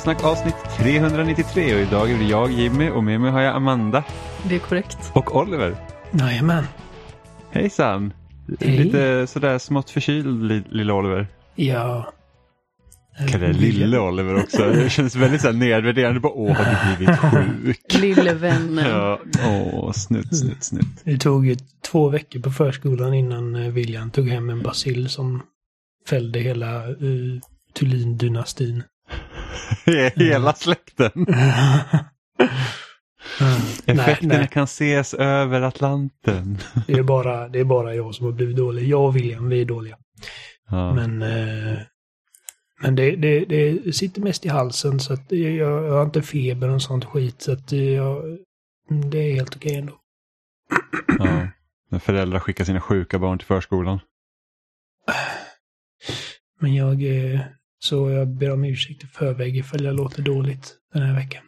Spelsnack avsnitt 393 och idag är det jag Jimmy och med mig har jag Amanda Det är korrekt. och Oliver. Jajamän. Hejsan! Hej. Lite sådär smått förkyld li- lilla Oliver. Ja. Kallar det lille Oliver också. Det känns väldigt såhär nedvärderande. Bara, Åh, har du blivit sjuk? Lille vännen. Ja, åh, snutt, snutt, snutt. Det tog ju två veckor på förskolan innan eh, William tog hem en bacill som fällde hela uh, Thulin-dynastin. Hela släkten. Mm. nej, Effekterna nej, kan ses över Atlanten. det är, bara, det är bara jag som har blivit dålig. Jag och William, vi är dåliga. Ja. Men, eh, men det, det, det sitter mest i halsen så att jag, jag har inte feber och sånt skit. Så att jag, det är helt okej ändå. Ja. När föräldrar skickar sina sjuka barn till förskolan. Men jag, eh, så jag ber om ursäkt i förväg ifall jag låter dåligt den här veckan.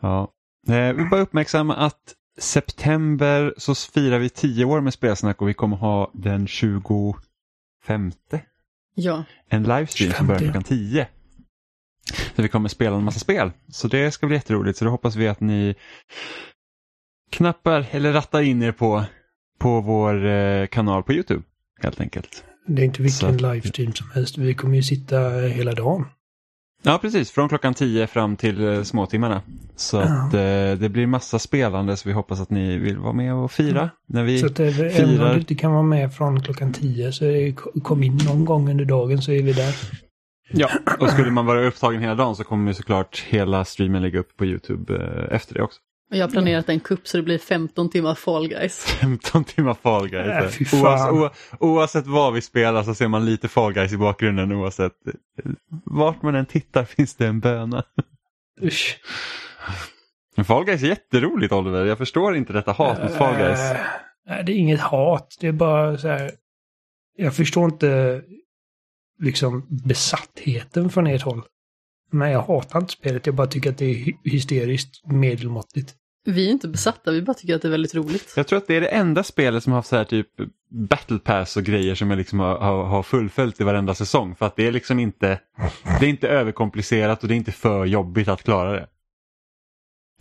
Ja. Eh, vi bara uppmärksamma att september så firar vi tio år med spelsnack och vi kommer ha den 25 Ja. en livestream som börjar 25. klockan 10. Så vi kommer spela en massa spel. Så det ska bli jätteroligt. Så då hoppas vi att ni knappar eller rattar in er på, på vår eh, kanal på Youtube. Helt enkelt. Det är inte vilken Så- livestream som helst. Vi kommer ju sitta hela dagen. Ja, precis. Från klockan 10 fram till eh, småtimmarna. Så Ja. att eh, det blir massa spelande så vi hoppas att ni vill vara med och fira. När vi Så att eh, även om firar. du inte kan vara med från klockan 10 så det, kom in någon gång under dagen så är vi där. Ja, och skulle man vara upptagen hela dagen så kommer såklart hela streamen ligga upp på YouTube eh, efter det också. Jag har planerat en kupp så det blir 15 timmar Fall Guys. 15 timmar Fall Guys. Äh. Oavsett, o, oavsett vad vi spelar så ser man lite Fall Guys i bakgrunden oavsett. eh, Vart man än tittar finns det en böna. Usch. Men Fall Guys är jätteroligt Oliver, jag förstår inte detta hat mot Fall Guys. Eh, nej, det är inget hat. Det är bara så här. Jag förstår inte liksom besattheten från ert håll. Men jag hatar inte spelet. Jag bara tycker att det är hy- hysteriskt medelmåttigt. Vi är inte besatta, vi bara tycker att det är väldigt roligt. Jag tror att det är det enda spelet som har haft så här typ battle pass och grejer som jag liksom har, har, fullföljt i varenda säsong. För att det är liksom inte, det är inte överkomplicerat och det är inte för jobbigt att klara det.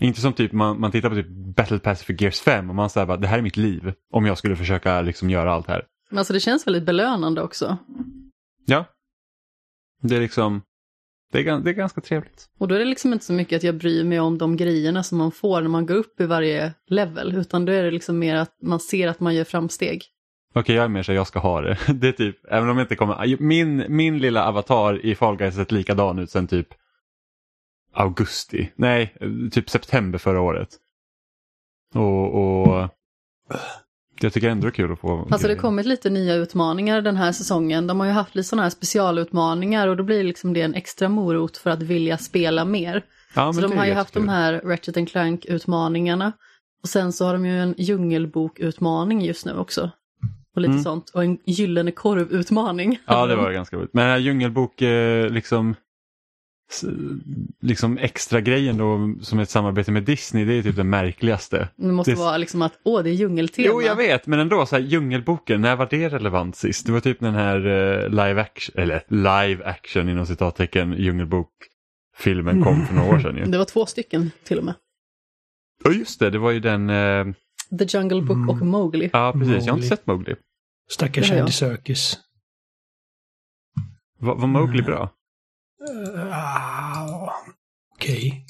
Inte som typ man, man tittar på typ battle pass för Gears 5 och man säger bara det här är mitt liv. Om jag skulle försöka liksom göra allt här. Men alltså det känns väldigt belönande också. Ja. Det är liksom, det är, det är ganska trevligt. Och då är det liksom inte så mycket att jag bryr mig om de grejerna som man får när man går upp i varje level, utan då är det liksom mer att man ser att man gör framsteg. Okej, jag är mer så jag ska ha det. Det är typ, även om jag inte kommer, min, min lilla avatar i Fall Guys sett likadan ut sen typ augusti, nej, typ september förra året. Och, och jag tycker ändå det är kul att få Alltså det har kommit lite nya utmaningar den här säsongen. De har ju haft lite sådana här specialutmaningar och då blir liksom det en extra morot för att vilja spela mer. ja, Så de har ju haft de här Ratchet and Clank-utmaningarna. Och sen så har de ju en djungelbok-utmaning just nu också. Och lite Mm. sånt. Och en gyllene korv-utmaning. Ja, det var ganska roligt. Men den här djungelbok, eh, liksom, liksom extra grejen då som ett samarbete med Disney, det är typ det märkligaste. Det måste Det- vara liksom att, åh, det är djungeltema. Jo, jag vet, men ändå, så här, Djungelboken, när var det relevant sist? Det var typ den här eh, live action, eller live action inom citattecken, Djungelbok-filmen kom för några år sedan ju. Det var två stycken till och med. Ja, just det, det var ju den, eh, The Jungle Book Mm. och Mowgli. ja precis, jag har inte Mowgli. sett Mowgli. Stackars. Andy Serkis. Var, var Mowgli Mm. bra? Uh, Okej.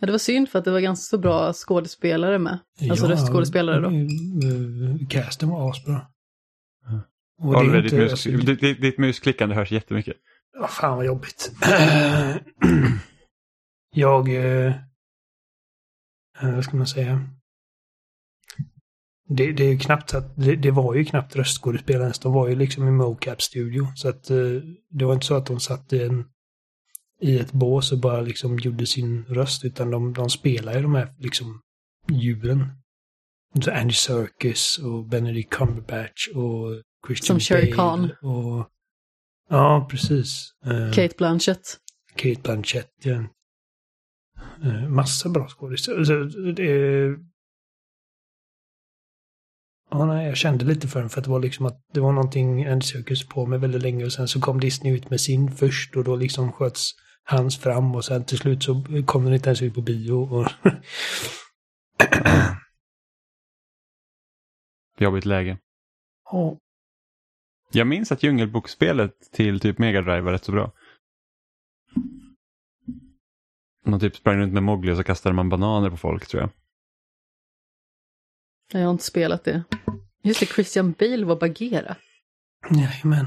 Ja, det var synd för att det var ganska så bra skådespelare med. Alltså röstskådespelare då. eh, Casten var asbra. Ja. Är Oliver, ditt, mus, Alltså, ditt, ditt, ditt musklickande hörs jättemycket. Ja, fan vad jobbigt. jag... Eh, eh, vad ska man säga? Det, det är ju knappt att... Det, det var ju knappt röstskådespelare ens. De var ju liksom i mocap-studio. Så att eh, det var inte så att de satt i, en, i ett bås och bara liksom gjorde sin röst. Utan de, de spelade ju de här liksom djuren. Så Andy Serkis och Benedict Cumberbatch och Christian Som Shere Khan. Och, ja, precis. Eh, Kate Blanchett. Kate Blanchett. Ja. Eh, massa bra skådespelare. Ja, nej, jag kände lite för den för att det var liksom att det var någonting en cirkus på med väldigt länge och sen så kom Disney ut med sin först och då liksom sköts hans fram och sen till slut så kom den inte ens ut på bio. Och Jobbigt läge. Ja. Jag minns att Djungelbokspelet till typ Mega Drive var rätt så bra. Man typ sprang runt med Mowgli och så kastade man bananer på folk tror jag. Jag har inte spelat det. Just det, Christian Bale var Bagheera. Jajamän.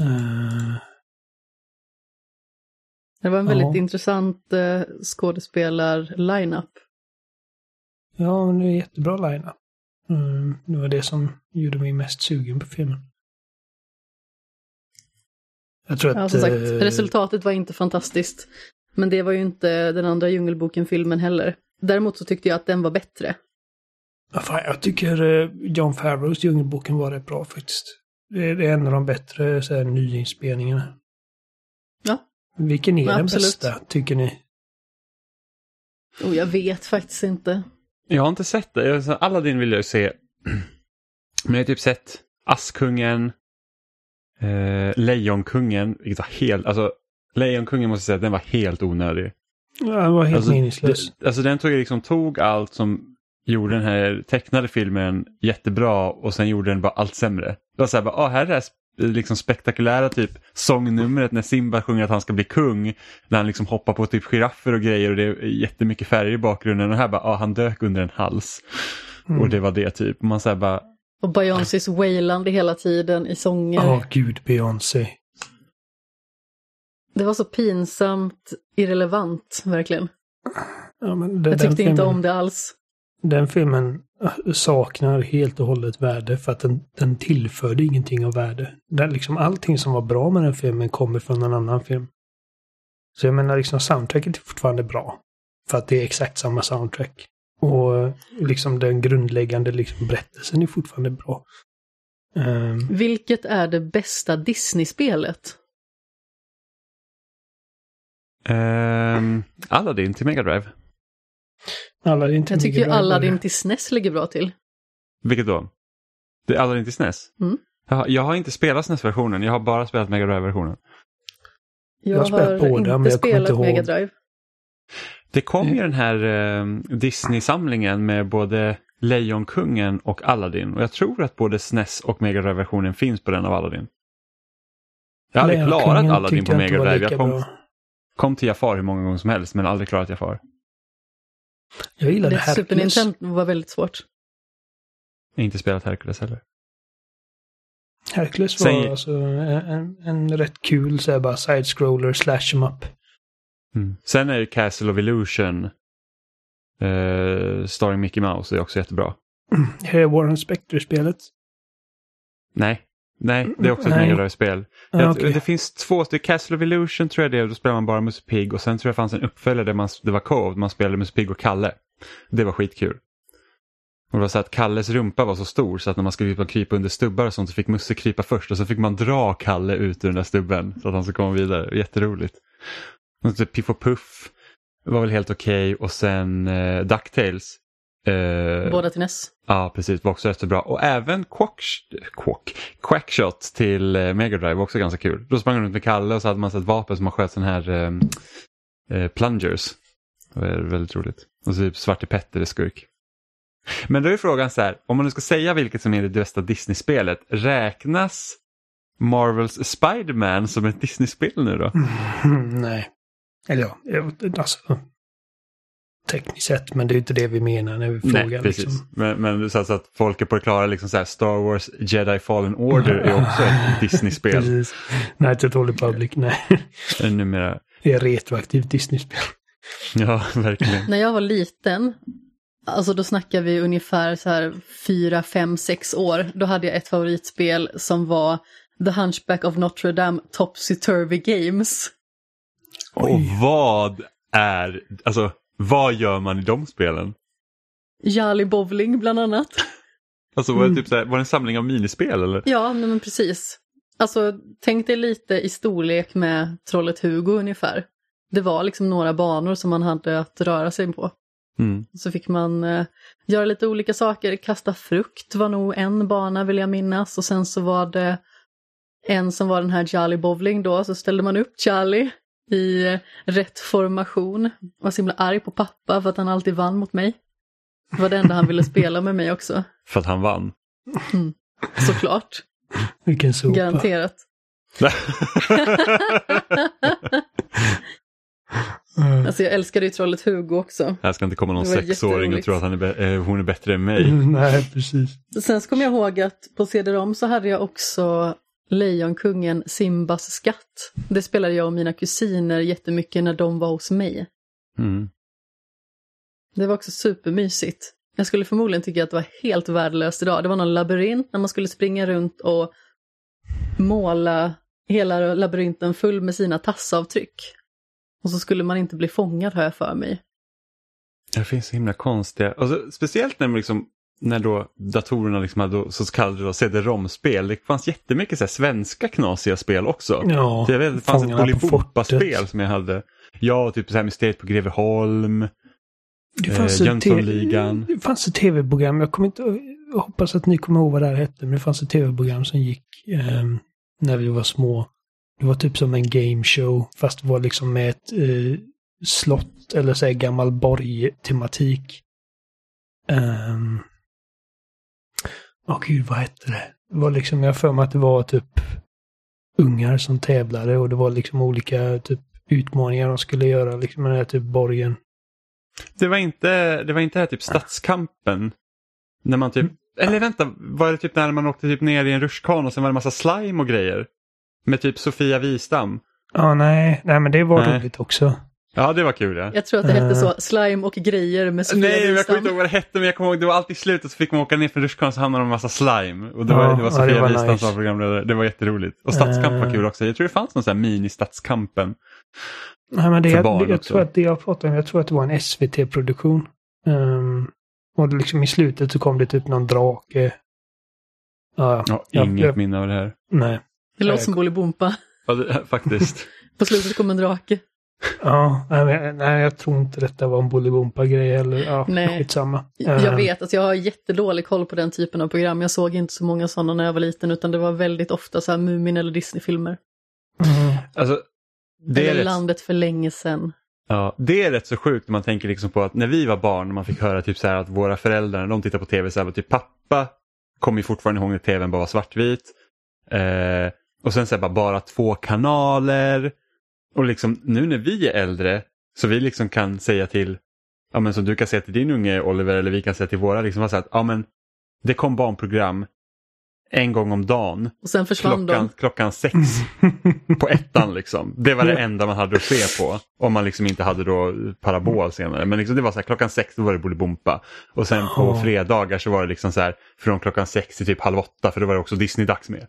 Uh, Det var en väldigt Ja. intressant uh, skådespelar-lineup. ja, det är jättebra line mm, Det var det som gjorde mig mest sugen på filmen. Jag tror att... Ja, som sagt, eh, resultatet var inte fantastiskt. Men det var ju inte den andra Djungelboken-filmen heller. Däremot så tyckte jag att den var bättre. Fan, jag tycker eh, John Favreaus Djungelboken var rätt bra faktiskt. Det är, en av de bättre så här, nyinspelningarna. Ja. Vilken är Ja, den absolut. bästa, tycker ni? Och jag vet faktiskt inte. Jag har inte sett det. Aladdin vill jag ju se. Men jag har typ sett Askungen, eh, Lejonkungen, vilket var helt, alltså Lejonkungen måste jag säga, den var helt onödig. Ja, den var helt Alltså, meningslös. alltså den tog, liksom, tog allt som gjorde den här tecknade filmen jättebra och sen gjorde den bara allt sämre. Det var så här, bara, ah, här är det här liksom spektakulära typ sångnumret när Simba sjunger att han ska bli kung. När han liksom hoppar på typ giraffer och grejer och det är jättemycket färger i bakgrunden och här bara, ah, han dök under en hals. Mm. Och det var det typ. Man säger bara, Och Beyoncés wailande hela tiden i sånger. Åh gud, Beyoncé. Det var så pinsamt irrelevant, verkligen. Ja, men det, Jag tyckte inte filmen, om det alls. Den filmen äh, saknar helt och hållet värde för att den, den tillförde ingenting av värde. Den, liksom, allting som var bra med den filmen kommer från en annan film. Så jag menar, liksom, soundtracket är fortfarande bra. För att det är exakt samma soundtrack. Och liksom den grundläggande liksom, berättelsen är fortfarande bra. Ehm, Vilket är det bästa Disney-spelet? ehm, Aladdin till Mega Drive. Alla är inte Jag tycker ju Aladdin till SNES ligger bra till. Vilket då? Det är Aladdin till SNES? Mm. Jag, jag har inte spelat SNES-versionen, jag har bara spelat Mega Drive-versionen. Jag, har spelat båda, inte men jag kommer spelat inte ihåg. Mega Drive. Det kom Mm. ju den här eh, Disney-samlingen med både Lejonkungen och Aladdin och jag tror att både SNES och Mega Drive-versionen finns på den av Aladdin. Jag har aldrig klarat Aladdin på jag Mega Drive. Jag kom, kom till Jafar hur många gånger som helst men aldrig klarat Jafar. Jag gillade Det Super Hercules. Nintendo var väldigt svårt. Jag har inte spelat Hercules heller. Hercules var Säg- alltså en, en, rätt kul så här, bara side-scroller slash em up. Mm. Sen är ju Castle of Illusion eh, starring Mickey Mouse, det är också jättebra. Här är Warren Spector-spelet. Nej, nej, det är också ett Nej. Mega Drive-spel. Ja, Jag- okej. Det finns två, det är Castle of Illusion tror jag det är, då spelar man bara Musse Pigg och sen tror jag fanns en uppföljare där man, det var co man spelade Musse Pigg och Kalle. Det var skitkul. Och det var så att Kalles rumpa var så stor så att när man skulle krypa- krypa under stubbar och sånt så fick Musse krypa först och så fick man dra Kalle ut ur den där stubben så att han skulle komma vidare. Jätteroligt. Och så Piff och Puff var väl helt okej och sen eh, DuckTales. Eh, Båda till NES. Ja, precis. Var också jättebra. Och även Quack, Quack, Quackshot till eh, Mega Drive var också ganska kul. Då sprang man runt med Kalle och så hade man ett vapen som man sköt sån här eh, eh, plungers. Det var väldigt roligt. Och så typ Svarte Petter är skurk. Men då är frågan så här, om man nu ska säga vilket som är det bästa Disney-spelet, räknas Marvels Spider-Man som ett Disney-spel nu då? Mm, nej. Eller ja, jag- alltså. Tekniskt sett, men det är inte det vi menar när vi frågar. Nej, precis. Liksom. Men, men så, att- så att folk är på det klara, liksom så här, Star Wars Jedi Fallen Order är också ett Disney-spel. Precis. Knights of the Old Republic, nej. Numera. Det är retroaktivt Disney-spel. Ja, verkligen. När jag var liten, alltså då snackar vi ungefär så här fyra, fem, sex år, då hade jag ett favoritspel som var The Hunchback of Notre Dame Topsy Turvy Games. Och vad är, alltså vad gör man i de spelen? Jolly Bowling bland annat. Alltså var det, Mm. typ så här, var det en samling av minispel eller? Ja, nej, men precis. Alltså, tänk dig lite i storlek med Trollet Hugo ungefär. Det var liksom några banor som man hade att röra sig på. Mm. Så fick man eh, göra lite olika saker. Kasta frukt var nog en bana vill jag minnas. Och sen så var det en som var den här Charlie Bowling då. Så ställde man upp Charlie i rätt formation. Var så himla arg på pappa för att han alltid vann mot mig. Det var det enda han ville spela med mig också. För att han vann. Såklart. Vilken sopa. Garanterat. Mm. Alltså jag älskade ju trollet Hugo också. Här ska inte komma någon sexåring och tro att han är eh, hon är bättre än mig. Mm, Nej, precis. Sen så kommer jag ihåg att på CD-ROM så hade jag också Lejonkungen Simbas skatt. Det spelade jag och mina kusiner jättemycket när de var hos mig. Mm. Det var också supermysigt. Jag skulle förmodligen tycka att det var helt värdelöst idag. Det var någon labyrint när man skulle springa runt och måla hela labyrinten full med sina tassavtryck. Och så skulle man inte bli fångad har jag för mig. Det finns så himla konstiga, alltså, speciellt när, man liksom, när då datorerna liksom hade så kallade CD-ROM-spel. Det fanns jättemycket så här, svenska knasiga spel också. Ja, Så jag vet, det fanns ett Bolibompa-spel som jag hade. Ja, typ så här Mysteriet på Greveholm. Det fanns, Eh, ett Jönssonligan. te- det fanns ett tv-program, jag, kommer inte, jag hoppas att ni kommer ihåg vad det här hette, men det fanns ett tv-program som gick ehm, när vi var små. Det var typ som en game show, fast det var liksom med ett eh, slott eller så här gammal borg-tematik. Um, Åh gud, vad hette det? Det var liksom, jag för mig att det var typ ungar som tävlade och det var liksom olika typ utmaningar de skulle göra liksom med den här typ borgen. Det var inte det var inte här typ Stadskampen. När man typ, eller vänta, var det typ när man åkte typ ner i en rutschkana och sen var det massa slime och grejer? Med typ Sofia Wistam. Ja, nej, nej men det var Nej. roligt också. Ja, det var kul ja. Jag tror att det hette så, Eh. slime och grejer med Sofia Nej, jag kommer inte ihåg vad det hette, men jag kommer ihåg det var alltid i slutet så fick man åka ner för rutschkanan så hamnade de med massa slime. Och det var, Ja, det var Sofia det var Wistam nice. som var programledare. Det var jätteroligt. Och Stadskamp var Eh. kul också. Jag tror det fanns någon sån här mini-Stadskampen. Nej, men det, För jag, jag också. tror att det jag pratade om, jag tror att det var en SVT-produktion. Um, och det liksom i slutet så kom det typ någon drake. Ja, Ja, Ja, inget jag- minne av det här. nej. Det låter som Bolibompa. Ja, det, faktiskt. På slutet kom en drake. Ja, nej, nej, jag tror inte detta var en Bolibompa-grej eller ja, Nej. skitsamma. Jag Ehm, vet att jag har jättedålig koll på den typen av program. Jag såg inte så många sådana när jag var liten utan det var väldigt ofta så här Mumin eller Disney-filmer. mm, Alltså, det är, rätt, Landet för länge sedan. ja, det är rätt så sjukt när man tänker liksom på att när vi var barn och man fick höra typ så här att våra föräldrar när de tittar på tv så här, typ pappa kommer fortfarande ihåg när tvn bara var svartvit. Eh, och sen så här, bara, bara två kanaler. Och liksom nu när vi är äldre så vi liksom kan säga till, ja men som du kan säga till din unge Oliver eller vi kan säga till våra, liksom så att ja men det kom barnprogram en gång om dagen Och sen försvann klockan, de. klockan sex på ettan liksom. Det var det enda man hade att se på. Om man liksom inte hade då parabol senare. Men liksom det var så här, klockan sex då var det Bolibompa. Och sen på fredagar så var det liksom så här från klockan sex till typ halv åtta för då var det också Disney-dags med.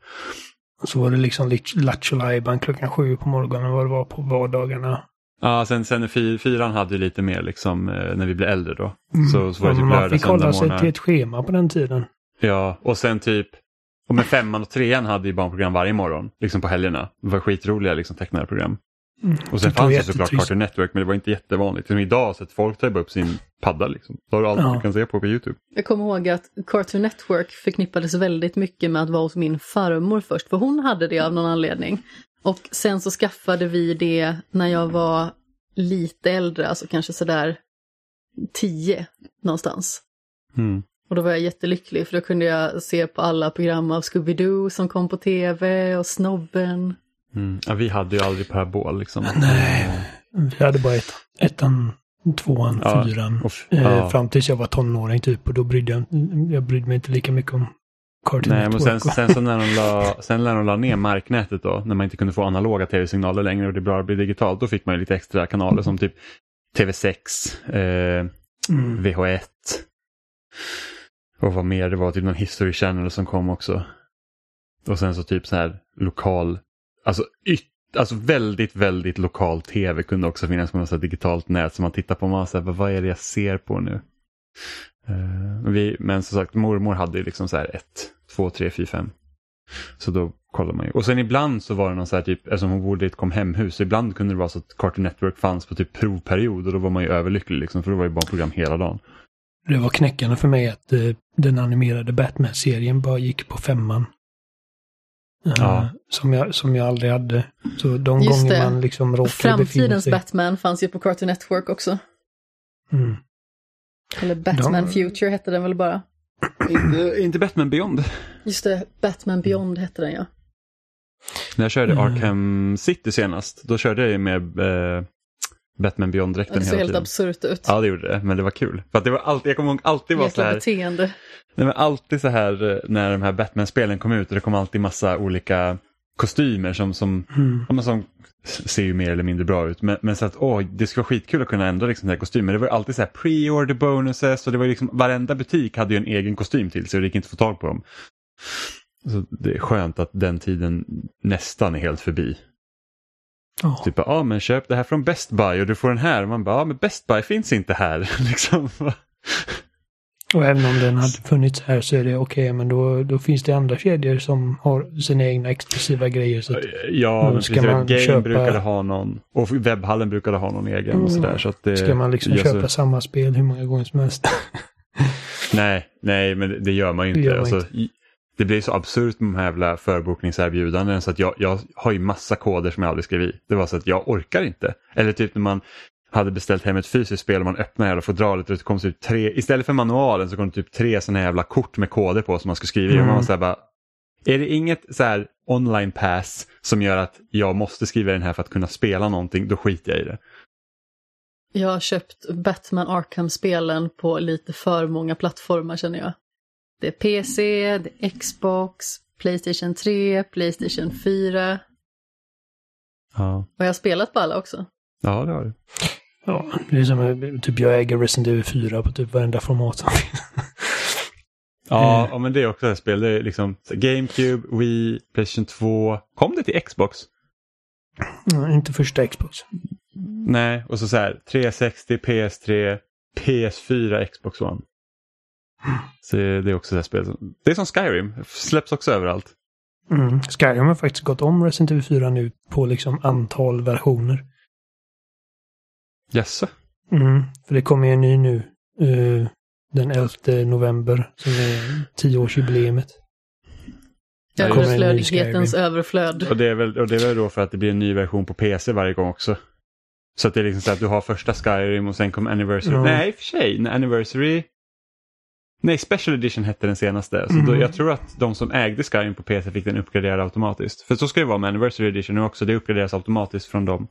Så var det liksom Lattjo klockan sju på morgonen vad det var på vardagarna. Ja, sen, sen fy, fyran hade ju lite mer liksom eh, när vi blev äldre då. Mm. Så, så var det typ man fick hålla sig till ett schema på den tiden. Ja, och sen typ och med femman och trean hade ju barnprogram varje morgon, liksom på helgerna. Det var skitroliga liksom, tecknade program. Mm. Och sen Det fanns det såklart. Cartoon Network men det var inte jättevanligt. Som idag så att folk tar upp sin padda liksom. Då har du allt Ja. du kan se på på YouTube. Jag kommer ihåg att Cartoon Network förknippades väldigt mycket med att vara hos min farmor först, för hon hade det av någon anledning. Och sen så skaffade vi det när jag var lite äldre, alltså kanske sådär tio någonstans. Mm. Och då var jag jättelycklig för då kunde jag se på alla program av Scooby-Doo som kom på tv och Snobben. Mm. Ja, vi hade ju aldrig parabol liksom. Nej. Vi hade bara ett, ettan, tvåan, Ja, fyran. och f- Eh, ja. Fram tills jag var tonåring typ och då brydde jag, jag brydde mig inte lika mycket om Cartoon Nej, men sen, sen så när de, la, sen när de la ner marknätet då, när man inte kunde få analoga tv-signaler längre och det bara blev digitalt, då fick man ju lite extra kanaler som typ TV6, eh, mm. VH1 och vad mer, det var typ någon History Channel som kom också. Och sen så typ så här lokal, alltså, yt, alltså väldigt, väldigt lokal tv kunde också finnas på något digitalt nät som man tittar på och man säger vad är det jag ser på nu? Uh, men vi, men som sagt, mormor hade ju liksom så här ett, två, tre, fyra, fem. Så då kollar man ju. Och sen ibland så var det någon så här typ, eftersom hon bodde i ett Comhem-hus, så ibland kunde det vara så att Cartoon Network fanns på typ provperiod och då var man ju överlycklig liksom, för då var det barnprogram hela dagen. Det var knäckande för mig att eh, den animerade Batman-serien bara gick på femman. Eh, Ja. som, jag, som jag aldrig hade. Så de Just gånger det. man liksom råkade Framtidens sig... Batman fanns ju på Cartoon Network också. Mm. Eller Batman De- Future hette den väl bara. inte, inte Batman Beyond. Just det, Batman Beyond hette den ja. När jag körde Mm. Arkham City senast, då körde jag ju med eh, Batman Det Beyond-dräkten såg hela helt tiden. absurt ut. Ja, det gjorde det, men det var kul. För att det var alltid, jag kommer ihåg alltid var så här, beteende. nej, men alltid så här eh, när de här Batman-spelen kom ut och det kom alltid massa olika kostymer som, som, Mm. som ser ju mer eller mindre bra ut. Men, men så att åh, det skulle vara skitkul att kunna ändra liksom, den här kostymen. Det var alltid så här pre-order bonuses och det var liksom, varenda butik hade ju en egen kostym till sig och det gick inte att få tag på dem. Så det är skönt att den tiden nästan är helt förbi. Ja. Typ, ja men köp det här från Best Buy och du får den här. Man bara, ja men Best Buy finns inte här. liksom. Och även om den hade funnits här så är det okej, men då, då finns det andra kedjor som har sina egna exklusiva grejer. Så att, Ja, men precis, man Game köpa- brukade ha någon och webbhallen brukade ha någon egen och Mm. sådär. Så att det, ska man liksom köpa så- samma spel hur många gånger som helst? Nej, nej, men det, gör man ju inte. man Alltså, i- det blir så absurt med de här jävla förbokningserbjudanden så att jag, jag har ju massa koder som jag aldrig skrev i. Det var så att jag orkar inte. Eller typ när man hade beställt hem ett fysiskt spel och man öppnar hela fodralet och det kom typ tre, istället för manualen så kom det typ tre sådana jävla kort med koder på som man skulle skriva i. Och man var Mm. så här bara, är det inget så här online pass som gör att jag måste skriva den här för att kunna spela någonting, då skiter jag i det. Jag har köpt Batman Arkham-spelen på lite för många plattformar känner jag. Det är PC, det är Xbox, Playstation 3, Playstation 4. Ja, Och jag har spelat på alla också. ja det har du. Ja, det är som eh, typ jag äger Resident Evil 4 på typ varenda format som finns. Ja, Mm. men det är också ett spel. Det är liksom GameCube, Wii, Playstation 2. Kom det till Xbox? Ja, inte första Xbox. Nej, och så så här 360, PS3, PS4, Xbox One. Så det är också ett spel. som- Det är som Skyrim, släpps också överallt. Mm. Skyrim har faktiskt gått om Resident Evil 4 nu på liksom antal versioner. Jaså? Mm. För det kommer ju en ny nu. eh, den 11 november som är 10-årsjubileumet. Ja, just det. Överflödighetens Skyrim. överflöd. Och det, är väl, och det är väl då för att det blir en ny version på PC varje gång också. Så att det är liksom så att du har första Skyrim och sen kommer Anniversary. Ja. Nej, i och för sig. Anniversary... Nej, Special Edition hette den senaste. Så då, Mm. jag tror att de som ägde Skyrim på PC fick den uppgraderad automatiskt. För så ska det vara med Anniversary Edition nu också. Det uppgraderas automatiskt från dem.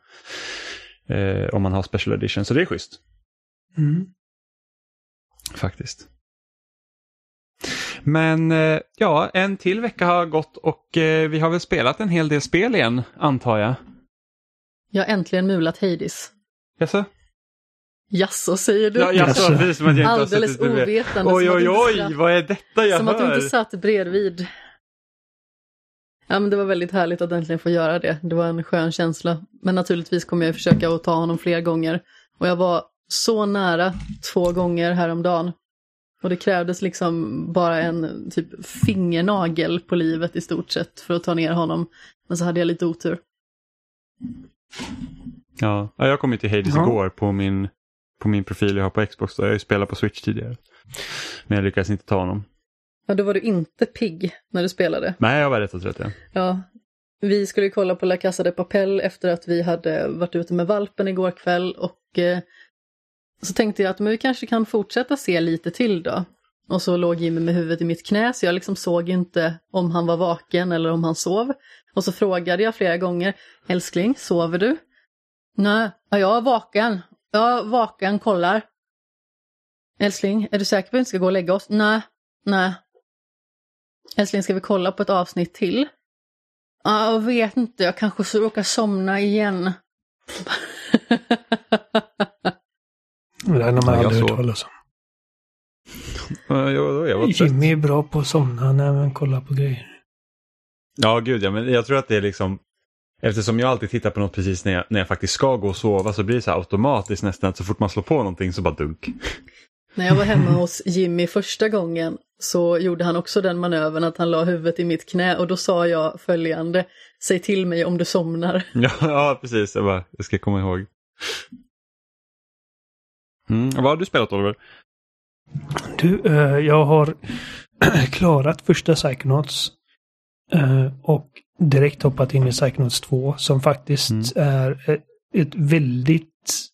Eh, om man har Special Edition. Så det är schysst. Mm. Faktiskt. Men eh, ja, en till vecka har gått och eh, vi har väl spelat en hel del spel igen, antar jag. Jag har äntligen mulat Hades. Jaså? Jaså, säger du? Ja, Jaså. precis som att jag inte Alldeles suttit bredvid. ovetande. Oj, som att oj, du inte oj, satt- vad är detta jag Som att du hör? inte satt bredvid. Ja, men det var väldigt härligt att äntligen få göra det. Det var en skön känsla. Men naturligtvis kommer jag försöka att ta honom fler gånger. Och jag var så nära två gånger häromdagen. Och det krävdes liksom bara en typ fingernagel på livet i stort sett för att ta ner honom. Men så hade jag lite otur. Ja, ja, jag kom ju till Hades Ja. igår på min, på min profil jag har på Xbox. Då. Jag har ju spelat på Switch tidigare. Men jag lyckades inte ta honom. Ja, då var du inte pigg när du spelade. Nej, jag var rätt och rätt. Ja. Ja, vi skulle kolla på La Casa de Papel efter att vi hade varit ute med valpen igår kväll och eh, så tänkte jag att men vi kanske kan fortsätta se lite till då. Och så låg Jimmy med huvudet i mitt knä så jag liksom såg inte om han var vaken eller om han sov. Och så frågade jag flera gånger, älskling, sover du? Nej, ja, jag är vaken. Jag är vaken, kollar. Älskling, är du säker på att vi inte ska gå och lägga oss? Nej, nej. Älskling, ska vi kolla på ett avsnitt till? Ja, jag vet inte, jag kanske så råkar somna igen. Det här har man aldrig hört talas om. Jag, jag. Jimmy är bra på att somna när man kollar på grejer. Ja, gud ja, men jag tror att det är liksom Eftersom jag alltid tittar på något precis när jag, när jag faktiskt ska gå och sova så blir det så här automatiskt nästan att så fort man slår på någonting så bara dunk. När jag var hemma hos Jimmy första gången så gjorde han också den manövern att han la huvudet i mitt knä och då sa jag följande, säg till mig om du somnar. Ja, ja precis, jag, bara, jag ska komma ihåg. Mm. Vad har du spelat Oliver? Du, eh, jag har klarat första Psychonauts. Eh, och direkt hoppat in i Psychonauts 2 som faktiskt Mm. är ett, ett väldigt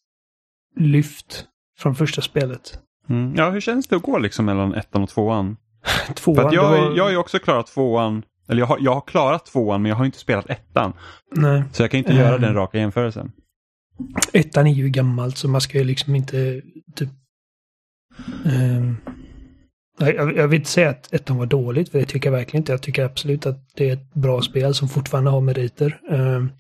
lyft från första spelet. Mm. Ja, hur känns det att gå liksom mellan ettan och tvåan? Tvåan, För att jag, var- jag har ju också klarat tvåan, eller jag har, jag har klarat tvåan men jag har inte spelat ettan. Nej, Så jag kan inte göra Mm. den raka jämförelsen. ettan är ju gammalt så man ska ju liksom inte typ... nej, jag, jag vill inte säga att ettan var dåligt, för det tycker jag verkligen inte. Jag tycker absolut att det är ett bra spel som fortfarande har meriter. Ehm,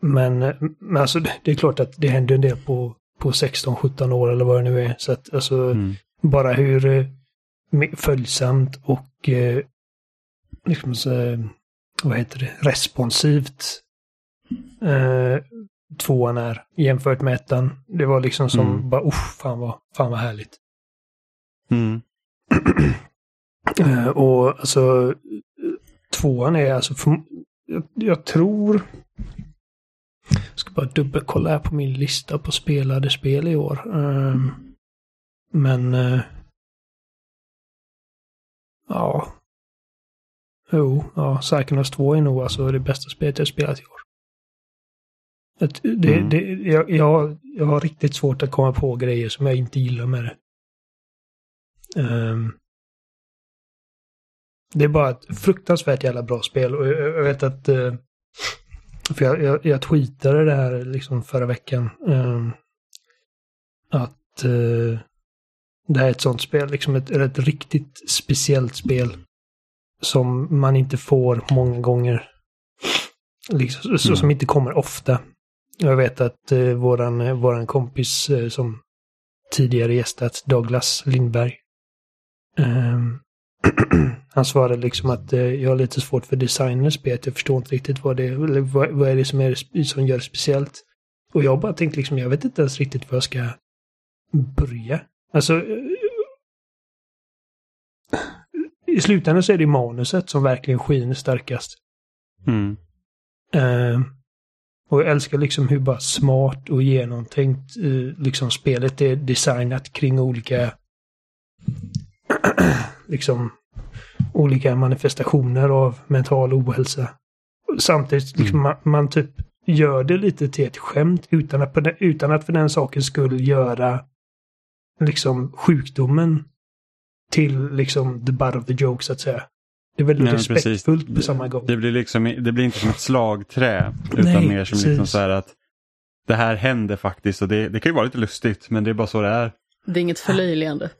men, men alltså det är klart att det händer en del på, på 16-17 år eller vad det nu är. Så att alltså Mm. bara hur eh, följsamt och eh, liksom så, vad heter det, responsivt eh, tvåan är jämfört med ettan. Det var liksom som Mm. bara, usch, fan vad, fan vad härligt. Mm. Eh, och alltså, tvåan är alltså, för, jag, jag tror, jag ska bara dubbelkolla här på min lista på spelade spel i år. Ehm, men, eh, ja. Jo, ja, Psychonauts 2 är nog alltså det bästa spelet jag spelat i år. Att det, Mm. det, jag, jag, jag har riktigt svårt att komma på grejer som jag inte gillar med det. Ehm, det är bara ett fruktansvärt jävla bra spel och jag, vet att... eh, för jag, jag, jag tweetade det här liksom förra veckan. ehm, att eh, det här är ett sånt spel, liksom ett, ett riktigt speciellt spel. Som man inte får många gånger. Liksom, så, Mm. Som inte kommer ofta. Jag vet att eh, våran, eh, våran kompis eh, som tidigare gästat, Douglas Lindberg. Ehm, han svarade liksom att eh, jag har lite svårt för designers. Jag förstår inte riktigt vad det eller vad, vad är det som, är, som gör det speciellt. Och jag bara tänkte liksom, jag vet inte ens riktigt var jag ska börja. Alltså, eh, i slutändan så är det manuset som verkligen skiner starkast. Mm. Eh, och jag älskar liksom hur bara smart och genomtänkt eh, liksom spelet är designat kring olika liksom olika manifestationer av mental ohälsa. Samtidigt liksom man, man typ gör det lite till ett skämt utan att, utan att för den sakens skull göra liksom sjukdomen till liksom the butt of the joke så att säga. Det är väldigt Nej, men precis. respektfullt på samma gång. Det blir, liksom, det blir inte som ett slagträ utan Nej, mer som precis. liksom så här att det här händer faktiskt och det, det kan ju vara lite lustigt men det är bara så det är. Det är inget förlöjligande.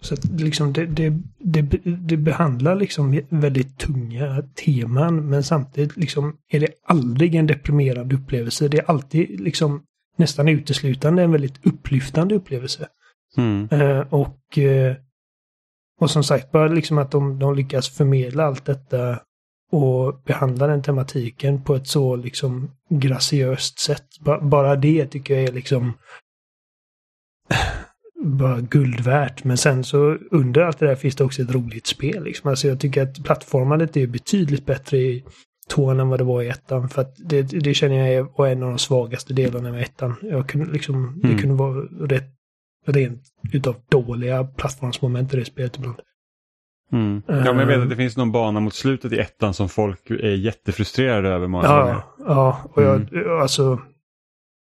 Så att liksom det, det, det, det behandlar liksom väldigt tunga teman men samtidigt liksom är det aldrig en deprimerande upplevelse. Det är alltid liksom nästan uteslutande en väldigt upplyftande upplevelse. Mm. Eh, och, eh, och som sagt, bara liksom att de, de lyckas förmedla allt detta och behandla den tematiken på ett så liksom graciöst sätt. Ba, bara det tycker jag är liksom bara guld värt. Men sen så under allt det där finns det också ett roligt spel. Liksom. Alltså jag tycker att plattformandet är betydligt bättre i tvåan än vad det var i ettan. För att det, det känner jag är- var en av de svagaste delarna med ettan. Jag kunde liksom, Det Mm. kunde vara rätt rent utav dåliga plattformsmoment i det spelet ibland. Mm. Ja, men jag vet att det finns någon bana mot slutet i ettan som folk är jättefrustrerade över många gånger. Ja, ja och jag, alltså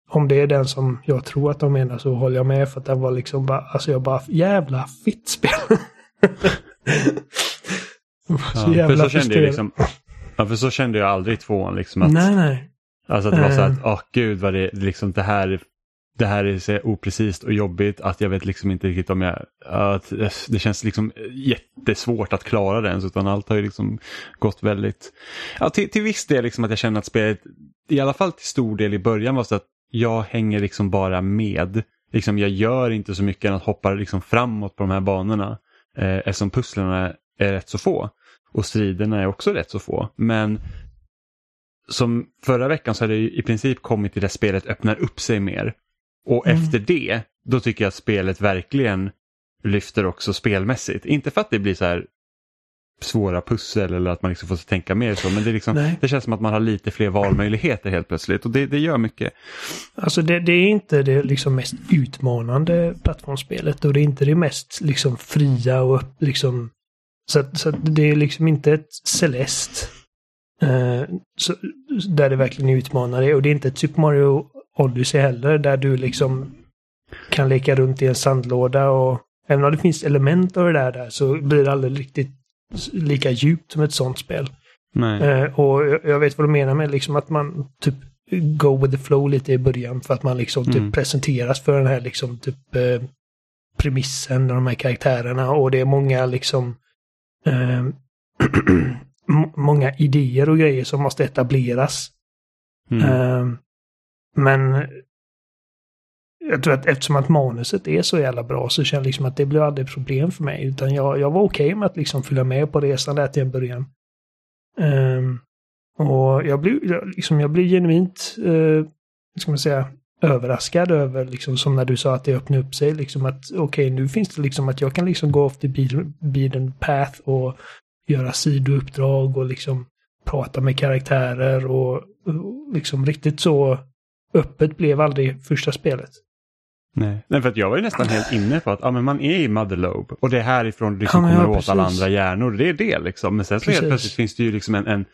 om det är den som jag tror att de menar så håller jag med för att den var liksom bara, alltså jag bara, jävla fitt spel. så Ja, för jävla så kände jag liksom, ja, för så kände jag aldrig i tvåan. Liksom, att, Nej, nej. Alltså att det var så Eh. att, åh gud vad det liksom det här det här är så oprecist och jobbigt att jag vet liksom inte riktigt om jag... Att det känns liksom jättesvårt att klara det ens utan allt har ju liksom gått väldigt... Ja, till, till viss del liksom att jag känner att spelet, i alla fall till stor del i början var så att jag hänger liksom bara med. Liksom jag gör inte så mycket än att hoppa liksom framåt på de här banorna eh, eftersom pusslerna är rätt så få. Och striderna är också rätt så få. Men som förra veckan så hade det i princip kommit till det spelet öppnar upp sig mer. Och Mm. efter det, då tycker jag att spelet verkligen lyfter också spelmässigt. Inte för att det blir så här svåra pussel eller att man liksom får tänka mer så, men det, är liksom, det känns som att man har lite fler valmöjligheter helt plötsligt och det, det gör mycket. Alltså det, det är inte det liksom mest utmanande plattformsspelet och det är inte det mest liksom fria och liksom så, att, så att det är liksom inte ett Celeste. Eh, så, där det verkligen utmanar dig och det är inte ett Super Mario Odyssey heller där du liksom kan leka runt i en sandlåda och även om det finns element av det där, där så blir det aldrig riktigt lika djupt som ett sånt spel. Eh, och jag- jag vet vad du menar med liksom att man typ go with the flow lite i början för att man liksom typ Mm. presenteras för den här liksom typ eh, premissen och de här karaktärerna och det är många liksom eh, många idéer och grejer som måste etableras. Mm. Eh, men jag tror att eftersom att manuset är så jävla bra så känner jag liksom att det blir aldrig problem för mig. Utan jag, jag var okej med att liksom följa med på resan där till en början. Um, och jag blir, jag, liksom, jag blev genuint, uh, ska man säga, överraskad över, liksom som när du sa att det öppnade upp sig, liksom att okej, nu finns det liksom att jag kan liksom gå off the beaten path och göra sidouppdrag och liksom prata med karaktärer och, och liksom riktigt så öppet blev aldrig första spelet. Nej. Nej, för att jag var ju nästan helt inne på att ja, men man är i Motherlobe och det är härifrån du liksom Ja, kommer ja, åt alla andra hjärnor. Det är det liksom. Men sen så helt plötsligt finns det ju liksom en, en,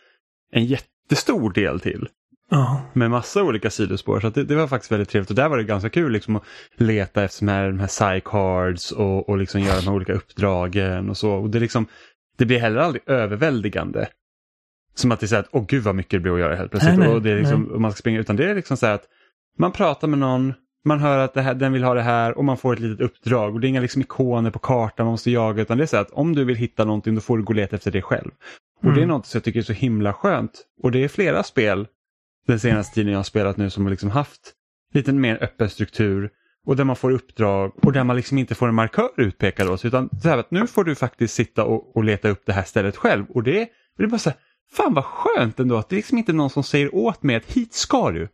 en jättestor del till. Ja. med massa olika sidospår. Så det, det var faktiskt väldigt trevligt och där var det ganska kul liksom att leta efter de här, de här psycards och, och liksom göra de här olika uppdragen och så. Och det, liksom, det blir heller aldrig överväldigande. Som att det är så här att, åh gud vad mycket det blir att göra helt plötsligt. Nej, nej, och det är liksom, och man ska springa, utan det är liksom så här att man pratar med någon, man hör att här, den vill ha det här och man får ett litet uppdrag. Och det är inga liksom ikoner på kartan man måste jaga utan det är så att om du vill hitta någonting då får du gå och leta efter det själv. Och det är Mm. något som jag tycker är så himla skönt. Och det är flera spel den senaste tiden jag har spelat nu som har liksom haft lite mer öppen struktur och där man får uppdrag och där man liksom inte får en markör utpekad sig utan så här att nu får du faktiskt sitta och, och leta upp det här stället själv och det, det är bara så här, fan vad skönt ändå att det är liksom inte någon som säger åt mig att hit ska du.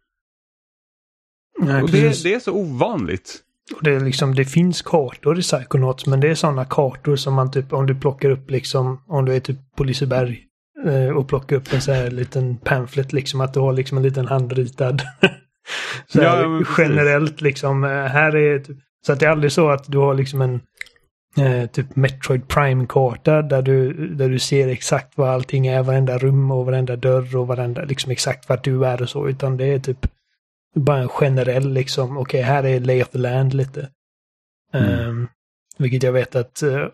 Nej, och det, det är så ovanligt. Och det, är liksom, det finns kartor i Psychonauts, men det är sådana kartor som man typ, om du plockar upp liksom, om du är typ på Liseberg eh, och plockar upp en så här liten pamphlet liksom, att du har liksom en liten handritad. så här, Ja, generellt liksom, eh, här är typ, så att det är aldrig så att du har liksom en eh, typ Metroid Prime-karta där du, där du ser exakt vad allting är, varenda rum och varenda dörr och varenda, liksom exakt vart du är och så, utan det är typ bara en generell liksom, okej här är lay of the land lite. Mm. Ehm, vilket jag vet att eh,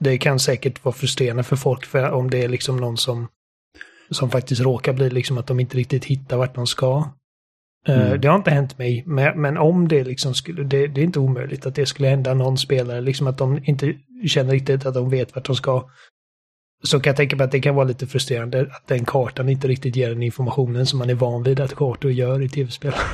det kan säkert vara frustrerande för folk för om det är liksom någon som som faktiskt råkar bli liksom att de inte riktigt hittar vart de ska. Eh, Mm. Det har inte hänt mig, men, men om det liksom skulle, det, det är inte omöjligt att det skulle hända någon spelare, liksom att de inte känner riktigt att de vet vart de ska. Så kan jag tänka mig att det kan vara lite frustrerande att den kartan inte riktigt ger den informationen som man är van vid att kartor gör i tv-spel.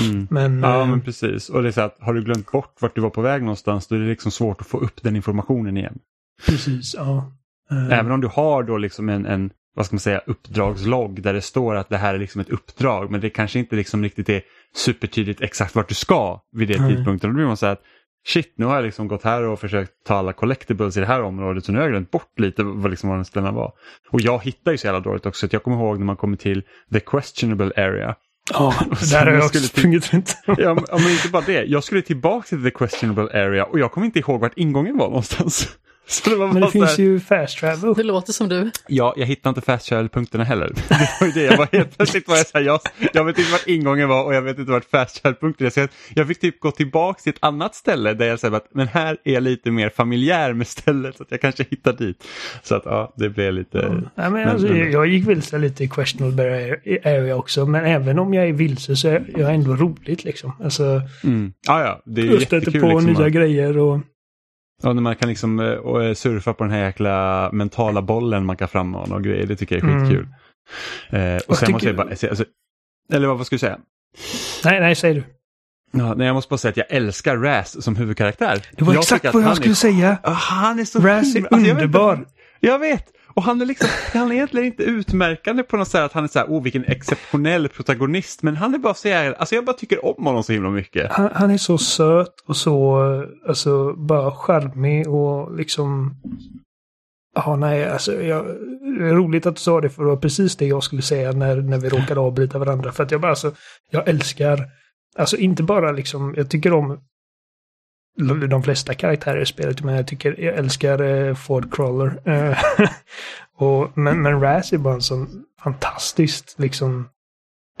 Mm. men, Ja eh, men precis och det är så att har du glömt bort vart du var på väg någonstans då är det liksom svårt att få upp den informationen igen. precis, ja. Eh, Även om du har då liksom en, en vad ska man säga, uppdragslogg där det står att det här är liksom ett uppdrag men det kanske inte liksom riktigt är supertydligt exakt vart du ska vid det Nej. tidpunkten. Då blir man så här att shit nu har jag liksom gått här och försökt ta alla collectibles i det här området så nu har jag glömt bort lite vad, liksom, vad den ställena var. Och jag hittar ju så jävla dåligt också. Att jag kommer ihåg när man kommer till the questionable area. Ja, sen där har jag också sprungit runt. Ja, men, ja, men inte bara det. Jag skulle tillbaka till the questionable area och jag kommer inte ihåg vart ingången var någonstans. Så det var Men det finns ju fast travel. Det låter som du. Ja, jag hittade inte fast travel-punkterna heller. Det var ju det, jag var helt plötsligt var jag så här, jag, jag vet inte vart ingången var och jag vet inte vart fast. Så jag, jag fick typ gå tillbaka till ett annat ställe där jag säger att men här är jag lite mer familjär med stället så att jag kanske hittar dit. Så att ja, det blev lite... Ja, men Men- alltså, men- jag gick vilse lite i questionable area också, men även om jag är vilse så är jag ändå roligt liksom. Alltså, Mm. Ja, ja, det är jag stöter på liksom, nya grejer och... Ja, när man kan liksom och, eh, surfa på den här jäkla mentala bollen man kan frammana och grejer. Det tycker jag är Mm. skitkul. Eh, och Jag sen måste jag bara alltså, eller vad, vad ska du säga? Nej, nej, säg du. Ja, nej, jag måste bara säga att jag älskar Raz som huvudkaraktär. Det var Jag exakt vad jag skulle är, säga. Han är så Raz är himla- alltså, jag vet underbar. Jag vet! Och han är liksom, han är egentligen inte utmärkande på något sätt att han är så här, oh vilken exceptionell protagonist, men han är bara så jävla, alltså jag bara tycker om honom så himla mycket. Han, han är så söt och så, alltså bara charmig och liksom Ja, nej, alltså jag, det är roligt att du sa det för det var precis det jag skulle säga när, när vi råkade avbryta varandra. För att jag bara, alltså, jag älskar, alltså inte bara liksom, jag tycker om de flesta karaktärer i spelet, men jag tycker, jag älskar eh, Ford Crawler. Eh, och, men, men Raz är bara en sån fantastiskt, liksom,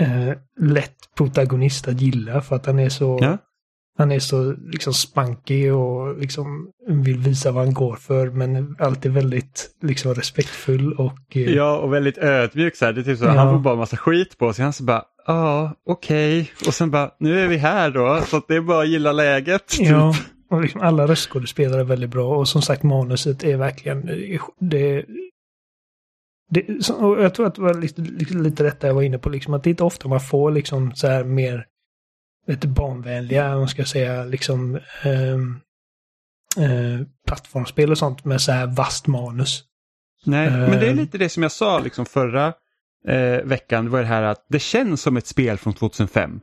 eh, lätt protagonist att gilla för att han är så, Ja. han är så liksom spankig och liksom vill visa vad han går för men alltid väldigt liksom respektfull och... eh, Ja, och väldigt ödmjuk så här. Det är typ så, Ja. Han får bara massa skit på sig. Han så bara, ja, okej. Och sen bara, nu är vi här då, så det är bara att gilla läget. typ. Ja, och liksom alla röstskådespelare är väldigt bra och som sagt manuset är verkligen... Det, det, och jag tror att det var lite, lite, lite detta jag var inne på, liksom, att det är inte ofta man får liksom så här mer du, barnvänliga, om man ska säga, liksom ehm, eh, plattformsspel och sånt med så här vast manus. Nej, men det är Eh. lite det som jag sa liksom förra eh, veckan. Var det här att det känns som ett spel från 2005.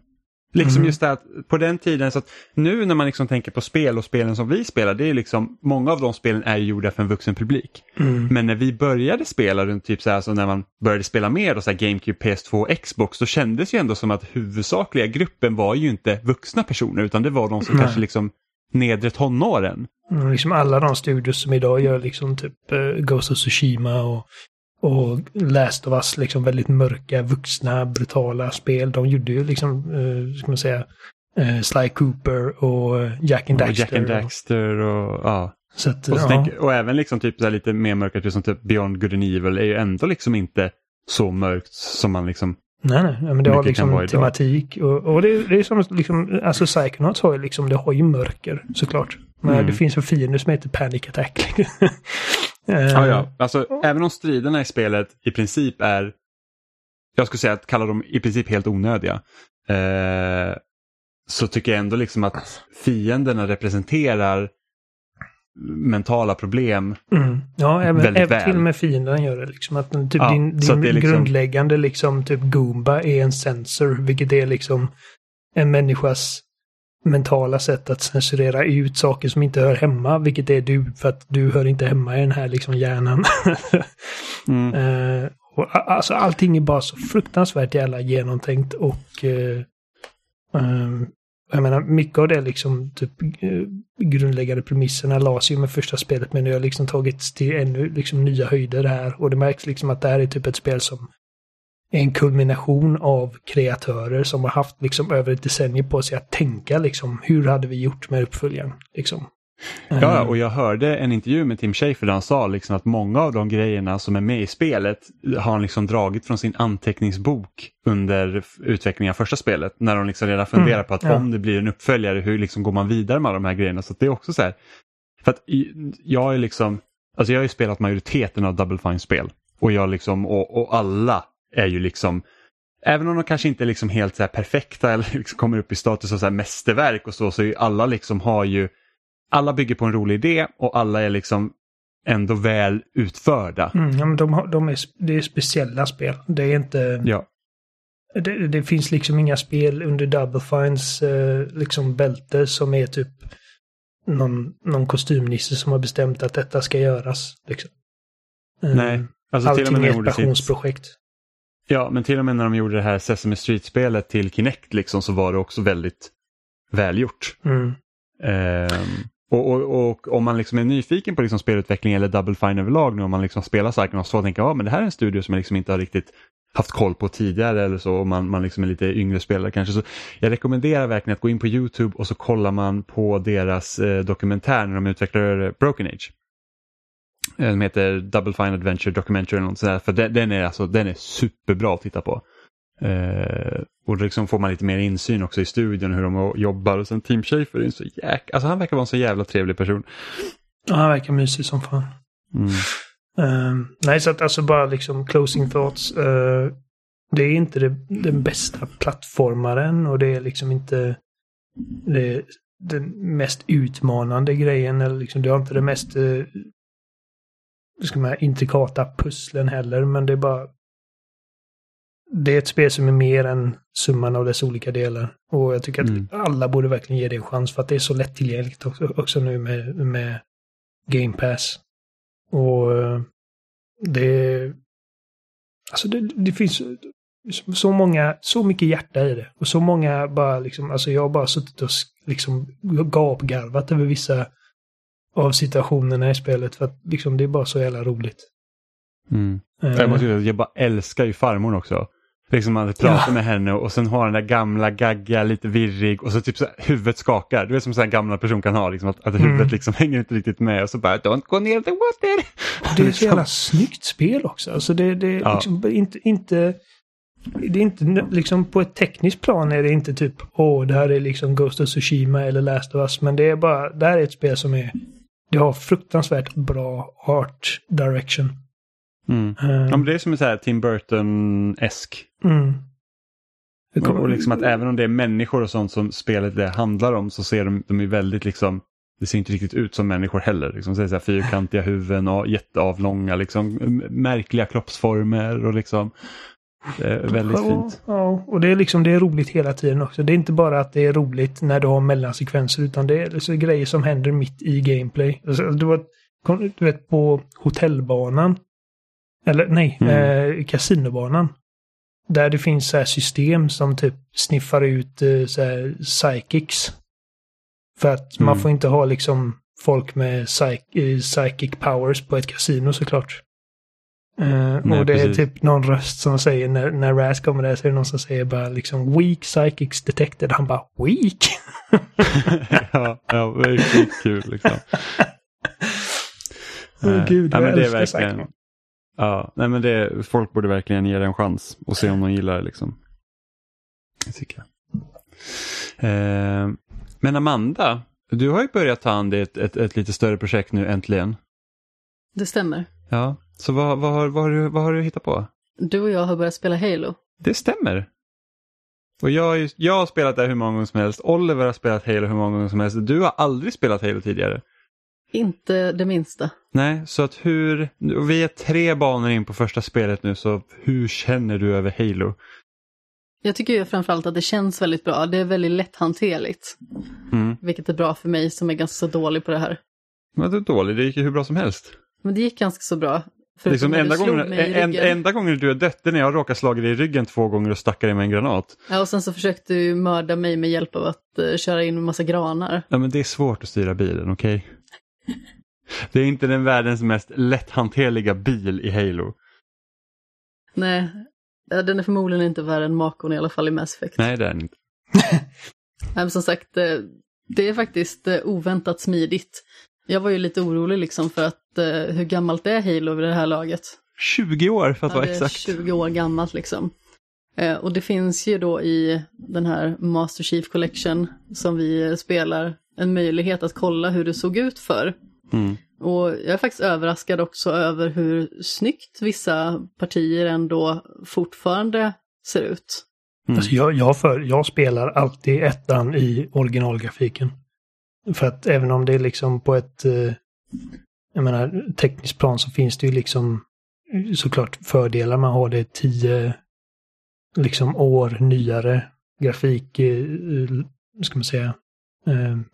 Liksom Mm. just det att på den tiden, så att nu när man liksom tänker på spel och spelen som vi spelar, det är liksom, många av de spelen är ju gjorda för en vuxen publik. Men när vi började spela runt typ så här, så när man började spela mer, då, så här GameCube, PS2, Xbox, så kändes ju ändå som att huvudsakliga gruppen var ju inte vuxna personer, utan det var de som Nej. kanske liksom nedre tonåren. Mm, Liksom alla de studios som idag gör liksom typ eh, Ghost of Tsushima och, och Last of Us, liksom väldigt mörka, vuxna, brutala spel. De gjorde ju liksom, eh, ska man säga, eh, Sly Cooper och eh, Jack and Och Daxter. Jack and Daxter och ja. Så att, Och, så ja. tänk, och även liksom typ så här lite mer mörkt, typ som typ Beyond Good and Evil är ju ändå liksom inte så mörkt som man liksom... Nej, nej, men det har liksom tematik och, och det, det är som liksom, alltså Psychonauts har ju liksom, det har ju mörker såklart. Men Mm. det finns en fiende som heter Panic Attack. Eh, Ja, ja. Alltså, även om striderna i spelet i princip är, jag skulle säga att kalla dem i princip helt onödiga, eh, så tycker jag ändå liksom att fienderna representerar mentala problem. Mm. Ja, även, även till och med fienden gör det. Liksom, att typ Ja, din att din är liksom- grundläggande liksom, typ Goomba är en sensor, vilket är liksom en människas mentala sätt att censurera ut saker som inte hör hemma, vilket är du, för att du hör inte hemma i den här liksom hjärnan. Mm. Eh, och, alltså allting är bara så fruktansvärt jävla genomtänkt och eh, ehm, jag menar, mycket av det liksom typ eh, grundläggande premisserna lades ju med första spelet men det har liksom tagits till ännu liksom nya höjder här och det märks liksom att det här är typ ett spel som en kulmination av kreatörer som har haft liksom över ett decennium på sig att tänka liksom hur hade vi gjort med uppföljaren liksom. Ja, Eh, och jag hörde en intervju med Tim Schafer där han sa liksom att många av de grejerna som är med i spelet har han liksom dragit från sin anteckningsbok under utvecklingen av första spelet. När de liksom redan funderar Mm, på att ja. om det blir en uppföljare, hur liksom går man vidare med de här grejerna? Så det är också så här, för att jag är liksom, alltså jag har ju spelat majoriteten av Double Fine-spel och jag liksom, och, och alla är ju liksom Även om de kanske inte är liksom helt så här perfekta eller liksom kommer upp i status av så här mästerverk och så, så är ju alla liksom har ju alla bygger på en rolig idé och alla är liksom ändå väl utförda. Mm, ja, men de, har, de är, det är speciella spel. Det är inte... Ja, Det, det finns liksom inga spel under Double Fines eh, liksom bälte som är typ någon, någon kostymnisse som har bestämt att detta ska göras. Liksom. Eh, nej. Alltså till och Allting med är ett passionsprojekt. Ja, men till och med när de gjorde det här Sesame Street-spelet till Kinect liksom så var det också väldigt välgjort. Mm. Ehm, och, och, och om man liksom är nyfiken på liksom spelutveckling eller Double Fine överlag nu om man liksom spelar Psychonauts så tänker jag ja, men det här är en studio som jag liksom inte har riktigt haft koll på tidigare eller så och man, man liksom är lite yngre spelare kanske. Så jag rekommenderar verkligen att gå in på YouTube och så kollar man på deras eh, dokumentär när de utvecklar Broken Age. Eh, Den heter Double Fine Adventure Documentary eller något sådär, för den, den, är alltså, den är superbra att titta på. Eh, och liksom får man lite mer insyn också i studion hur de jobbar och sen Tim Schafer är en så jäk... Alltså han verkar vara en så jävla trevlig person. Ja, han verkar mysig som fan. Mm. Eh, nej, så att alltså bara liksom closing thoughts. eh, det är inte det, den bästa plattformaren och det är liksom inte det, den mest utmanande grejen. Eller liksom, det har inte det mest... eh, ska man, intrikata pusslen heller, men det är bara... Det är ett spel som är mer än summan av dess olika delar. Och jag tycker att Mm. alla borde verkligen ge det en chans för att det är så lättillgängligt också, också nu med, med Game Pass. Och eh, det... Alltså det, det finns så många, så mycket hjärta i det. Och så många bara liksom, alltså jag har bara suttit och liksom gapgarvat över vissa av situationerna i spelet för att liksom det är bara så jävla roligt. Mm. Eh, Jag, måste säga, jag bara älskar ju farmor också. Liksom man pratar med henne och sen har den där gamla gagga, lite virrig och så typ så här, huvudet skakar. Du vet som en gammal person kan ha, liksom, att, att Mm. huvudet liksom hänger inte riktigt med och så bara don't go near the water. Det är så Liksom. jävla snyggt spel också. Alltså det, det är Ja. liksom inte, inte... Det är inte liksom på ett tekniskt plan är det inte typ åh det här är liksom Ghost of Tsushima eller Last of Us. Men det är bara, det här är ett spel som är... Det har fruktansvärt bra art direction. Mm. Eh, Ja, men det är som en så här Tim Burton-esk. mm. Och, liksom att även om det är människor och sånt som spelet det handlar om så ser de, de är väldigt liksom det ser inte riktigt ut som människor heller. Liksom, så är så här fyrkantiga huvuden och jätteavlånga, liksom, märkliga kroppsformer och liksom väldigt ja, fint. Ja, och det är liksom det är roligt hela tiden också. Det är inte bara att det är roligt när du har mellansekvenser utan det är liksom grejer som händer mitt i gameplay. Alltså, du, vet, du vet på hotellbanan. Eller nej, Mm. eh, kasinobanan. Där det finns så här system som typ sniffar ut eh, så här psychics. För att man Mm. får inte ha liksom folk med psych, eh, psychic powers på ett kasino såklart. Eh, Nej, och det är precis. typ någon röst som säger, när, när Raz kommer där så är det någon som säger bara liksom weak psychics detected. Han bara weak? ja, ja, det är skitkul liksom. Åh, Eh, gud, ja, jag men det är verkligen, Psycho. ja, nej, men det, folk borde verkligen ge det en chans och se om de gillar det. Liksom. Det tycker jag. Eh, men Amanda, du har ju börjat ta an dig ett, ett, ett lite större projekt nu äntligen. Det stämmer. Ja, så vad, vad, har, vad, har du, vad har du hittat på? Du och jag har börjat spela Halo. Det stämmer. Och jag, har ju- jag har spelat det hur många gånger som helst. Oliver har spelat Halo hur många gånger som helst. Du har aldrig spelat Halo tidigare. Inte det minsta. Nej, så att hur... Vi är tre banor in på första spelet nu, så hur känner du över Halo? Jag tycker ju framförallt att det känns väldigt bra. Det är väldigt lätthanterligt. Mm. Vilket är bra för mig som är ganska så dålig på det här. Men det är dåligt, det gick ju hur bra som helst. Men det gick ganska så bra. Liksom enda, gången, en, enda gången du har dött är när jag råkar slagit dig i ryggen två gånger och stackar dig med en granat. Ja, och sen så försökte du mörda mig med hjälp av att eh, köra in en massa granar. Ja, men det är svårt att styra bilen, okej? Det är inte den världens mest lätthanterliga bil i Halo. Nej, den är förmodligen inte värre än Makon i alla fall i Mass Effect. Nej, det är den inte. Nej, men som sagt, eh, det är faktiskt eh, oväntat smidigt. Jag var ju lite orolig liksom för att eh, hur gammalt är Halo vid det här laget? 20 år för att Ja, vara exakt. 20 år gammalt liksom. Eh, och det finns ju då i den här Master Chief Collection som vi eh, spelar en möjlighet att kolla hur det såg ut för. Mm. Och jag är faktiskt överraskad också över hur snyggt vissa partier ändå fortfarande ser ut. Mm. Alltså jag, jag, för, jag spelar alltid ettan i originalgrafiken. För att även om det är liksom på ett eh, jag menar, tekniskt plan så finns det ju liksom eh, såklart fördelar man har det tio liksom år nyare grafik, eh, ska man säga,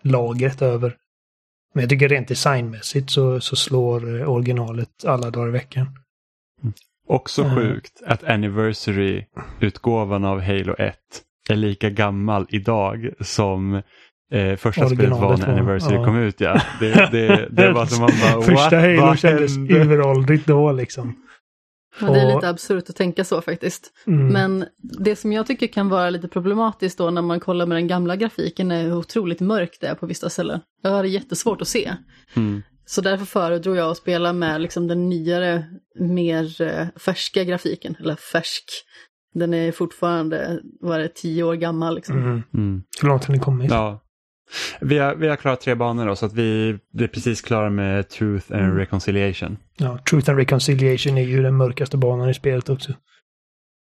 lagret över. Men jag tycker rent designmässigt så, så slår originalet alla dagar i veckan. Också Mm. sjukt att Anniversary-utgåvan av Halo 1 är lika gammal idag som eh, första spelet var när Anniversary ja. kom ut. Ja. Det, det, det var som man bara, Första? Halo Vad kändes hände? uråldrigt då liksom. Men det är lite absurt att tänka så faktiskt. Mm. Men det som jag tycker kan vara lite problematiskt då när man kollar med den gamla grafiken är hur otroligt mörkt det är på vissa ställen. Jag har det jättesvårt att se. Mm. Så därför föredrog jag att spela med liksom den nyare, mer eh, färska grafiken. Eller färsk. Den är fortfarande, vad är det, tio år gammal liksom. Mm. Mm. Hur långt har ni kommit? Ja. Vi har, vi har klarat tre banor då, så att vi är precis klara med Truth and Mm. Reconciliation. Ja, Truth and Reconciliation är ju den mörkaste banan i spelet också.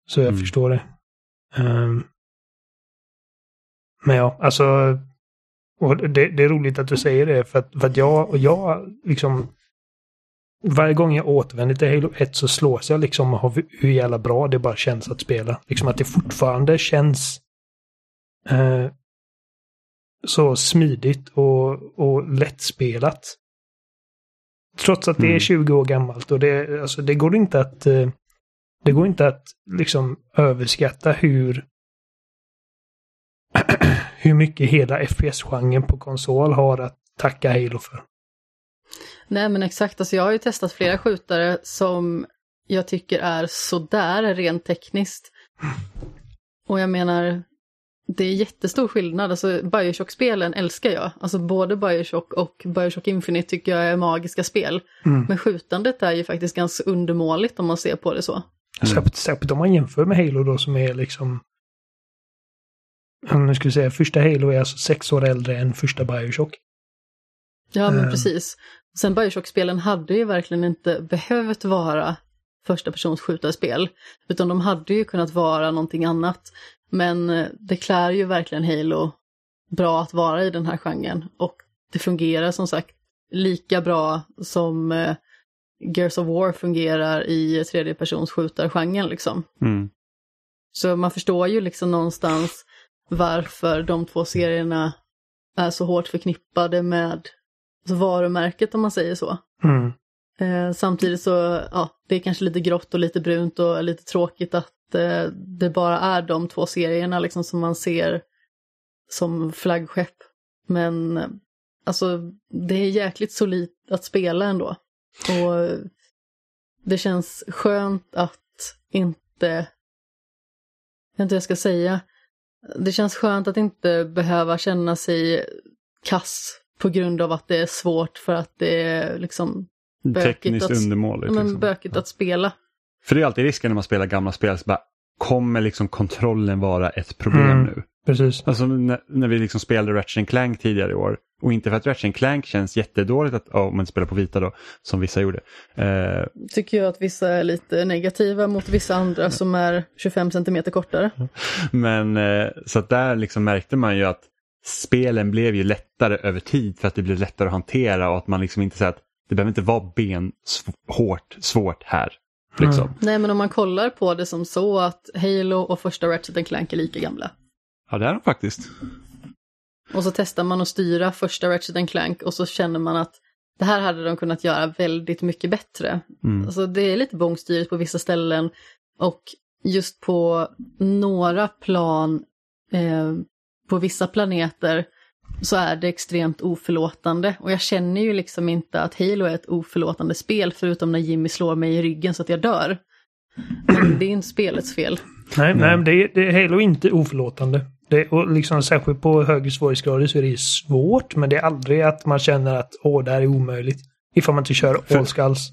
Så jag Mm. förstår det. Ehm, men ja, alltså... Det, det är roligt att du säger det, för att, för att jag, och jag liksom... varje gång jag återvänder till Halo 1 så slås jag liksom av hur jävla bra det bara känns att spela. Liksom att det fortfarande känns eh, så smidigt och, och lättspelat. Trots att det är Mm. 20 år gammalt och det, alltså, det går inte att eh, det går inte att liksom överskatta hur hur mycket hela FPS-genren på konsol har att tacka Halo för. Nej men exakt, alltså jag har ju testat flera skjutare som jag tycker är sådär rent tekniskt. Och jag menar, det är jättestor skillnad. Alltså Bioshock-spelen älskar jag. Alltså både Bioshock och Bioshock Infinite tycker jag är magiska spel. Mm. Men skjutandet är ju faktiskt ganska undermåligt om man ser på det så. Särskilt, särskilt om man jämför med Halo då som är liksom... Om nu skulle säga, första Halo är alltså sex år äldre än första Bioshock. Ja men Ehm. precis. Sen Bioshock-spelen hade ju verkligen inte behövt vara första persons skjutarspel. Utan de hade ju kunnat vara någonting annat. Men eh, det klär ju verkligen Halo bra att vara i den här genren. Och det fungerar som sagt lika bra som eh, Gears of War fungerar i tredje persons skjutargenren liksom. Mm. Så man förstår ju liksom någonstans varför de två serierna är så hårt förknippade med alltså varumärket om man säger så. Mm. Eh, samtidigt så, ja, det är kanske lite grått och lite brunt och lite tråkigt att eh, det bara är de två serierna liksom som man ser som flaggskepp. Men eh, alltså, det är jäkligt solidt att spela ändå. Och det känns skönt att inte, jag vet inte vad jag ska säga, det känns skönt att inte behöva känna sig kass på grund av att det är svårt för att det är liksom Bökigt Tekniskt att- undermåligt. men Liksom. bökigt att spela. För det är alltid risken när man spelar gamla spel. Så bara, kommer liksom kontrollen vara ett problem Mm. nu? Precis. Alltså när, när vi liksom spelade Ratchet Clank tidigare i år. Och inte för att Ratchet Clank känns jättedåligt att, om man spelar på vita då, som vissa gjorde. Eh, Tycker jag att vissa är lite negativa mot vissa andra som är 25 centimeter kortare. men eh, så att där liksom märkte man ju att spelen blev ju lättare över tid för att det blev lättare att hantera och att man liksom inte säger att det behöver inte vara ben hårt, svårt här. Liksom. Mm. Nej men om man kollar på det som så att Halo och första Ratchet Clank är lika gamla. Ja, det är de faktiskt. Och så testar man att styra första Ratchet Clank och så känner man att det här hade de kunnat göra väldigt mycket bättre. Mm. Alltså det är lite bångstyrigt på vissa ställen och just på några plan eh, på vissa planeter så är det extremt oförlåtande. Och jag känner ju liksom inte att Halo är ett oförlåtande spel förutom när Jimmy slår mig i ryggen så att jag dör. Men det är inte spelets fel. Nej, Nej. nej men det, är- det är Halo är inte oförlåtande. Det, och liksom, särskilt på högre svårighetsgrader så är det svårt, men det är aldrig att man känner att åh, det här är omöjligt. Ifall man inte kör all skulls.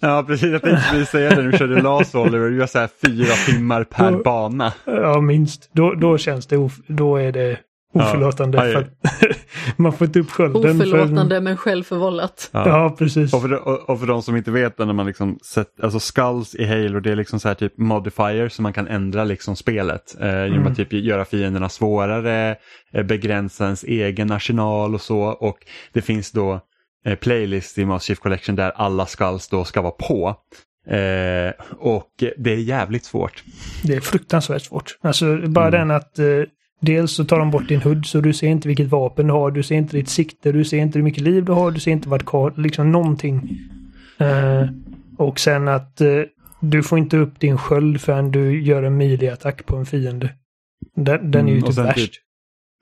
Ja, precis. Jag tänkte precis säga det när vi körde LAS Oliver. Du gör så här fyra timmar per bana. Ja, minst. Då, då känns det, of, då är det oförlåtande. Ja, för att man får inte upp skölden. Oförlåtande men självförvållat. För, ja, precis. Och för, de- och, för de som inte vet, när man liksom sett, alltså skulls i Halo, det är liksom så här typ modifiers som man kan ändra liksom spelet. Eh, genom Mm. att typ göra fienderna svårare, eh, begränsa ens egen arsenal och så. Och det finns då eh, playlist i Master Chief Collection där alla skulls då ska vara på. Eh, och det är jävligt svårt. Det är fruktansvärt svårt. Alltså bara Mm. den att eh, dels så tar de bort din HUD så du ser inte vilket vapen du har, du ser inte ditt sikte, du ser inte hur mycket liv du har, du ser inte vart kvar, liksom någonting. Eh, och sen att eh, du får inte upp din sköld förrän du gör en melee-attack på en fiende. Den, den är ju Mm, typ värst. typ-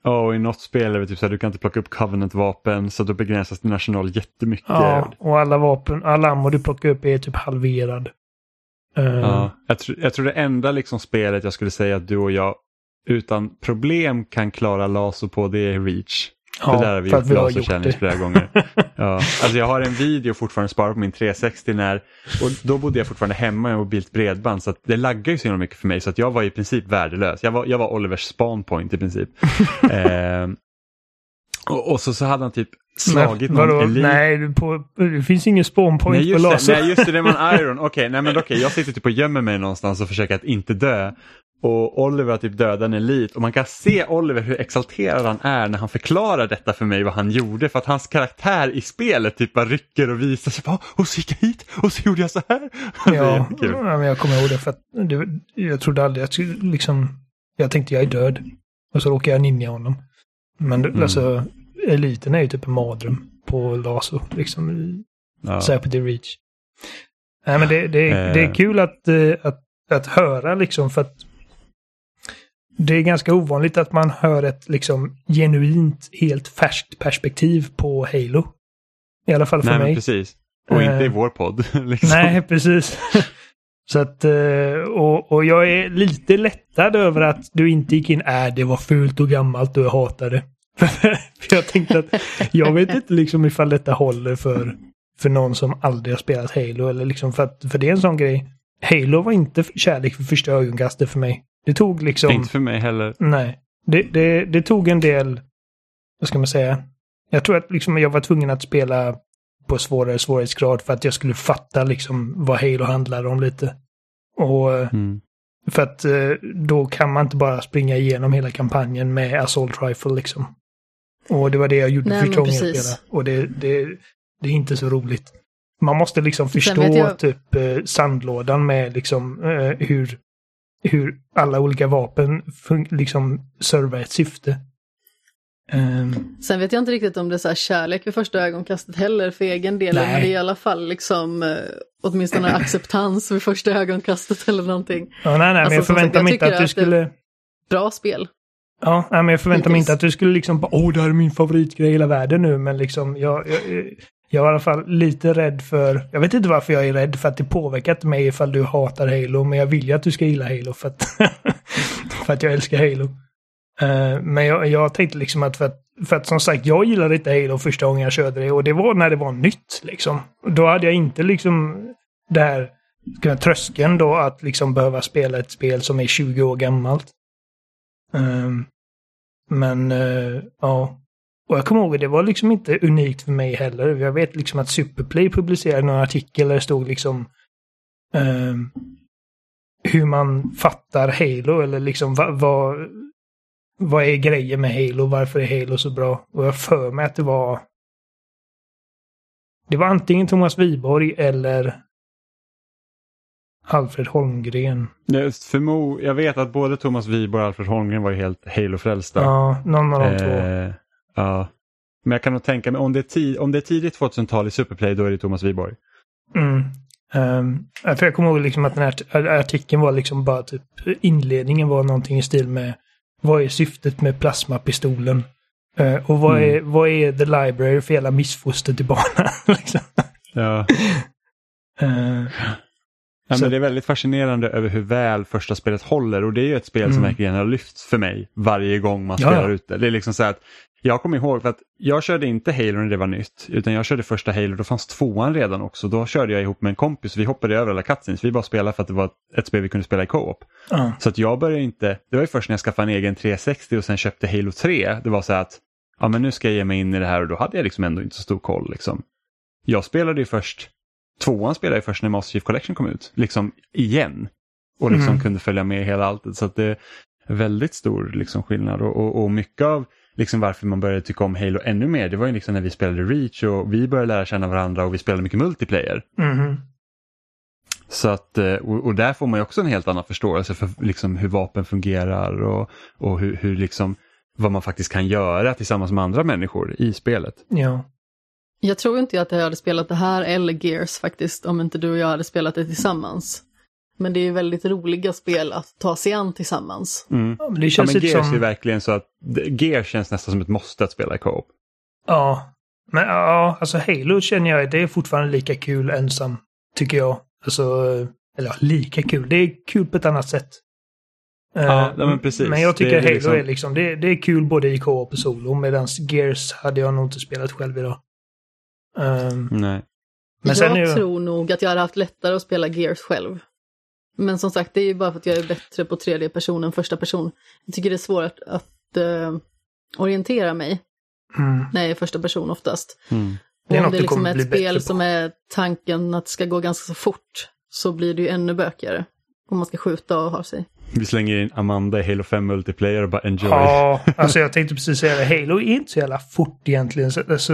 Ja, och i något spel är det typ så här, du kan inte plocka upp Covenant-vapen så då begränsas din arsenal jättemycket. Ja, och alla vapen, alla ammo du plockar upp är typ halverad. Eh, Ja, jag, tr jag tror det enda liksom spelet jag skulle säga att du och jag utan problem kan klara laser på det är Reach. ja, det där har vi gjort att vi har laser gjort challenge det. flera gånger. ja. Alltså jag har en video fortfarande sparad på min 360 när, och då bodde jag fortfarande hemma med mobilt bredband så att det laggar ju så himla mycket för mig så att jag var i princip värdelös. Jag var, jag var Olivers spawn point i princip. eh, och, och så, så hade han typ slagit Men, någon elit. Nej, på, det finns ingen spawn point Nej på laser. det, nej just det, det var en iron. Okej, nej men okej, jag sitter typ och gömmer mig någonstans och försöker att inte dö. Och Oliver typ dödar en elit och man kan se Oliver hur exalterad han är när han förklarar detta för mig vad han gjorde för att hans karaktär i spelet typ bara rycker och visar sig. Bara, och så gick jag hit och så gjorde jag så här. Det är Ja, jättekul. ja, men jag kommer ihåg det för att det, jag trodde aldrig att liksom... Jag tänkte jag är död. Och så råkar jag ninja honom. Men det- Mm. alltså, eliten är ju typ en mardröm på laser. Liksom, Ja. särskilt i Reach. Nej, men det, det, Eh. det är kul att, eh, att, att höra liksom för att det är ganska ovanligt att man hör ett liksom genuint, helt färskt perspektiv på Halo. I alla fall för Nej men mig. precis. Och inte i Eh. vår podd. Liksom. Nej, precis. Så att, eh, och, och jag är lite lättad över att du inte gick in, äh, det var fult och gammalt och jag hatar det. För jag tänkte att, jag vet inte liksom ifall detta håller för, för någon som aldrig har spelat Halo. Eller liksom för, att, för det är en sån grej. Halo var inte kärlek för första ögonkastet för mig. Det tog liksom... Inte för mig heller. Nej. Det, det, det tog en del, vad ska man säga? Jag tror att liksom jag var tvungen att spela på svårare svårighetsgrad för att jag skulle fatta liksom vad Halo handlar om lite. Och eh, Mm. för att eh, då kan man inte bara springa igenom hela kampanjen med Assault Rifle liksom. Och det var det jag gjorde Nej, precis. spelade. Och det, det, det är inte så roligt. Man måste liksom förstå jag- typ eh, sandlådan med liksom hur, hur alla olika vapen liksom servar ett syfte. Ehm, Sen vet jag inte riktigt om det är så här kärlek vid första ögonkastet heller för egen del. Nej. Men det är i alla fall liksom eh, åtminstone acceptans vid första ögonkastet eller någonting. ja, nej, nej, Alltså, men jag sagt, förväntar mig inte att du att det- skulle... Bra spel. Ja, nej, men jag förväntar mig inte att du skulle liksom bara, åh, det här är min favoritgrej i hela världen nu, men liksom jag, jag, jag är i alla fall lite rädd för, jag vet inte varför jag är rädd för att det påverkar inte mig ifall du hatar Halo, men jag vill ju att du ska gilla Halo för att, för att jag älskar Halo. Eh, men jag, jag tänkte liksom att för, att för att som sagt, jag gillade inte Halo första gången jag körde det och det var när det var nytt liksom. Då hade jag inte liksom det här tröskeln då att liksom behöva spela ett spel som är 20 år gammalt. Ehm, men eh, ja. Och jag kommer ihåg att det var liksom inte unikt för mig heller. Jag vet liksom att Superplay publicerade någon artikel där det stod liksom ehm, hur man fattar Halo eller liksom vad, vad, vad är grejen med Halo? Varför är Halo så bra? Och jag för mig att det var det var antingen Thomas Wiborg eller Alfred Holmgren. Jag, förmo, jag vet att både Thomas Wiborg och Alfred Holmgren var ju helt Halo-frälsta. Ja, någon av de två. Ja. Men jag kan nog tänka mig, om det är, ti- om det är tidigt 2000-tal i Superplay, då är det Thomas Wiborg. Mm. Um, för jag kommer ihåg liksom att den här artikeln var liksom bara typ inledningen var någonting i stil med vad är syftet med plasmapistolen? Eh, och vad, Mm. är, vad är the library för jävla missfoster till barnen? liksom. Ja. Eh, Ja, men det är väldigt fascinerande över hur väl första spelet håller och det är ju ett spel som Mm. verkligen har lyfts för mig varje gång man spelar ja. ut det. Det är liksom så att jag kommer ihåg för att jag körde inte Halo när det var nytt utan jag körde första Halo, då fanns tvåan redan också. Då körde jag ihop med en kompis, vi hoppade över alla cutscenes, vi bara spelade för att det var ett spel vi kunde spela i co-op. ja. Så att jag började inte, det var ju först när jag skaffade en egen 360 och sen köpte Halo 3, det var så att ja men nu ska jag ge mig in i det här och då hade jag liksom ändå inte så stor koll liksom. Jag spelade ju först, tvåan spelade jag först när Master Chief Collection kom ut, liksom igen. Och liksom Mm. kunde följa med hela alltet så att det är väldigt stor liksom skillnad och, och, och mycket av liksom varför man började tycka om Halo ännu mer, det var ju liksom när vi spelade Reach och vi började lära känna varandra och vi spelade mycket multiplayer. Mhm. Så att, eh, och, och där får man ju också en helt annan förståelse för liksom hur vapen fungerar och, och hur, hur liksom, vad man faktiskt kan göra tillsammans med andra människor i spelet. ja. Jag tror inte att jag hade spelat det här eller Gears faktiskt om inte du och jag hade spelat det tillsammans. Men det är ju väldigt roliga spel att ta sig an tillsammans. Mm. Ja, men det Ja, känns men lite Gears är som... verkligen så att Gears känns nästan som ett måste att spela i co-op. Ja. Men ja, alltså Halo känner jag, det är fortfarande lika kul ensam. Tycker jag. Alltså, eller ja, lika kul. Det är kul på ett annat sätt. Ja, Eh, ja, men precis. Men jag tycker Det är Halo liksom- är liksom, det, det är kul både i co-op och solo. Medan Gears hade jag nog inte spelat själv idag. Ehm, Nej. men sen jag är tror nog att jag hade haft lättare att spela Gears själv. Men som sagt, det är ju bara för att jag är bättre på tredje person än första person. Jag tycker det är svårt att, att eh, orientera mig mm, när jag är första person oftast. Mm. Det är Och något om det liksom är bli ett spel som är tanken att det ska gå ganska så fort så blir det ju ännu bökigare. Om man ska skjuta och ha sig. Vi slänger in Amanda i Halo 5 multiplayer och bara enjoy. Ja, alltså jag tänkte precis säga det. Halo är inte så jävla fort egentligen. Så, alltså,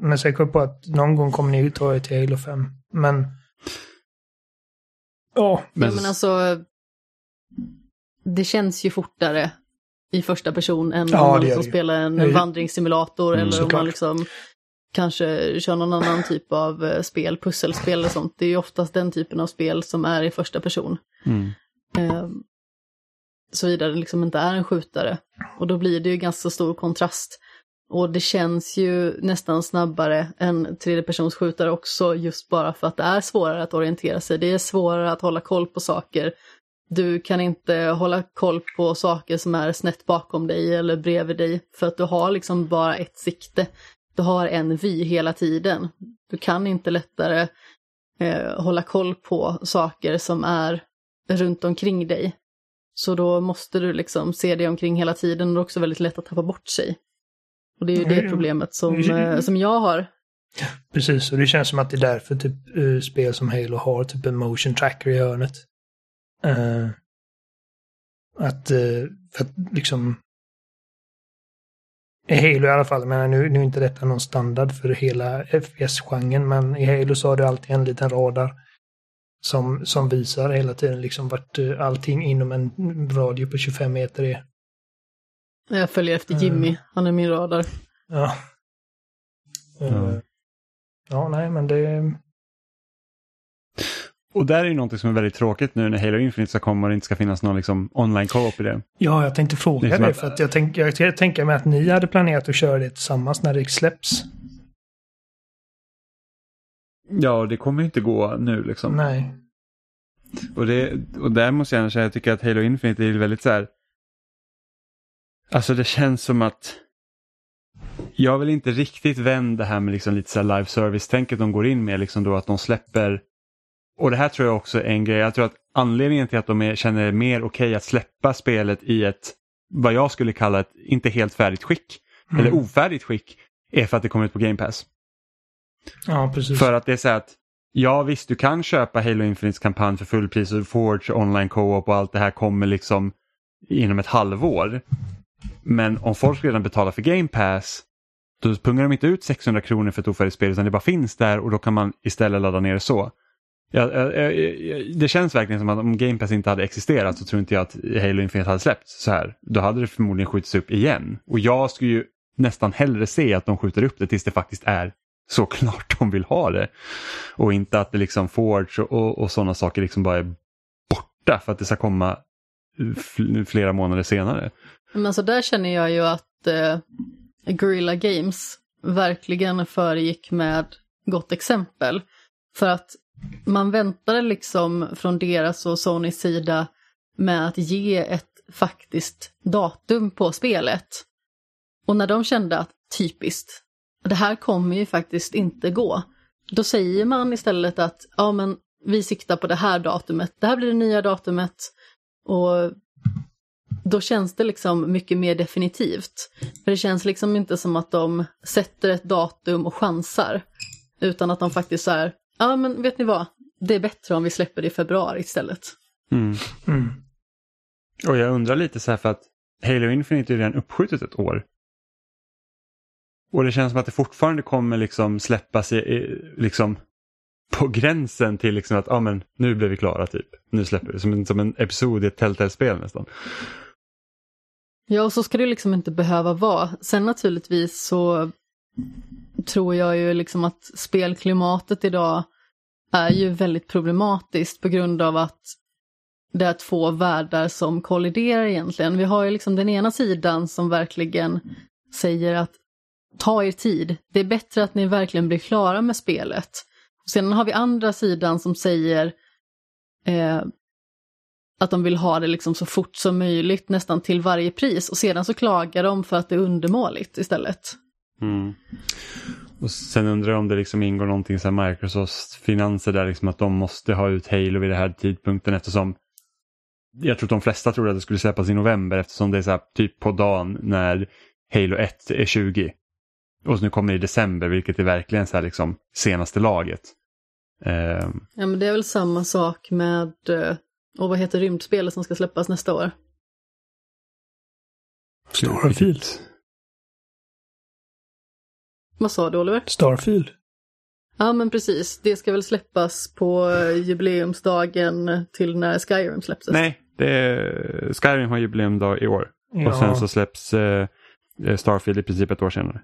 men kom jag på att någon gång kommer ni ta er till Halo 5. Men... Ja. Men, ja, men alltså... Det känns ju fortare i första person än Ja, om man liksom spelar en ju- vandringssimulator Mm, eller om man liksom kanske kör någon annan typ av eh, spel, pusselspel eller sånt. Det är ju oftast den typen av spel som är i första person. Mm. Eh, Såvida det liksom inte är en skjutare. Och då blir det ju ganska stor kontrast. Och det känns ju nästan snabbare än tredjepersonsskjutare också just bara för att det är svårare att orientera sig. Det är svårare att hålla koll på saker. Du kan inte hålla koll på saker som är snett bakom dig eller bredvid dig för att du har liksom bara ett sikte. Du har en vy hela tiden. Du kan inte lättare eh, hålla koll på saker som är runt omkring dig. Så då måste du liksom se dig omkring hela tiden och det är också väldigt lätt att tappa bort sig. Och det är ju det problemet som, eh, som jag har. Precis, och det känns som att det är därför typ eh, spel som Halo har typ en motion tracker i hörnet. Eh, att, eh, för att liksom... I Halo i alla fall, men nu, nu är inte detta någon standard för hela FPS-genren, men i Halo så har du alltid en liten radar som, som visar hela tiden liksom vart allting inom en radie på 25 meter är. Jag följer efter Mm. Jimmy, han är min radar. Ja. Eh, Ja. nej, men det... Och där är ju någonting som är väldigt tråkigt nu när Halo Infinite ska komma och det inte ska finnas någon liksom online co-op i det. Ja, jag tänkte fråga Liksom det att- för att jag, tänk, jag, jag tänker mig att ni hade planerat att köra det tillsammans när det släpps. Ja, det kommer ju inte gå nu liksom. Nej. Och, det, och där måste jag säga, jag tycker att Halo Infinite är väldigt så här. Alltså det känns som att jag vill inte riktigt vända det här med liksom lite så live service-tänket de går in med, liksom då att de släpper. Och det här tror jag också är en grej, jag tror att anledningen till att de är, känner det mer okej att släppa spelet i ett, vad jag skulle kalla ett inte helt färdigt skick, Mm. eller ofärdigt skick, är för att det kommer ut på Game Pass. Ja, precis. För att det är så här att ja visst du kan köpa Halo Infinites kampanj för fullpris och Forge online co-op och allt det här kommer liksom inom ett halvår. Men om folk redan betalar för Game Pass då pungar de inte ut 600 kronor för ett ofärdigt spel utan det bara finns där och då kan man istället ladda ner det så. Ja, ja, ja, det känns verkligen som att om Game Pass inte hade existerat så tror inte jag att Halo Infinite hade släppts så här. Då hade det förmodligen skjutits upp igen. Och jag skulle ju nästan hellre se att de skjuter upp det tills det faktiskt är så klart de vill ha det. Och inte att det liksom Forge och, och, och sådana saker liksom bara är borta för att det ska komma flera månader senare. Men så där känner jag ju att eh, Guerrilla Games verkligen föregick med gott exempel. För att man väntade liksom från deras och Sonys sida med att ge ett faktiskt datum på spelet. Och när de kände att typiskt, det här kommer ju faktiskt inte gå. Då säger man istället att ja men vi siktar på det här datumet, det här blir det nya datumet. Och då känns det liksom mycket mer definitivt. För det känns liksom inte som att de sätter ett datum och chansar. Utan att de faktiskt så här, ja men vet ni vad, det är bättre om vi släpper det i februari istället. Mm. Mm. Och jag undrar lite så här för att Halo Infinite är ju redan uppskjutet ett år. Och det känns som att det fortfarande kommer liksom släppas i, i, liksom på gränsen till liksom att ah, men nu blir vi klara typ. Nu släpper vi som en, som en episod i ett Telltale-spel nästan. Ja, och så ska det liksom inte behöva vara. Sen naturligtvis så tror jag ju liksom att spelklimatet idag är ju väldigt problematiskt på grund av att det är två världar som kolliderar egentligen. Vi har ju liksom den ena sidan som verkligen säger att ta er tid, det är bättre att ni verkligen blir klara med spelet. Och sen har vi andra sidan som säger eh, att de vill ha det liksom så fort som möjligt, nästan till varje pris. Och sedan så klagar de för att det är undermåligt istället. Mm. Och sen undrar jag om det liksom ingår någonting så Microsofts finanser där liksom att de måste ha ut Halo vid den här tidpunkten eftersom jag tror att de flesta trodde att det skulle släppas i november eftersom det är så här typ på dagen när Halo 1 är 20. Och nu kommer det i december vilket är verkligen så här liksom senaste laget. Ehm, Ja men det är väl samma sak med, eh, Och vad heter rymdspelet som ska släppas nästa år? Starfield. Vad sa du Oliver? Starfield. Ja men precis, det ska väl släppas på jubileumsdagen till när Skyrim släpps. Nej, det är, Skyrim har jubileumdag i år. Ja. Och sen så släpps eh, Starfield i princip ett år senare.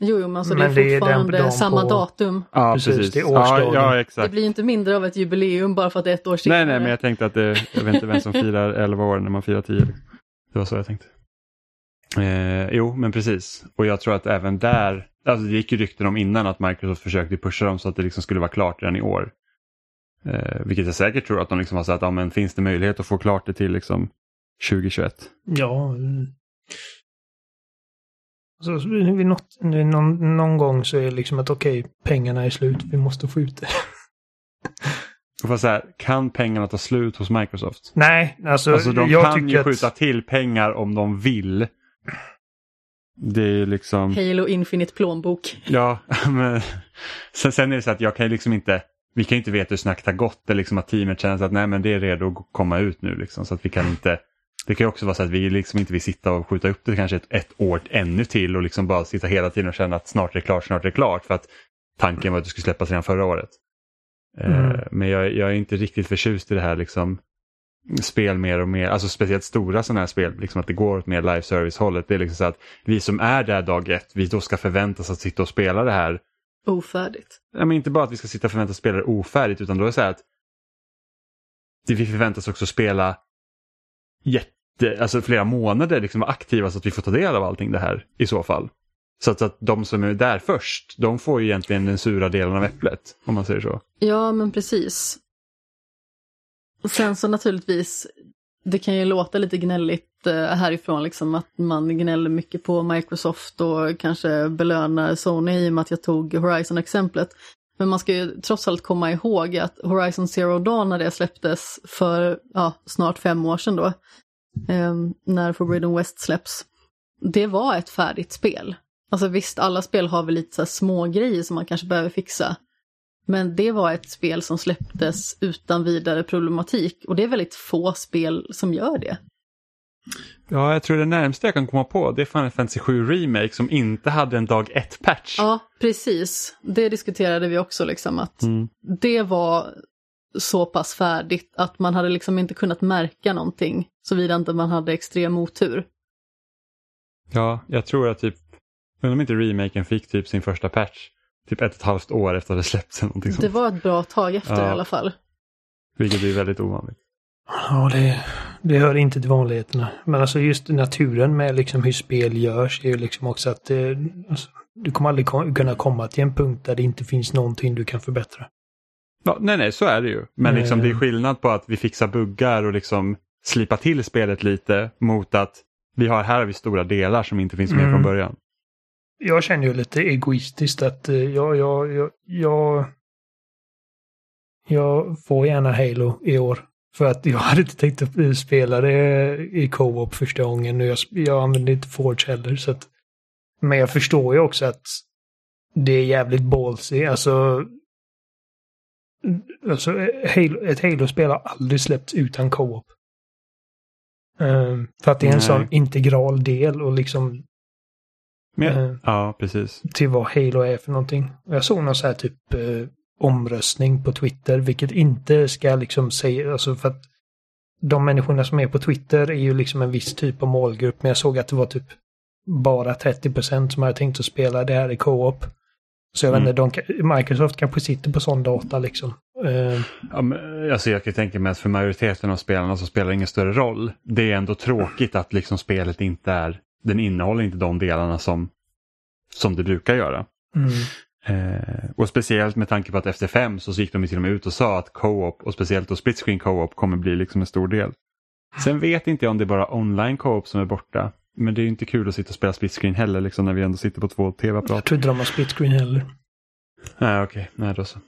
Jo, jo men alltså Men det är det är den- fortfarande de samma på- datum. Ja, Precis, precis. det är ja, årsdagen. ja, Det exakt. blir ju inte mindre av ett jubileum bara för att det är ett år senare. Nej, nej, men jag tänkte att det, jag vet inte vem som firar 11 år när man firar 10. Det var så jag tänkte. Eh, jo, men precis. Och jag tror att även där, alltså det gick ju rykten om innan att Microsoft försökte pusha dem så att det liksom skulle vara klart redan i år. Eh, vilket jag säkert tror att de liksom har sagt, ja men finns det möjlighet att få klart det till liksom 2021? Ja. Mm. Så vid något, vid någon, någon gång så är det liksom att okej, pengarna är slut, vi måste få ut det. För så här, kan pengarna ta slut hos Microsoft? Nej, alltså, Alltså de jag kan ju att... skjuta till pengar om de vill. Det är liksom... Halo Infinite plånbok. Ja, men sen, sen är det så att jag kan ju liksom inte, vi kan ju inte veta hur snacket har gått eller liksom att teamet känner att nej men det är redo att komma ut nu liksom så att vi kan inte, det kan ju också vara så att vi liksom inte vill sitta och skjuta upp det kanske ett, ett år ännu till och liksom bara sitta hela tiden och känna att snart är det klart, snart är det klart för att tanken var att det skulle släppas redan förra året. Eh, Mm. Men jag, jag är inte riktigt förtjust i det här liksom spel mer och mer, alltså speciellt stora sådana här spel, liksom att det går åt mer live service-hållet. Det är liksom så att vi som är där dag ett, vi då ska förväntas att sitta och spela det här Ofärdigt. Ja, men inte bara att vi ska sitta och förväntas spela det ofärdigt utan då är det så här att vi förväntas också spela jätte, alltså flera månader liksom vara aktiva så att vi får ta del av allting det här i så fall. Så att, att de som är där först, de får ju egentligen den sura delen av äpplet om man säger så. Ja, men precis. Och sen så naturligtvis, det kan ju låta lite gnälligt eh, härifrån, liksom att man gnäller mycket på Microsoft och kanske belönar Sony i och med att jag tog Horizon-exemplet. Men man ska ju trots allt komma ihåg att Horizon Zero Dawn när det släpptes för ja, snart fem år sedan då, eh, när Forbidden West släpps, det var ett färdigt spel. Alltså visst, alla spel har väl lite så små grejer som man kanske behöver fixa. Men det var ett spel som släpptes utan vidare problematik och det är väldigt få spel som gör det. Ja, jag tror det närmaste jag kan komma på det är Final Fantasy 7 Remake som inte hade en dag ett patch. Ja, precis. Det diskuterade vi också liksom att Mm. det var så pass färdigt att man hade liksom inte kunnat märka någonting såvida inte man hade extrem otur. Ja, jag tror att typ, undrar om inte remaken fick typ sin första patch typ ett och ett halvt år efter att det släppts någonting sånt. Det var ett bra tag efter Ja. i alla fall. Vilket är väldigt ovanligt. Ja, det, det hör inte till vanligheterna. Men alltså just naturen med liksom hur spel görs är ju liksom också att det, alltså, du kommer aldrig kunna komma till en punkt där det inte finns någonting du kan förbättra. Ja, nej, nej, så är det ju. Men liksom, Eh. det är skillnad på att vi fixar buggar och liksom slipa till spelet lite mot att vi har, här har vi stora delar som inte finns med Mm. från början. Jag känner ju lite egoistiskt att eh, jag, jag, jag, jag, jag får gärna Halo i år. För att jag hade inte tänkt att eh, spela det i co-op första gången jag, jag använde inte Forge heller. Så att, men jag förstår ju också att det är jävligt ballsy. Alltså, alltså Halo, ett Halo-spel har aldrig släppts utan co-op. Ehm, för att det är en Nej. sån integral del och liksom Men, Eh. Ja, precis. till vad Halo är för någonting. Jag såg någon så här typ eh, omröstning på Twitter, vilket inte ska liksom säga, alltså för att de människorna som är på Twitter är ju liksom en viss typ av målgrupp, men jag såg att det var typ bara 30% som hade tänkt att spela det här i co-op. Så jag Mm. vet inte, de, Microsoft kanske sitter på sån data liksom. Eh, Ja, men, alltså jag kan tänka mig att för majoriteten av spelarna så spelar det ingen större roll. Det är ändå tråkigt att liksom spelet inte är, den innehåller inte de delarna som, som det brukar göra. mm. Eh, och speciellt med tanke på att efter fem så gick de till och med ut och sa att co-op och speciellt då split screen co-op kommer bli liksom en stor del. Sen vet inte jag om det är bara online co-op som är borta. Men det är inte kul att sitta och spela split screen heller liksom när vi ändå sitter på två Jag tv-apparater. tror inte de har split screen heller. Nej okej, nej då så.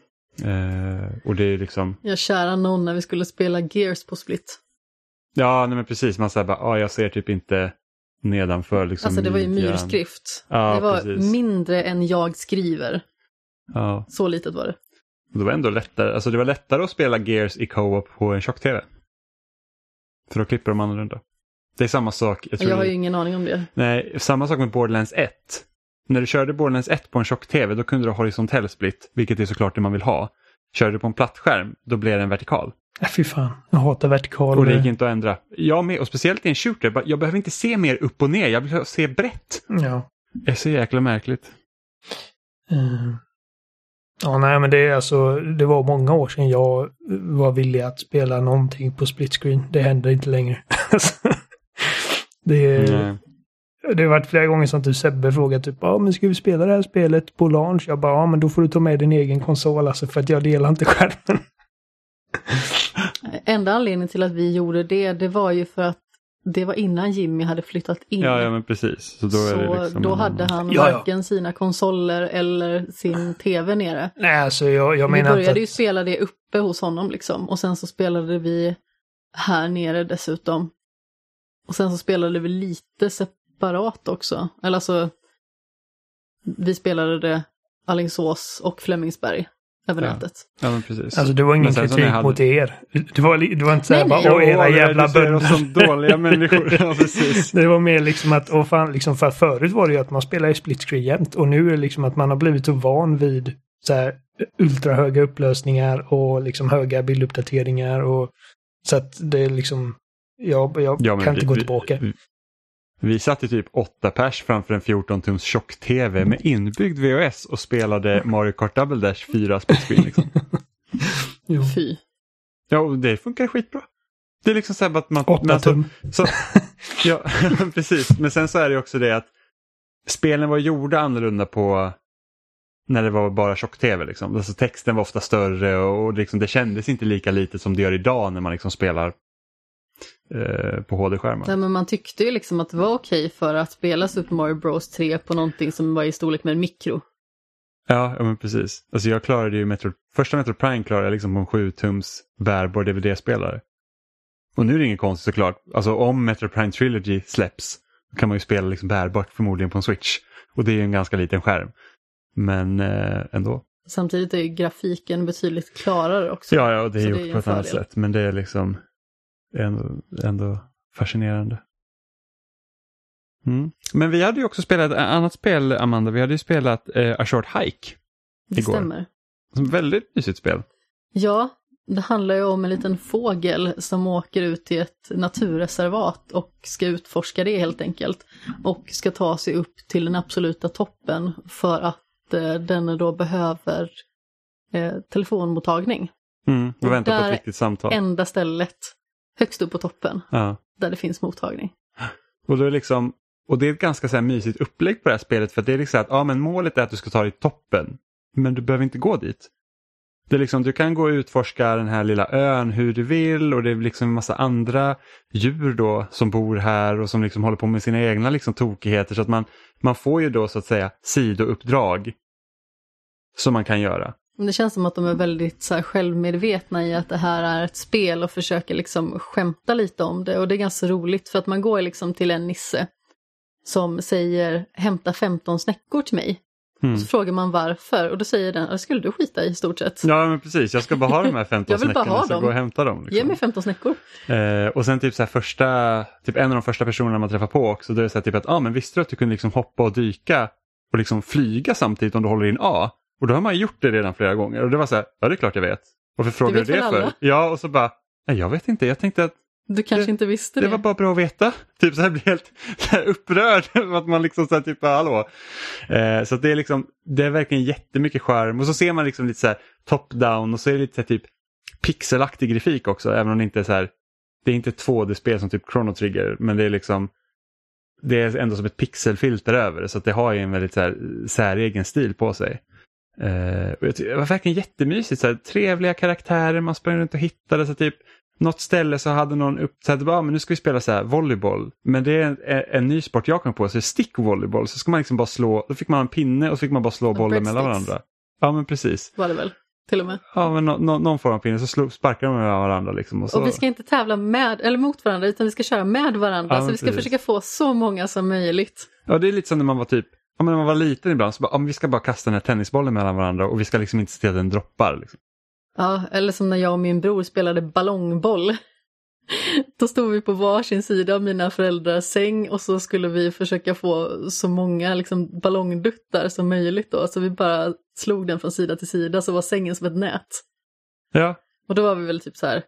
Eh, och det är liksom, Jag kära någon när vi skulle spela Gears på Split. ja nej men precis, man säger bara, ah, jag ser typ inte nedanför liksom. Alltså det var ju midjan." myrskrift. Ja, det var precis. mindre än jag skriver. Ja, Så litet var det. det var ändå lättare, alltså det var lättare att spela Gears i co-op på en tjock-tv. För då klipper de annorlunda. Det är samma sak. Jag, tror har ju ingen aning om det. Nej, samma sak med Borderlands 1. När du körde Borderlands 1 på en tjock-tv då kunde du ha horisontell split, vilket är såklart det man vill ha. Körde du på en platt skärm, då blev det en vertikal. Ja, fy fan. Jag hatar vertikal. Och det gick inte att ändra. Jag med, och speciellt i en shooter, jag behöver inte se mer upp och ner, jag vill se brett. Ja. Det är så jäkla märkligt. Mm. Ja, nej, men det är alltså, det var många år sedan jag var villig att spela någonting på split screen. Det händer inte längre. det, Nej. det har varit flera gånger som du Sebbe frågat typ, ja men ska vi spela det här spelet på launch? Jag bara, ja men då får du ta med din egen konsol alltså för att jag delar inte skärmen. Enda anledningen till att vi gjorde det, det var ju för att det var innan Jimmy hade flyttat in. Ja, ja, men precis. Så då, är det så liksom då hade han Ja, ja. varken sina konsoler eller sin tv nere. Nej, alltså jag, jag Vi menar började inte ju att... spela det uppe hos honom liksom och sen så spelade vi här nere dessutom. Och sen så spelade vi lite separat också. Eller alltså, vi spelade det Alingsås och Flemingsberg över Ja. nätet. Ja, men precis. Alltså det var ingen sen kritik hade- mot er. Det var, det var inte så här Nej, bara, åh era jävla bönder. som dåliga människor. Ja, precis. Det var mer liksom att, och fan, liksom för förut var det ju att man spelade i split screen jämt och nu är det liksom att man har blivit så van vid så här ultrahöga upplösningar och liksom höga bilduppdateringar och så att det är liksom, jag, jag Ja, kan inte vi- gå vi- tillbaka. Vi, vi satt i typ åtta pers framför en 14-tums tjock-tv med inbyggd VHS och spelade Mario Kart Double Dash 4 split screen. Liksom. Jo. Fy. Ja, och det funkar skitbra. Det är liksom så här att man... Åtta alltså- tum. Så, ja, precis. Men sen så är det också det att spelen var gjorda annorlunda på när det var bara tjock-tv. Liksom. Alltså, texten var ofta större och, och liksom, det kändes inte lika litet som det gör idag när man liksom spelar eh, på HD-skärmar. Nej, men man tyckte ju liksom att det var okej för att spela Super Mario Bros 3 på någonting som var i storlek med en mikro. Ja, ja men precis. Alltså jag klarade ju Metro, första Metro Prime klarade jag liksom på en 7-tums bärbar DVD-spelare. Och nu är det inget konstigt såklart. Alltså om Metro Prime Trilogy släpps kan man ju spela liksom bärbart förmodligen på en Switch. Och det är ju en ganska liten skärm. Men eh, ändå. Samtidigt är grafiken betydligt klarare också. Ja, ja, och det är Så gjort det är ju på ett annat sätt. Men det är liksom ändå, ändå fascinerande. Mm. Men vi hade ju också spelat ett annat spel, Amanda. Vi hade ju spelat eh, A Short Hike. Det igår. stämmer. Som väldigt mysigt spel. Ja, det handlar ju om en liten fågel som åker ut till ett naturreservat och ska utforska det helt enkelt. Och ska ta sig upp till den absoluta toppen för att eh, den då behöver eh, telefonmottagning. Mm, och Och vänta på ett riktigt samtal. Enda stället högst upp på toppen Ja. där det finns mottagning. Och, då är liksom, och det är ett ganska så här mysigt upplägg på det här spelet för det är liksom att ja, men målet är att du ska ta dig till toppen. Men du behöver inte gå dit. Det är liksom, du kan gå och utforska den här lilla ön hur du vill och det är liksom en massa andra djur då som bor här och som liksom håller på med sina egna liksom tokigheter. Så att man, man får ju då så att säga sidouppdrag som man kan göra. Det känns som att de är väldigt så här, självmedvetna i att det här är ett spel och försöker liksom skämta lite om det. Och det är ganska roligt för att man går liksom till en nisse som säger hämta 15 snäckor till mig. Mm. Och så frågar man varför och då säger den, det skulle du skita i i stort sett. Ja men precis, jag ska bara ha de här 15 Jag vill bara snäckorna så gå och hämta dem. Ge Liksom. mig 15 snäckor. Eh, och sen typ så här första, typ en av de första personerna man träffar på också, då är det så här typ att, ja ah, men visste du att du kunde liksom hoppa och dyka och liksom flyga samtidigt om du håller in A? Och då har man gjort det redan flera gånger och det var så här, ja det är klart jag vet. Varför frågar du det för? alla? Ja och så bara, nej jag vet inte, jag tänkte att Du kanske Det- inte visste det det. var bara bra att veta. Typ så här blir helt här upprörd att man liksom så här typ, hallå. Eh, så det är liksom, det är verkligen jättemycket skärm och så ser man liksom lite så här top-down och så är det lite så här typ pixelaktig grafik också, även om det inte är så här, det är inte ett 2D-spel som typ Chrono Trigger, men det är liksom, det är ändå som ett pixelfilter över det, så att det har ju en väldigt så här, säregen stil på sig. Eh, och det var verkligen jättemysigt, så här, trevliga karaktärer, man sprang runt och hittade, så typ något ställe så hade någon upp, så här, ah, men nu ska vi spela så här volleyboll. Men det är en, en, ny sport jag kom på, så stickvolleyboll. Så ska man liksom bara slå, då fick man en pinne och så fick man bara slå bollen mellan varandra. Ja men precis. Var det väl, till och med. Ja men nå, nå, någon form av pinne så slå, sparkar de mellan varandra liksom. Och så, Och vi ska inte tävla med, eller mot varandra, utan vi ska köra med varandra. Ja, så vi ska precis. försöka få så många som möjligt. Ja det är lite som när man var typ, ja, men när man var liten ibland så bara, ja, men vi ska bara kasta den här tennisbollen mellan varandra och vi ska liksom inte se till att den droppar. Liksom. Ja, eller som när jag och min bror spelade ballongboll. Då stod vi på varsin sida av mina föräldrars säng och så skulle vi försöka få så många liksom, ballongduttar som möjligt då. Så vi bara slog den från sida till sida så var sängen som ett nät. Ja. Och då var vi väl typ så här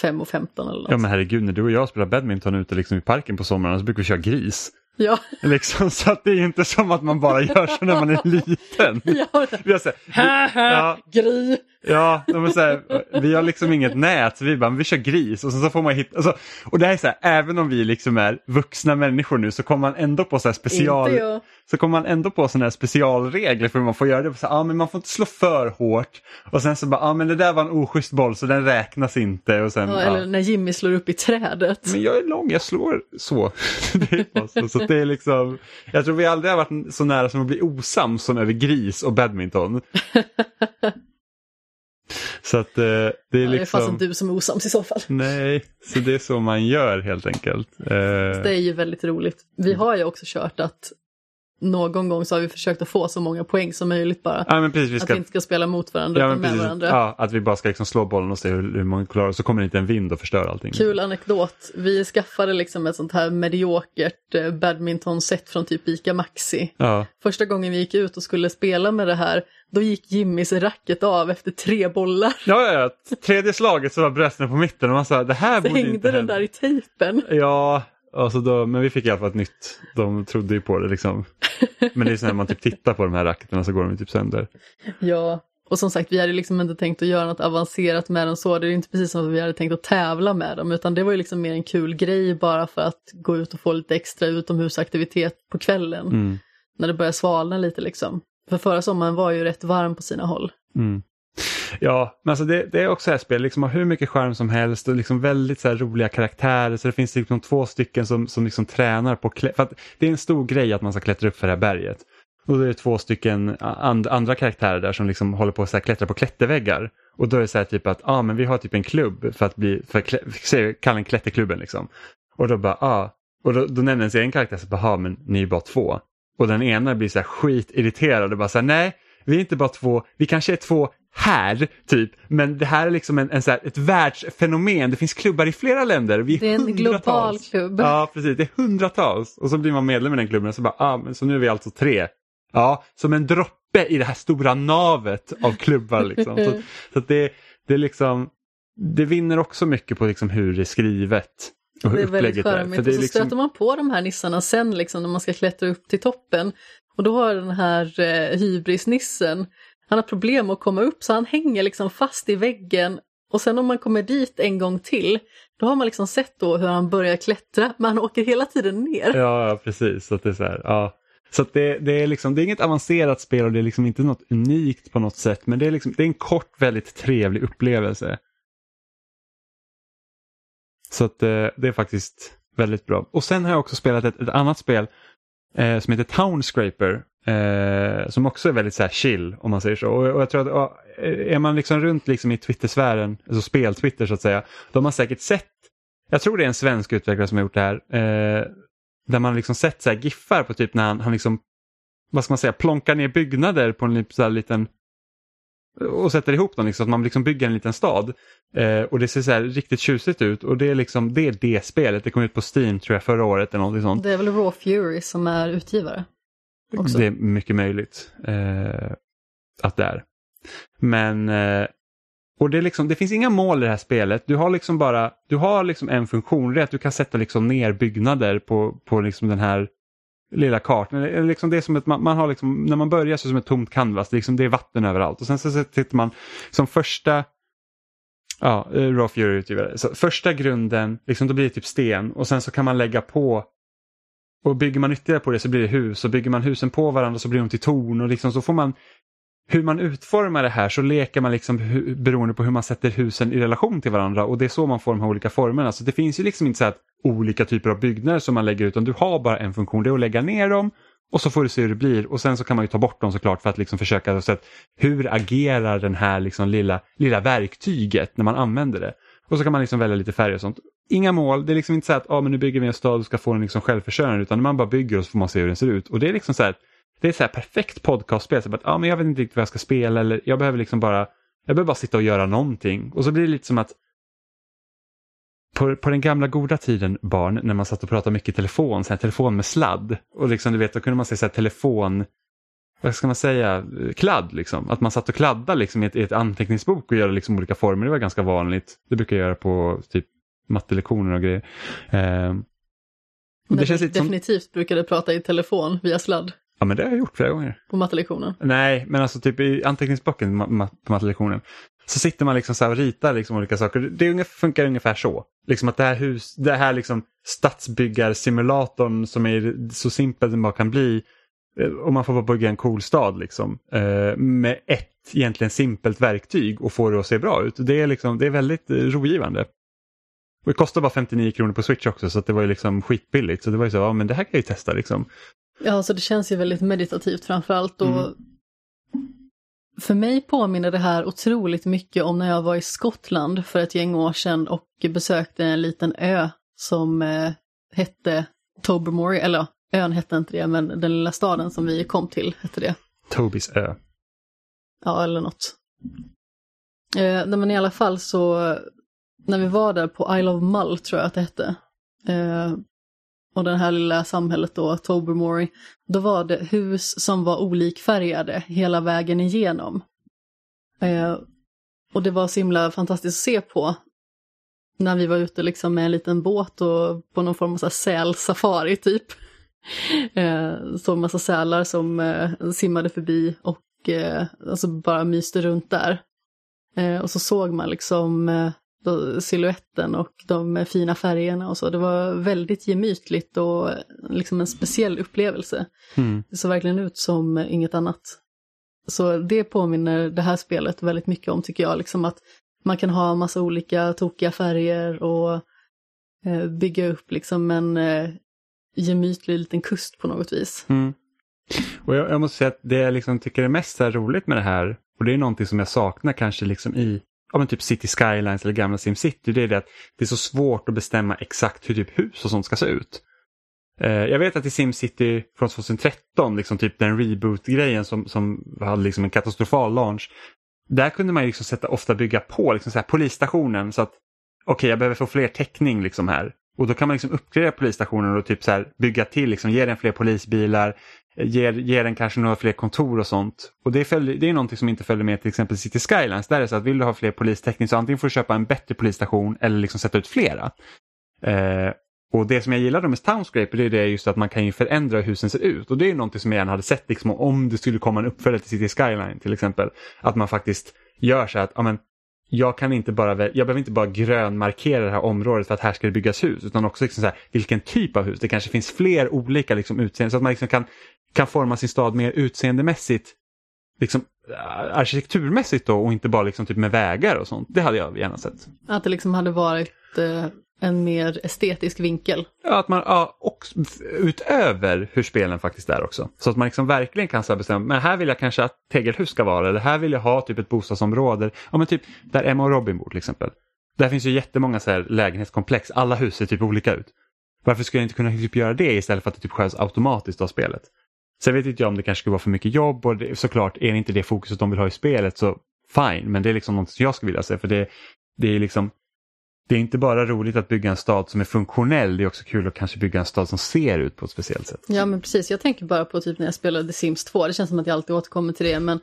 5 och 15 eller något. ja, men herregud, när du och jag spelar badminton ute liksom i parken på sommaren så brukar vi köra gris. Ja, Liksom, så att det är inte som att man bara gör så när man är liten. ja. Vi har så här, ja, Gry! Ja, de är så här, vi har liksom inget nät så vi bara, vi kör gris och så får man hitta, alltså, och det här är så här, även om vi liksom är vuxna människor nu så kommer man ändå på så här special, så kommer man ändå på sådana här specialregler för hur man får göra det. Så här, ja, men man får inte slå för hårt och sen så bara, ja men det där var en oschysst boll så den räknas inte och sen, Ja, ja. eller när Jimmy slår upp i trädet. Men jag är lång, jag slår så. så det är liksom, jag tror vi aldrig har varit så nära som att bli osams som över gris och badminton. Så att eh, det är Ja, det är liksom... fasen du som är osams i så fall. Nej, så det är så man gör helt enkelt. Eh, Det är ju väldigt roligt. Vi har ju också kört att någon gång så har vi försökt att få så många poäng som möjligt bara. ja, precis, vi Att ska, vi inte ska spela mot varandra ja, utan men med precis, varandra. ja, att vi bara ska liksom slå bollen och se hur, hur många klarar så kommer det inte en vind och förstör allting. Kul anekdot. Vi skaffade liksom ett sånt här mediokert eh, badmintonset från typ Ica Maxi. Ja, Första gången vi gick ut och skulle spela med det här, då gick Jimmys racket av efter tre bollar. ja, ja, ja. tredje slaget så var brösten på mitten och man sa det här Så borde inte den hända. där i tejpen. Ja, alltså då, men vi fick i alla fall ett nytt. De trodde ju på det liksom. Men det är så när man typ tittar på de här racketerna så går de ju typ sönder. Ja, och som sagt vi hade liksom inte tänkt att göra något avancerat med dem så. Det är ju inte precis som att vi hade tänkt att tävla med dem utan det var ju liksom mer en kul grej bara för att gå ut och få lite extra utomhusaktivitet på kvällen. Mm. När det börjar svalna lite liksom. För förra sommaren var ju rätt varm på sina håll. Mm. Ja, men alltså det, det är också ett spel, liksom har hur mycket charm som helst och liksom väldigt så här roliga karaktärer. Så det finns liksom två stycken som, som liksom tränar på klä- för att Det är en stor grej att man ska klättra upp för det här berget. Och då är det två stycken and, andra karaktärer där som liksom håller på att klättra på klätterväggar. Och då är det så här typ att ah, men vi har typ en klubb för att bli, för klä, kalla den klätterklubben liksom. Och då bara ah, och då, då nämner sig en karaktär så bara, men ni är bara två. Och den ena blir så här skitirriterad och bara så här, nej, vi är inte bara två, vi kanske är två här, typ. Men det här är liksom en, en så här, ett världsfenomen. Det finns klubbar i flera länder. Vi är Det är en global klubb. Ja, precis. Det är hundratals. Och så blir man medlem i den klubben och så bara, ah, men så nu är vi alltså tre. Ja, som en droppe i det här stora navet av klubbar. Liksom. så så att det, det är liksom, det vinner också mycket på liksom hur det är skrivet. Och hur Det är väldigt charmigt. Och så liksom, stöter man på de här nissarna sen liksom när man ska klättra upp till toppen. Och då har den här eh, hybrisnissen, han har problem att komma upp så han hänger liksom fast i väggen. Och sen om man kommer dit en gång till, då har man liksom sett då hur han börjar klättra, men han åker hela tiden ner. Ja, ja, precis. Så att det är så här, ja. Så att det, det, är liksom, det är inget avancerat spel och det är liksom inte något unikt på något sätt. Men det är, liksom, det är en kort, väldigt trevlig upplevelse. Så att eh, det är faktiskt väldigt bra. Och sen har jag också spelat ett, ett annat spel eh, som heter Townscraper. Eh, som också är väldigt så här chill om man säger så. Och, och jag tror att och, eh, är man liksom runt liksom i Twitter-sfären, alltså spel-Twitter så att säga, då har man säkert sett, jag tror det är en svensk utvecklare som har gjort det här, eh, där man liksom sett så här giffar på typ när han, han liksom, vad ska man säga, plonkar ner byggnader på en så här liten och sätter ihop dem, liksom, så att man liksom bygger en liten stad. Eh, och det ser så här riktigt tjusigt ut och det är liksom det, är det spelet. Det kom ut på Steam tror jag förra året eller någonting sånt. Det är väl Raw Fury som är utgivare också. Det är mycket möjligt eh, att det är. Men, eh, och det, är liksom, det finns inga mål i det här spelet. Du har liksom bara, du har liksom en funktion, det är att du kan sätta liksom ner byggnader på, på liksom den här lilla kartan. Liksom det är som ett, man, man har liksom, när man börjar så är det som ett tomt canvas, det är, liksom, det är vatten överallt. Och sen så sitter man som första Ja, eh, Raw Fury utgivare. Så första grunden, liksom, då blir det typ sten och sen så kan man lägga på och bygger man ytterligare på det så blir det hus och bygger man husen på varandra så blir de till torn och liksom så får man hur man utformar det här så leker man liksom hu- beroende på hur man sätter husen i relation till varandra och det är så man får de här olika formerna. Så det finns ju liksom inte så att olika typer av byggnader som man lägger utan du har bara en funktion, det är att lägga ner dem och så får du se hur det blir och sen så kan man ju ta bort dem såklart för att liksom försöka se hur agerar den här liksom lilla, lilla verktyget när man använder det. Och så kan man liksom välja lite färg och sånt. Inga mål, det är liksom inte så att ah, men nu bygger vi en stad och ska få den liksom självförsörjande utan man bara bygger och så får man se hur den ser ut. Och det är liksom så här, det är så här perfekt podcastspel. Så att, ah, men jag vet inte riktigt vad jag ska spela eller jag behöver liksom bara, jag behöver bara sitta och göra någonting. Och så blir det lite som att på, på den gamla goda tiden barn när man satt och pratade mycket i telefon, så här, telefon med sladd. Och liksom, du vet, då kunde man säga så här, telefon, vad ska man säga, kladd liksom. Att man satt och kladdade liksom, i, ett, i ett anteckningsbok och göra liksom, olika former. Det var ganska vanligt. Det brukar jag göra på typ mattelektioner och grejer. Eh, och det känns lite definitivt som... brukade prata i telefon via sladd. Ja men det har jag gjort flera gånger. På mattelektionen? Nej, men alltså typ i anteckningsboken på mattelektionen. Så sitter man liksom så och ritar liksom olika saker. Det funkar ungefär så. Liksom att det här, hus, det här liksom stadsbyggarsimulatorn som är så simpel den bara kan bli. Eh, och man får bara bygga en cool stad liksom. Eh, med ett egentligen simpelt verktyg och få det att se bra ut. Det är, liksom, det är väldigt eh, rogivande. Och det kostar bara 59 kronor på Switch också så det var ju liksom skitbilligt. Så det var ju så, ja men det här kan jag ju testa liksom. Ja, så det känns ju väldigt meditativt framförallt. Och mm. För mig påminner det här otroligt mycket om när jag var i Skottland för ett gäng år sedan och besökte en liten ö som eh, hette Tobermory, eller ön hette inte det, men den lilla staden som vi kom till hette det. Tobis ö. Ja, eller något. Eh, men i alla fall så, när vi var där på Isle of Mull tror jag att det hette, eh, och det här lilla samhället då, Tobermory, då var det hus som var olikfärgade hela vägen igenom. Eh, och det var så himla fantastiskt att se på när vi var ute liksom med en liten båt och på någon form av sälsafari typ. Eh, så massa sälar som eh, simmade förbi och eh, alltså bara myste runt där. Eh, och så såg man liksom eh, siluetten och de fina färgerna och så. Det var väldigt gemytligt och liksom en speciell upplevelse. Mm. Det såg verkligen ut som inget annat. Så det påminner det här spelet väldigt mycket om tycker jag, liksom att man kan ha massa olika tokiga färger och eh, bygga upp liksom en eh, gemytlig liten kust på något vis. Mm. Och jag, jag, måste säga att det jag liksom tycker är mest roligt med det här, och det är någonting som jag saknar kanske liksom i ja, men typ City Skylines eller gamla SimCity, det är det att det är så svårt att bestämma exakt hur typ hus och sånt ska se ut. Eh, jag vet att i SimCity från 2013, liksom typ den reboot-grejen som, som hade liksom en katastrofal launch, där kunde man liksom sätta, ofta bygga på liksom så här, polisstationen så att okej, okay, jag behöver få fler täckning liksom här. Och då kan man liksom uppgradera polisstationen och typ så här, bygga till, liksom, ge den fler polisbilar, ger, ger den kanske några fler kontor och sånt. Och det, följer, det är någonting som inte följer med till exempel City Skylines. Där är det så att vill du ha fler polistäckning så antingen får du köpa en bättre polisstation eller liksom sätta ut flera. Eh, och det som jag gillar med Townscraper det är det just att man kan ju förändra hur husen ser ut. Och det är någonting som jag gärna hade sett liksom, om det skulle komma en uppföljare till City Skyline till exempel. Att man faktiskt gör så att ja, men, jag kan inte bara, jag behöver inte bara grönmarkera det här området för att här ska det byggas hus utan också liksom så här, vilken typ av hus. Det kanske finns fler olika liksom, utseenden så att man liksom kan kan forma sin stad mer utseendemässigt, liksom äh, arkitekturmässigt då och inte bara liksom typ med vägar och sånt. Det hade jag gärna sett. Att det liksom hade varit eh, en mer estetisk vinkel. Ja, att man, ja, och utöver hur spelen faktiskt är också. Så att man liksom verkligen kan så bestämma, men här vill jag kanske att tegelhus ska vara, eller här vill jag ha typ ett bostadsområde. Ja, men typ där Emma och Robin bor till exempel. Där finns ju jättemånga så här lägenhetskomplex, alla hus ser typ olika ut. Varför skulle jag inte kunna typ göra det istället för att det typ sköts automatiskt av spelet? Sen vet inte jag om det kanske skulle vara för mycket jobb och det, såklart är det inte det fokuset de vill ha i spelet så fine, men det är liksom något som jag skulle vilja se för det, det är liksom det är inte bara roligt att bygga en stad som är funktionell, det är också kul att kanske bygga en stad som ser ut på ett speciellt sätt. Ja men precis, jag tänker bara på typ när jag spelade Sims 2, det känns som att jag alltid återkommer till det, men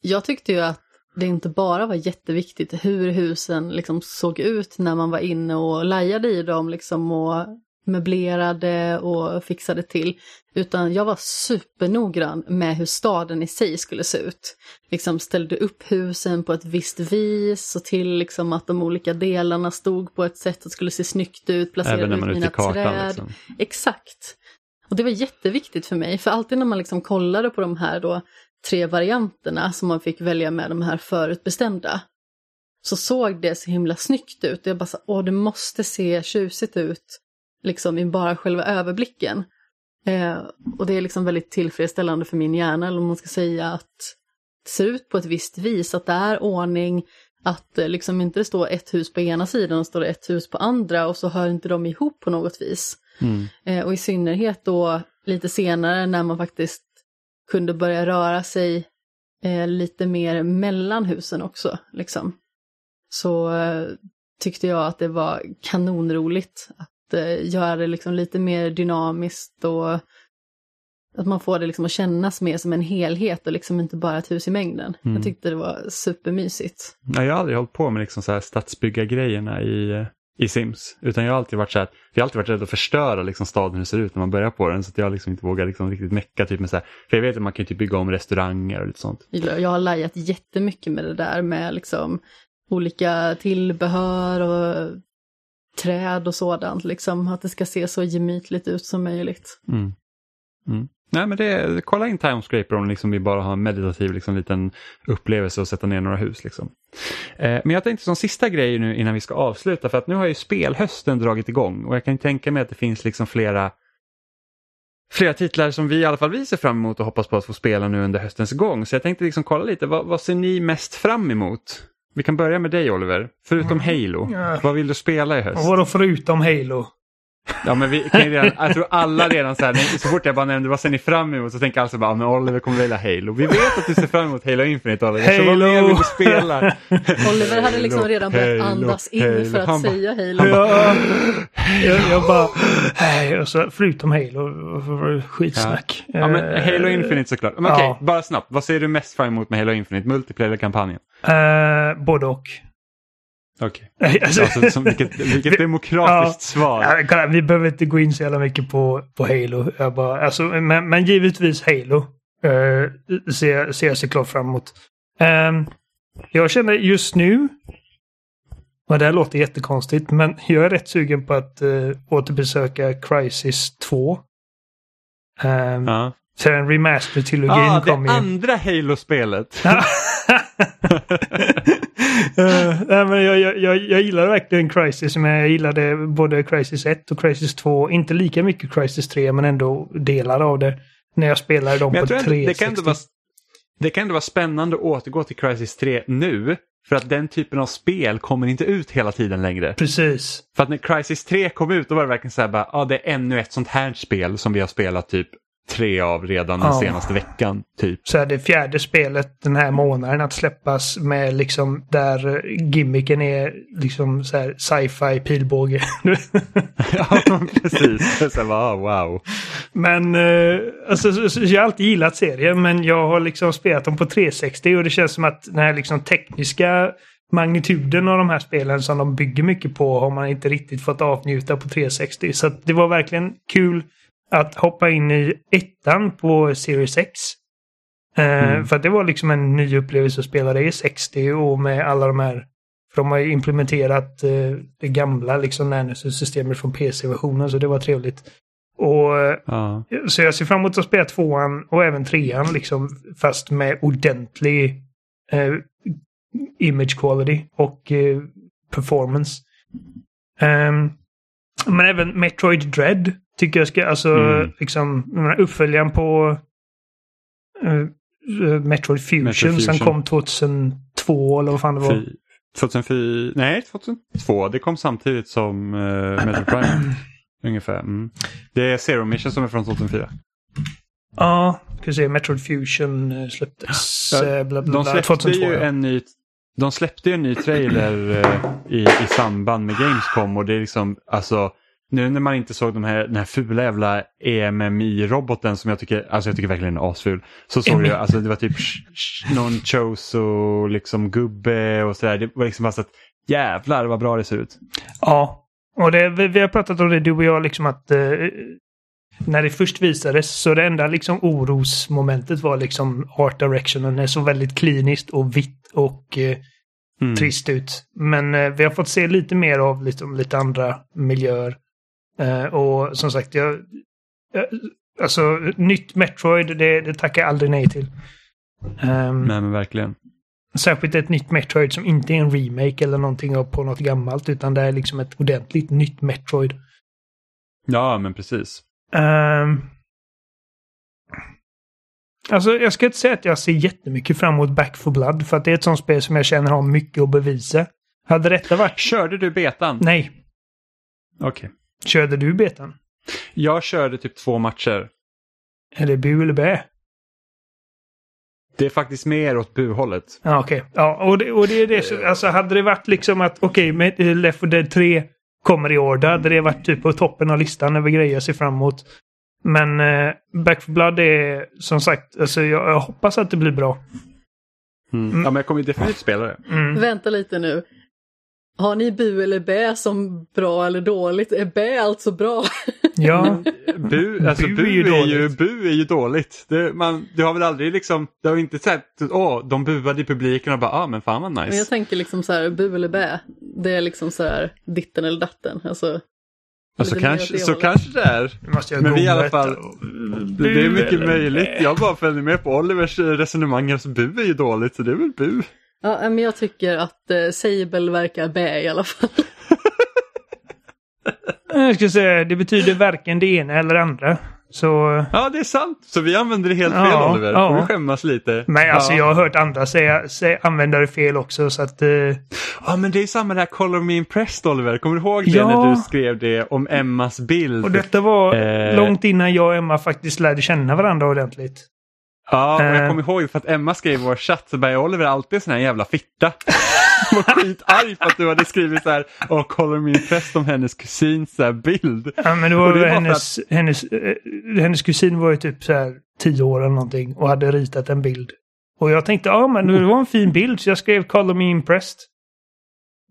jag tyckte ju att det inte bara var jätteviktigt hur husen liksom såg ut när man var inne och lajade i dem liksom och möblerade och fixade till. Utan jag var supernoggrann med hur staden i sig skulle se ut. Liksom ställde upp husen på ett visst vis och till liksom att de olika delarna stod på ett sätt som skulle se snyggt ut. Placerade ut mina kartan, träd. Liksom. Exakt. Och det var jätteviktigt för mig, för alltid när man liksom kollade på de här då tre varianterna som man fick välja med de här förutbestämda så såg det så himla snyggt ut. Jag bara så, åh det måste se tjusigt ut liksom i bara själva överblicken. Eh, och det är liksom väldigt tillfredsställande för min hjärna, eller om man ska säga att det ser ut på ett visst vis, att det är ordning, att eh, liksom inte det står ett hus på ena sidan och står ett hus på andra och så hör inte de ihop på något vis. Mm. Eh, och i synnerhet då lite senare när man faktiskt kunde börja röra sig eh, lite mer mellan husen också. Liksom. Så eh, tyckte jag att det var kanonroligt att göra det liksom lite mer dynamiskt och att man får det liksom att kännas mer som en helhet och liksom inte bara ett hus i mängden. Mm. Jag tyckte det var supermysigt. Nej, jag har aldrig hållit på med liksom så här stadsbyggargrejerna i, eh, i Sims. Utan jag har alltid varit så här, jag har alltid varit rädd att förstöra liksom staden hur det ser ut när man börjar på den. Så att jag liksom inte vågar liksom riktigt mecka typ med så här, för jag vet att man kan typ bygga om restauranger och lite sånt. Jag har lajat jättemycket med det där med liksom olika tillbehör och träd och sådant, liksom att det ska se så gemytligt ut som möjligt. Mm. Mm. Nej men det, kolla in Timescraper om liksom vi bara har en meditativ liksom, liten upplevelse och sätta ner några hus. Liksom. Eh, men jag tänkte som sista grej nu innan vi ska avsluta för att nu har ju spelhösten dragit igång och jag kan tänka mig att det finns liksom flera flera titlar som vi i alla fall vi ser fram emot och hoppas på att få spela nu under höstens gång. Så jag tänkte liksom kolla lite, vad, vad ser ni mest fram emot? Vi kan börja med dig Oliver. Förutom Halo, Ja. vad vill du spela i höst? Och vadå förutom Halo? Ja men vi kan ju redan, jag tror alla redan så här, så fort jag bara nämnde vad ser ni fram emot så tänker alla så bara, ja, men Oliver kommer välja Halo. Vi vet att du ser fram emot Halo Infinite Oliver, så vad Halo! mer vill du spela? Oliver hade liksom Halo, redan börjat Halo, andas in Halo. för att Han säga Halo. Jag, jag, jag bara... Nej, och så, förutom Halo, skitsnack. Ja men Eh, Halo Infinite såklart. Men okej, ja. bara snabbt, vad ser du mest fram emot med Halo Infinite? Multiplayer eller kampanjen? Eh, både och. Okej. Nej, alltså- Alltså, som, vilket, vilket demokratiskt svar. Ja, vi behöver inte gå in så jävla mycket på, på Halo. Jag bara, alltså, men, men givetvis Halo uh, ser, ser jag såklart fram emot. Ehm, jag känner just nu, och det här låter jättekonstigt, men jag är rätt sugen på att uh, återbesöka Crisis 2. Um, Ja. Så den remaster-trilogin Ah, det kommer ju. andra Halo-spelet. Eh, nej, men jag, jag, jag, gillar verkligen Crisis, men jag gillade både Crisis 1 och Crisis 2. Inte lika mycket Crisis 3, men ändå delar av det. När jag spelade dem på jag tror ändå, det, kan 360. ändå vara, det kan ändå vara spännande att återgå till Crisis 3 nu. För att den typen av spel kommer inte ut hela tiden längre. Precis. För att när Crisis 3 kom ut då var det verkligen så här bara, ja det är ännu ett sånt här spel som vi har spelat typ tre av redan den Ja. senaste veckan. Typ. Så är det fjärde spelet den här månaden att släppas med liksom där gimmicken är liksom så här sci-fi pilbåge. ja precis. Så bara, ah, wow. Men eh, alltså, så, så, jag har alltid gillat serien men jag har liksom spelat dem på 360 och det känns som att den här liksom tekniska magnituden av de här spelen som de bygger mycket på har man inte riktigt fått avnjuta på 360. Så det var verkligen kul att hoppa in i ettan på Series X. Eh, Mm. För att det var liksom en ny upplevelse att spela det i 60 och med alla de här för de har ju implementerat eh, det gamla liksom Nanosus-systemet från PC-versionen så det var trevligt. Och Ja. så jag ser fram emot att spela tvåan och även trean liksom fast med ordentlig eh, image quality och eh, performance. Ehm, men även Metroid Dread tycker jag ska, alltså Mm. liksom uppföljaren på eh, Metroid Fusion, Metroid som Fusion. kom 2002 eller vad fan det var. Fy- 2004, nej 2002, det kom samtidigt som uh, Metroid Prime. ungefär. Mm. Det är Zero Mission som är från 2004. Ja, ska se, Metroid Fusion släpptes Ja, bla, bla, De släppte 2002. ju ja. en ny, de släppte ju en ny trailer i, i samband med Gamescom och det är liksom, alltså nu när man inte såg de här, den här fula jävla EMMI-roboten som jag tycker, alltså jag tycker verkligen är asful. Så såg EMMI. jag, alltså det var typ någon Choso liksom gubbe och sådär. Det var liksom bara så att jävlar vad bra det ser ut. Ja, och det, vi, vi har pratat om det du och jag liksom att eh, när det först visades så det enda liksom orosmomentet var liksom art directionen. Det såg väldigt kliniskt och vitt och eh, Mm. trist ut. Men eh, vi har fått se lite mer av liksom, lite andra miljöer. Eh, och som sagt, jag, eh, alltså nytt Metroid, det, det tackar jag aldrig nej till. Ehm, Nej men verkligen. Särskilt ett nytt Metroid som inte är en remake eller någonting på något gammalt utan det är liksom ett ordentligt nytt Metroid. Ja men precis. Ehm, alltså jag ska inte säga att jag ser jättemycket fram emot Back for Blood för att det är ett sånt spel som jag känner har mycket att bevisa. Hade detta varit... Körde du betan? Nej. Okej. Körde du betan? Jag körde typ två matcher. Är det bu eller bä? Det är faktiskt mer åt buhållet. Ja, okej. Ja, och det, och det är det som, alltså hade det varit liksom att okej, okay, eh, Left 4 Dead 3 kommer i år, då hade det varit typ på toppen av listan över grejer jag ser fram emot. Men eh, Back 4 Blood är som sagt, alltså jag, jag hoppas att det blir bra. Mm. Ja, men jag kommer definitivt spela det. Mm. Vänta lite nu. Har ni bu eller bä som bra eller dåligt? Är bä alltså bra? Ja. bu, alltså bu, bu, är, ju är ju, bu är ju dåligt. Det, man, du har väl aldrig liksom, du har inte sett, åh, de buade i publiken och bara, ah men fan vad nice. Men jag tänker liksom så här, bu eller bä, det är liksom så här ditten eller datten. Alltså, Alltså kanske, så kanske det är. Men vi i alla fall, det, det är mycket möjligt. Jag bara följer med på Olivers resonemang. Alltså bu är ju dåligt så det är väl bu. Ja, men jag tycker att eh, Sable verkar bä i alla fall. jag skulle säga, det betyder varken det ena eller det andra. Så... Ja, det är sant. Så vi använder det helt fel ja, Oliver. Ja. Får vi skämmas lite. Men alltså ja. jag har hört andra säga, säga, använda det fel också så att... Uh... Ja, men det är samma där Color Me Impressed Oliver. Kommer du ihåg det ja. när du skrev det om Emmas bild? Och detta var eh... långt innan jag och Emma faktiskt lärde känna varandra ordentligt. Ja, och jag eh. kommer ihåg för att Emma skrev i vår chatt så bara Oliver alltid sån här jävla fitta. Hon var skitarg för att du hade skrivit så här, åh kolla min fest om hennes kusins så bild. Ja men det var, det hennes, att... hennes, äh, hennes kusin var ju typ så här tio år eller någonting och hade ritat en bild. Och jag tänkte, ja men det var en fin bild så jag skrev Color Me Impressed.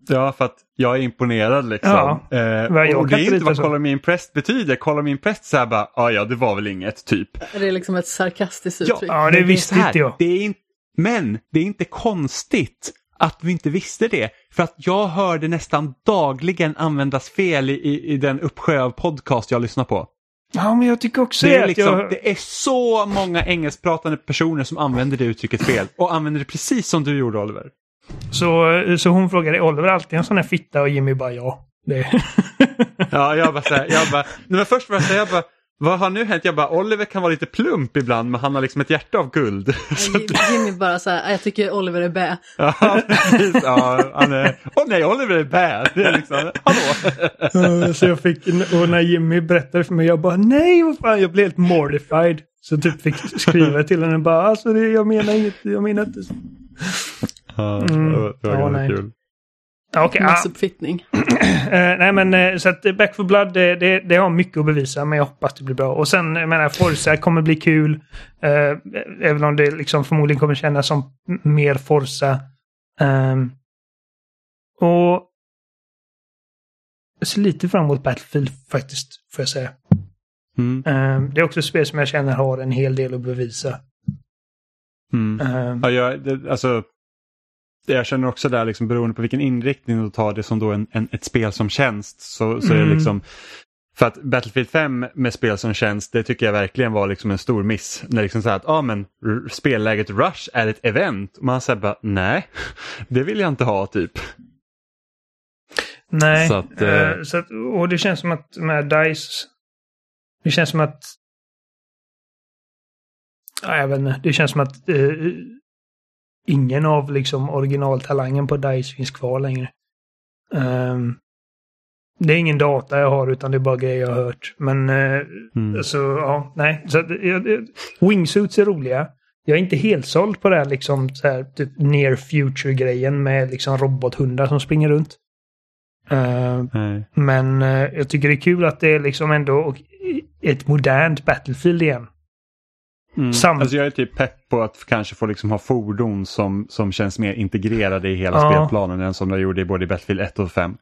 Ja, för att jag är imponerad liksom. Ja, eh, och det är inte vad Color Me Impressed betyder. Color Me Impressed så här bara, ja ja det var väl inget typ. Det är liksom ett sarkastiskt uttryck. Ja, det visste inte jag. Det är in, men det är inte konstigt att vi inte visste det. För att jag hörde nästan dagligen användas fel i, i, i den uppsjö av podcast jag lyssnar på. Ja, men jag tycker också det. Är liksom, jag... Det är så många engelskpratande personer som använder det uttrycket fel och använder det precis som du gjorde Oliver. Så, så hon frågade, Oliver alltid en sån här fitta? Och Jimmy bara ja. Det. ja, jag bara så här, jag bara, men först var jag så här, jag bara, vad har nu hänt? Jag bara, Oliver kan vara lite plump ibland men han har liksom ett hjärta av guld. Jimmy bara så här, jag tycker Oliver är bä. ja, precis. Ja, han är, åh nej, Oliver är bä. Det är liksom, hallå. så jag fick, och när Jimmy berättade för mig, jag bara, nej, vad fan, jag blev helt mortified. Så typ fick skriva till henne bara, alltså det, jag menar inget, jag menar inte så. Ja, mm. det var, det var kul. Okay, Massuppfittning. uh, nej men uh, så att Back for Blood det, det, det, har mycket att bevisa men jag hoppas det blir bra. Och sen jag menar Forza kommer bli kul. Uh, även om det liksom förmodligen kommer kännas som mer Forza. Um, och jag ser lite fram emot Battlefield faktiskt, får jag säga. Mm. Um, det är också ett spel som jag känner har en hel del att bevisa. Mm. Um, ja, jag, det, alltså, jag känner också där, liksom, beroende på vilken inriktning du tar det som då en, en ett spel som tjänst. Så, så mm. är det mm. liksom, för att Battlefield 5 med spel som tjänst, det tycker jag verkligen var liksom en stor miss. När liksom så att ah, men, spelläget Rush är ett event. Och man säger bara, nej, det vill jag inte ha typ. Nej, så att, uh, så att, och det känns som att med DICE, det känns som att Ja, jag vet inte. Det känns som att uh, ingen av liksom originaltalangen på DICE finns kvar längre. Um, det är ingen data jag har utan det är bara grejer jag har hört. Men uh, mm. alltså, ja, nej. Så, uh, wingsuits är roliga. Jag är inte helt såld på det här liksom så här, typ near future-grejen med liksom robothundar som springer runt. Uh, men uh, jag tycker det är kul att det är liksom ändå ett modernt Battlefield igen. Mm. Sam alltså jag är typ pepp på att kanske få liksom ha fordon som, som känns mer integrerade i hela ja. spelplanen än som de gjorde i både Battlefield 1 och 5.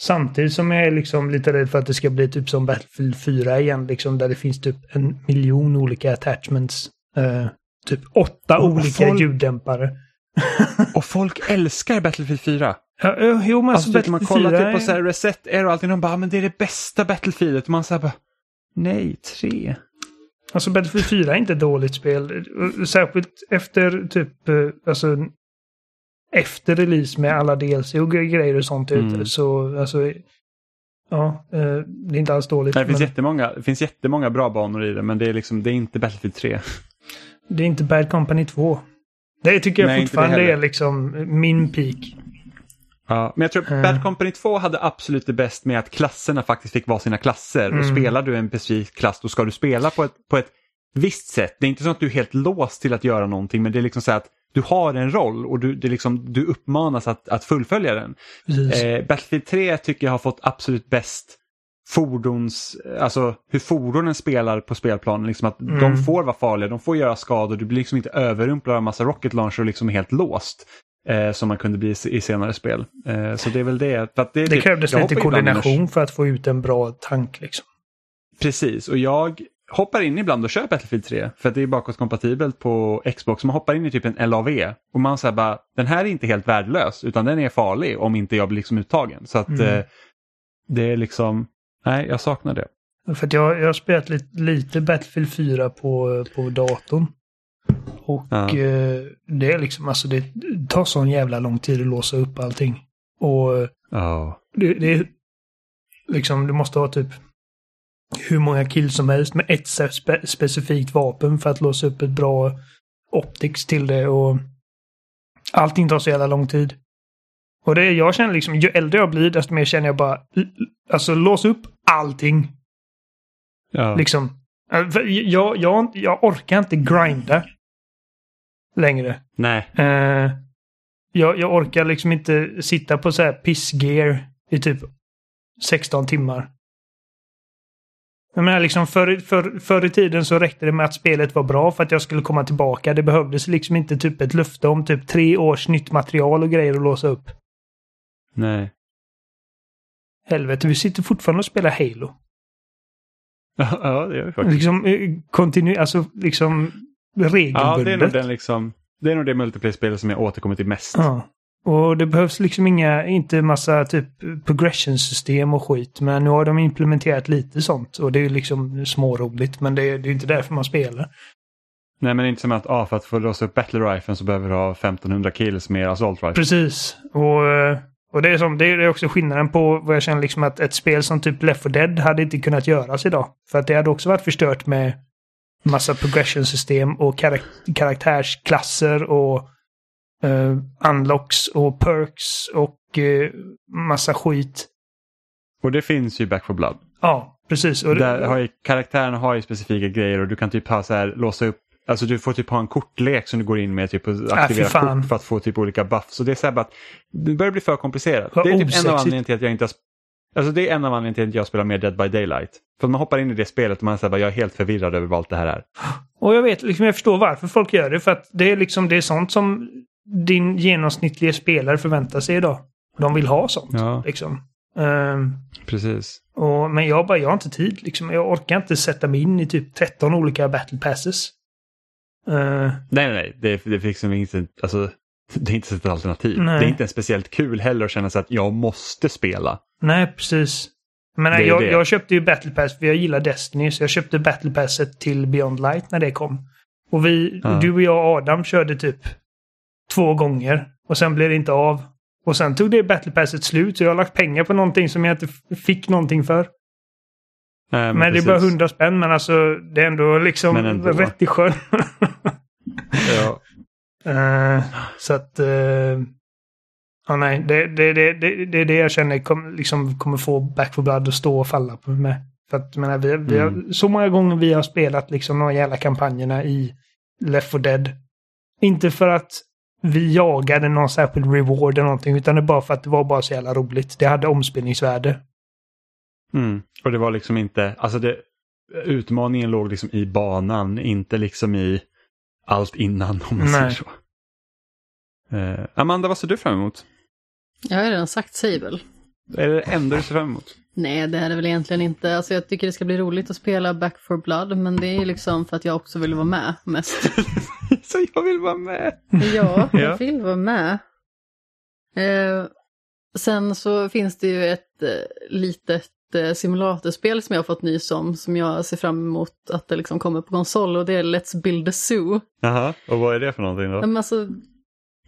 Samtidigt som jag är liksom lite rädd för att det ska bli typ som Battlefield 4 igen, liksom, där det finns typ en miljon olika attachments. Uh, typ åtta och olika folk... ljuddämpare. och folk älskar Battlefield 4. Ja, jo, men alltså, alltså man kollar typ på så här Reset Air och allting, de bara, men det är det bästa Battlefieldet. Man säger bara, nej, tre. Alltså Battlefield 4 är inte ett dåligt spel. Särskilt efter typ, eh, alltså efter release med alla DLC och grejer och sånt mm. ute. Så alltså, ja, eh, det är inte alls dåligt. Nej, det, finns men... jättemånga, det finns jättemånga bra banor i det, men det är liksom, det är inte Battlefield 3. Det är inte Bad Company 2. Det tycker jag Nej, fortfarande är liksom min peak. Ja, men jag tror uh. Bad Company 2 hade absolut det bäst med att klasserna faktiskt fick vara sina klasser. Mm. Och spelar du en specifik klass då ska du spela på ett, på ett visst sätt. Det är inte så att du är helt låst till att göra någonting men det är liksom så att du har en roll och du, det liksom, du uppmanas att, att fullfölja den. Eh, Battlefield 3 tycker jag har fått absolut bäst fordons, alltså hur fordonen spelar på spelplanen. Liksom att mm. De får vara farliga, de får göra skador, du blir liksom inte överrumplad av massa rocket launcher och liksom helt låst. Eh, som man kunde bli i senare spel. Eh, så det är väl det. För det, det typ, krävdes lite koordination för att få ut en bra tank. Liksom. Precis, och jag hoppar in ibland och kör Battlefield 3 för att det är bakåtkompatibelt på Xbox. Man hoppar in i typ en LAV och man säger bara den här är inte helt värdelös utan den är farlig om inte jag blir liksom uttagen. Så att mm. eh, det är liksom, nej jag saknar det. För jag, jag har spelat lite, lite Battlefield 4 på, på datorn. Och ja. eh, det är liksom, alltså det tar sån jävla lång tid att låsa upp allting. Och ja. det, det är liksom, du måste ha typ hur många kills som helst med ett spe specifikt vapen för att låsa upp ett bra optics till det och allting tar så jävla lång tid. Och det jag känner liksom, ju äldre jag blir desto mer känner jag bara, alltså lås upp allting. Ja. Liksom. Äh, jag, jag, jag orkar inte grinda längre. Nej. Uh, jag, jag orkar liksom inte sitta på så här pissgear i typ 16 timmar. Jag menar liksom förr, för, förr i tiden så räckte det med att spelet var bra för att jag skulle komma tillbaka. Det behövdes liksom inte typ ett löfte om typ tre års nytt material och grejer att låsa upp. Nej. Helvete, vi sitter fortfarande och spelar Halo. Ja, det gör vi faktiskt. Liksom eh, kontinu... Alltså liksom regelbundet. Ja, det är nog den liksom... Det är nog det multiplayer-spelet som jag återkommer till mest. Ja. Och det behövs liksom inga, inte massa typ progression-system och skit. Men nu har de implementerat lite sånt och det är liksom småroligt. Men det är, det är inte därför man spelar. Nej men inte som att ah, för att få låsa upp battle riflen så behöver du ha 1500 kills med assault rifle. Precis. Och, och det, är som, det är också skillnaden på vad jag känner liksom att ett spel som typ Left 4 Dead hade inte kunnat göras idag. För att det hade också varit förstört med massa progression-system och karak karaktärsklasser och uh, unlocks och perks och uh, massa skit. Och det finns ju Back for Blood. Ja, precis. Och Där har ju, karaktären har ju specifika grejer och du kan typ ha så här, låsa upp Alltså du får typ ha en kortlek som du går in med typ och äh, aktivera äh, kort för att få typ olika buffs. Så det är så här bara att det börjar bli för komplicerat. Vad det är typ osexigt. en av anledningarna till att jag inte har Alltså det är en av anledningarna till att jag spelar mer Dead by Daylight. För man hoppar in i det spelet och man säger jag är helt förvirrad över vad allt det här är. Och jag vet, liksom, jag förstår varför folk gör det. För att det är liksom det är sånt som din genomsnittliga spelare förväntar sig idag. De vill ha sånt. Ja. Liksom. Um, Precis. Och, men jag bara, jag har inte tid. Liksom. Jag orkar inte sätta mig in i typ 13 olika battle passes. Uh, nej, nej, det, det finns liksom inte, alltså, det är inte ett alternativ. Nej. Det är inte speciellt kul heller att känna sig att jag måste spela. Nej, precis. Men nej, jag, jag, köpte ju Battle Pass för jag gillar Destiny, så jag köpte Battle Passet till Beyond Light när det kom. Och vi, ja. du och jag och Adam körde typ två gånger. Och sen blev det inte av. Och sen tog det Battle Passet slut, så jag har lagt pengar på någonting som jag inte fick någonting för. Nej, men, men det är bara hundra spänn, men alltså det är ändå liksom rätt i sjön. ja. Uh, så att... Uh, ja, nej, det, det, det, det, det är det jag känner kom, liksom, kommer få Back for Blood att stå och falla på med. För att menar, vi, vi har, mm. så många gånger vi har spelat liksom de jävla kampanjerna i Left 4 Dead. Inte för att vi jagade någon särskild reward eller någonting, utan det bara för att det var bara så jävla roligt. Det hade omspelningsvärde. Mm. Och det var liksom inte, alltså det, utmaningen låg liksom i banan, inte liksom i allt innan om man säger så. Uh, Amanda, vad ser du fram emot? Jag har redan sagt Sable. Är det det enda du ser fram emot? Nej, det är det väl egentligen inte. Alltså jag tycker det ska bli roligt att spela Back for Blood, men det är liksom för att jag också vill vara med mest. så jag vill vara med? ja, jag vill vara med. Eh, sen så finns det ju ett eh, litet eh, simulatorspel som jag har fått nys om, som jag ser fram emot att det liksom kommer på konsol, och det är Let's Build a Zoo. Jaha, och vad är det för någonting då? Men alltså,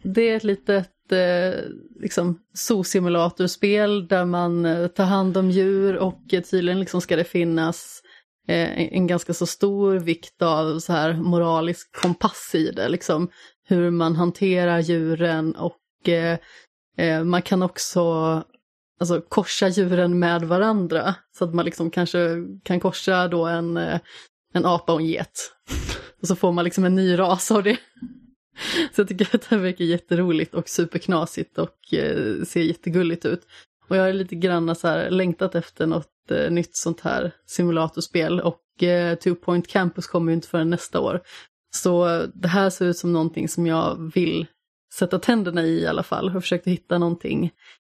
det är ett litet eh, liksom, zoosimulatorspel där man eh, tar hand om djur och tydligen liksom ska det finnas eh, en ganska så stor vikt av så här moralisk kompass i det, liksom hur man hanterar djuren och eh, eh, man kan också alltså, korsa djuren med varandra så att man liksom kanske kan korsa då en, eh, en apa och en get Och så får man liksom en ny ras av det. Så jag tycker att det här verkar jätteroligt och superknasigt och eh, ser jättegulligt ut. Och jag har lite grann så här längtat efter något eh, nytt sånt här simulatorspel och eh, Two Point Campus kommer ju inte förrän nästa år. Så det här ser ut som någonting som jag vill sätta tänderna i i alla fall. Jag försökte hitta någonting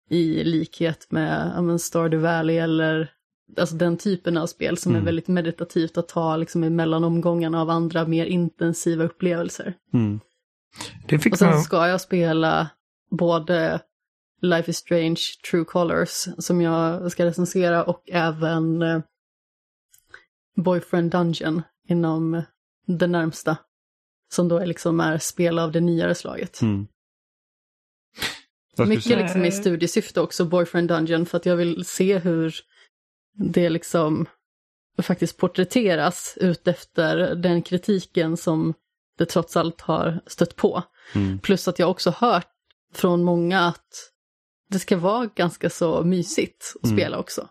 i likhet med ja, men Stardew Valley eller alltså den typen av spel som Mm. är väldigt meditativt att ta liksom emellan omgångarna av andra mer intensiva upplevelser. Mm. Och sen man... ska jag spela både Life is Strange, True Colors som jag ska recensera och även eh, Boyfriend Dungeon inom det närmsta. Som då är liksom är spel av det nyare slaget. Mm. Mycket liksom i studiesyfte också, Boyfriend Dungeon, för att jag vill se hur det liksom faktiskt porträtteras utefter den kritiken som det trots allt har stött på. Mm. Plus att jag också hört från många att det ska vara ganska så mysigt att Mm. spela också.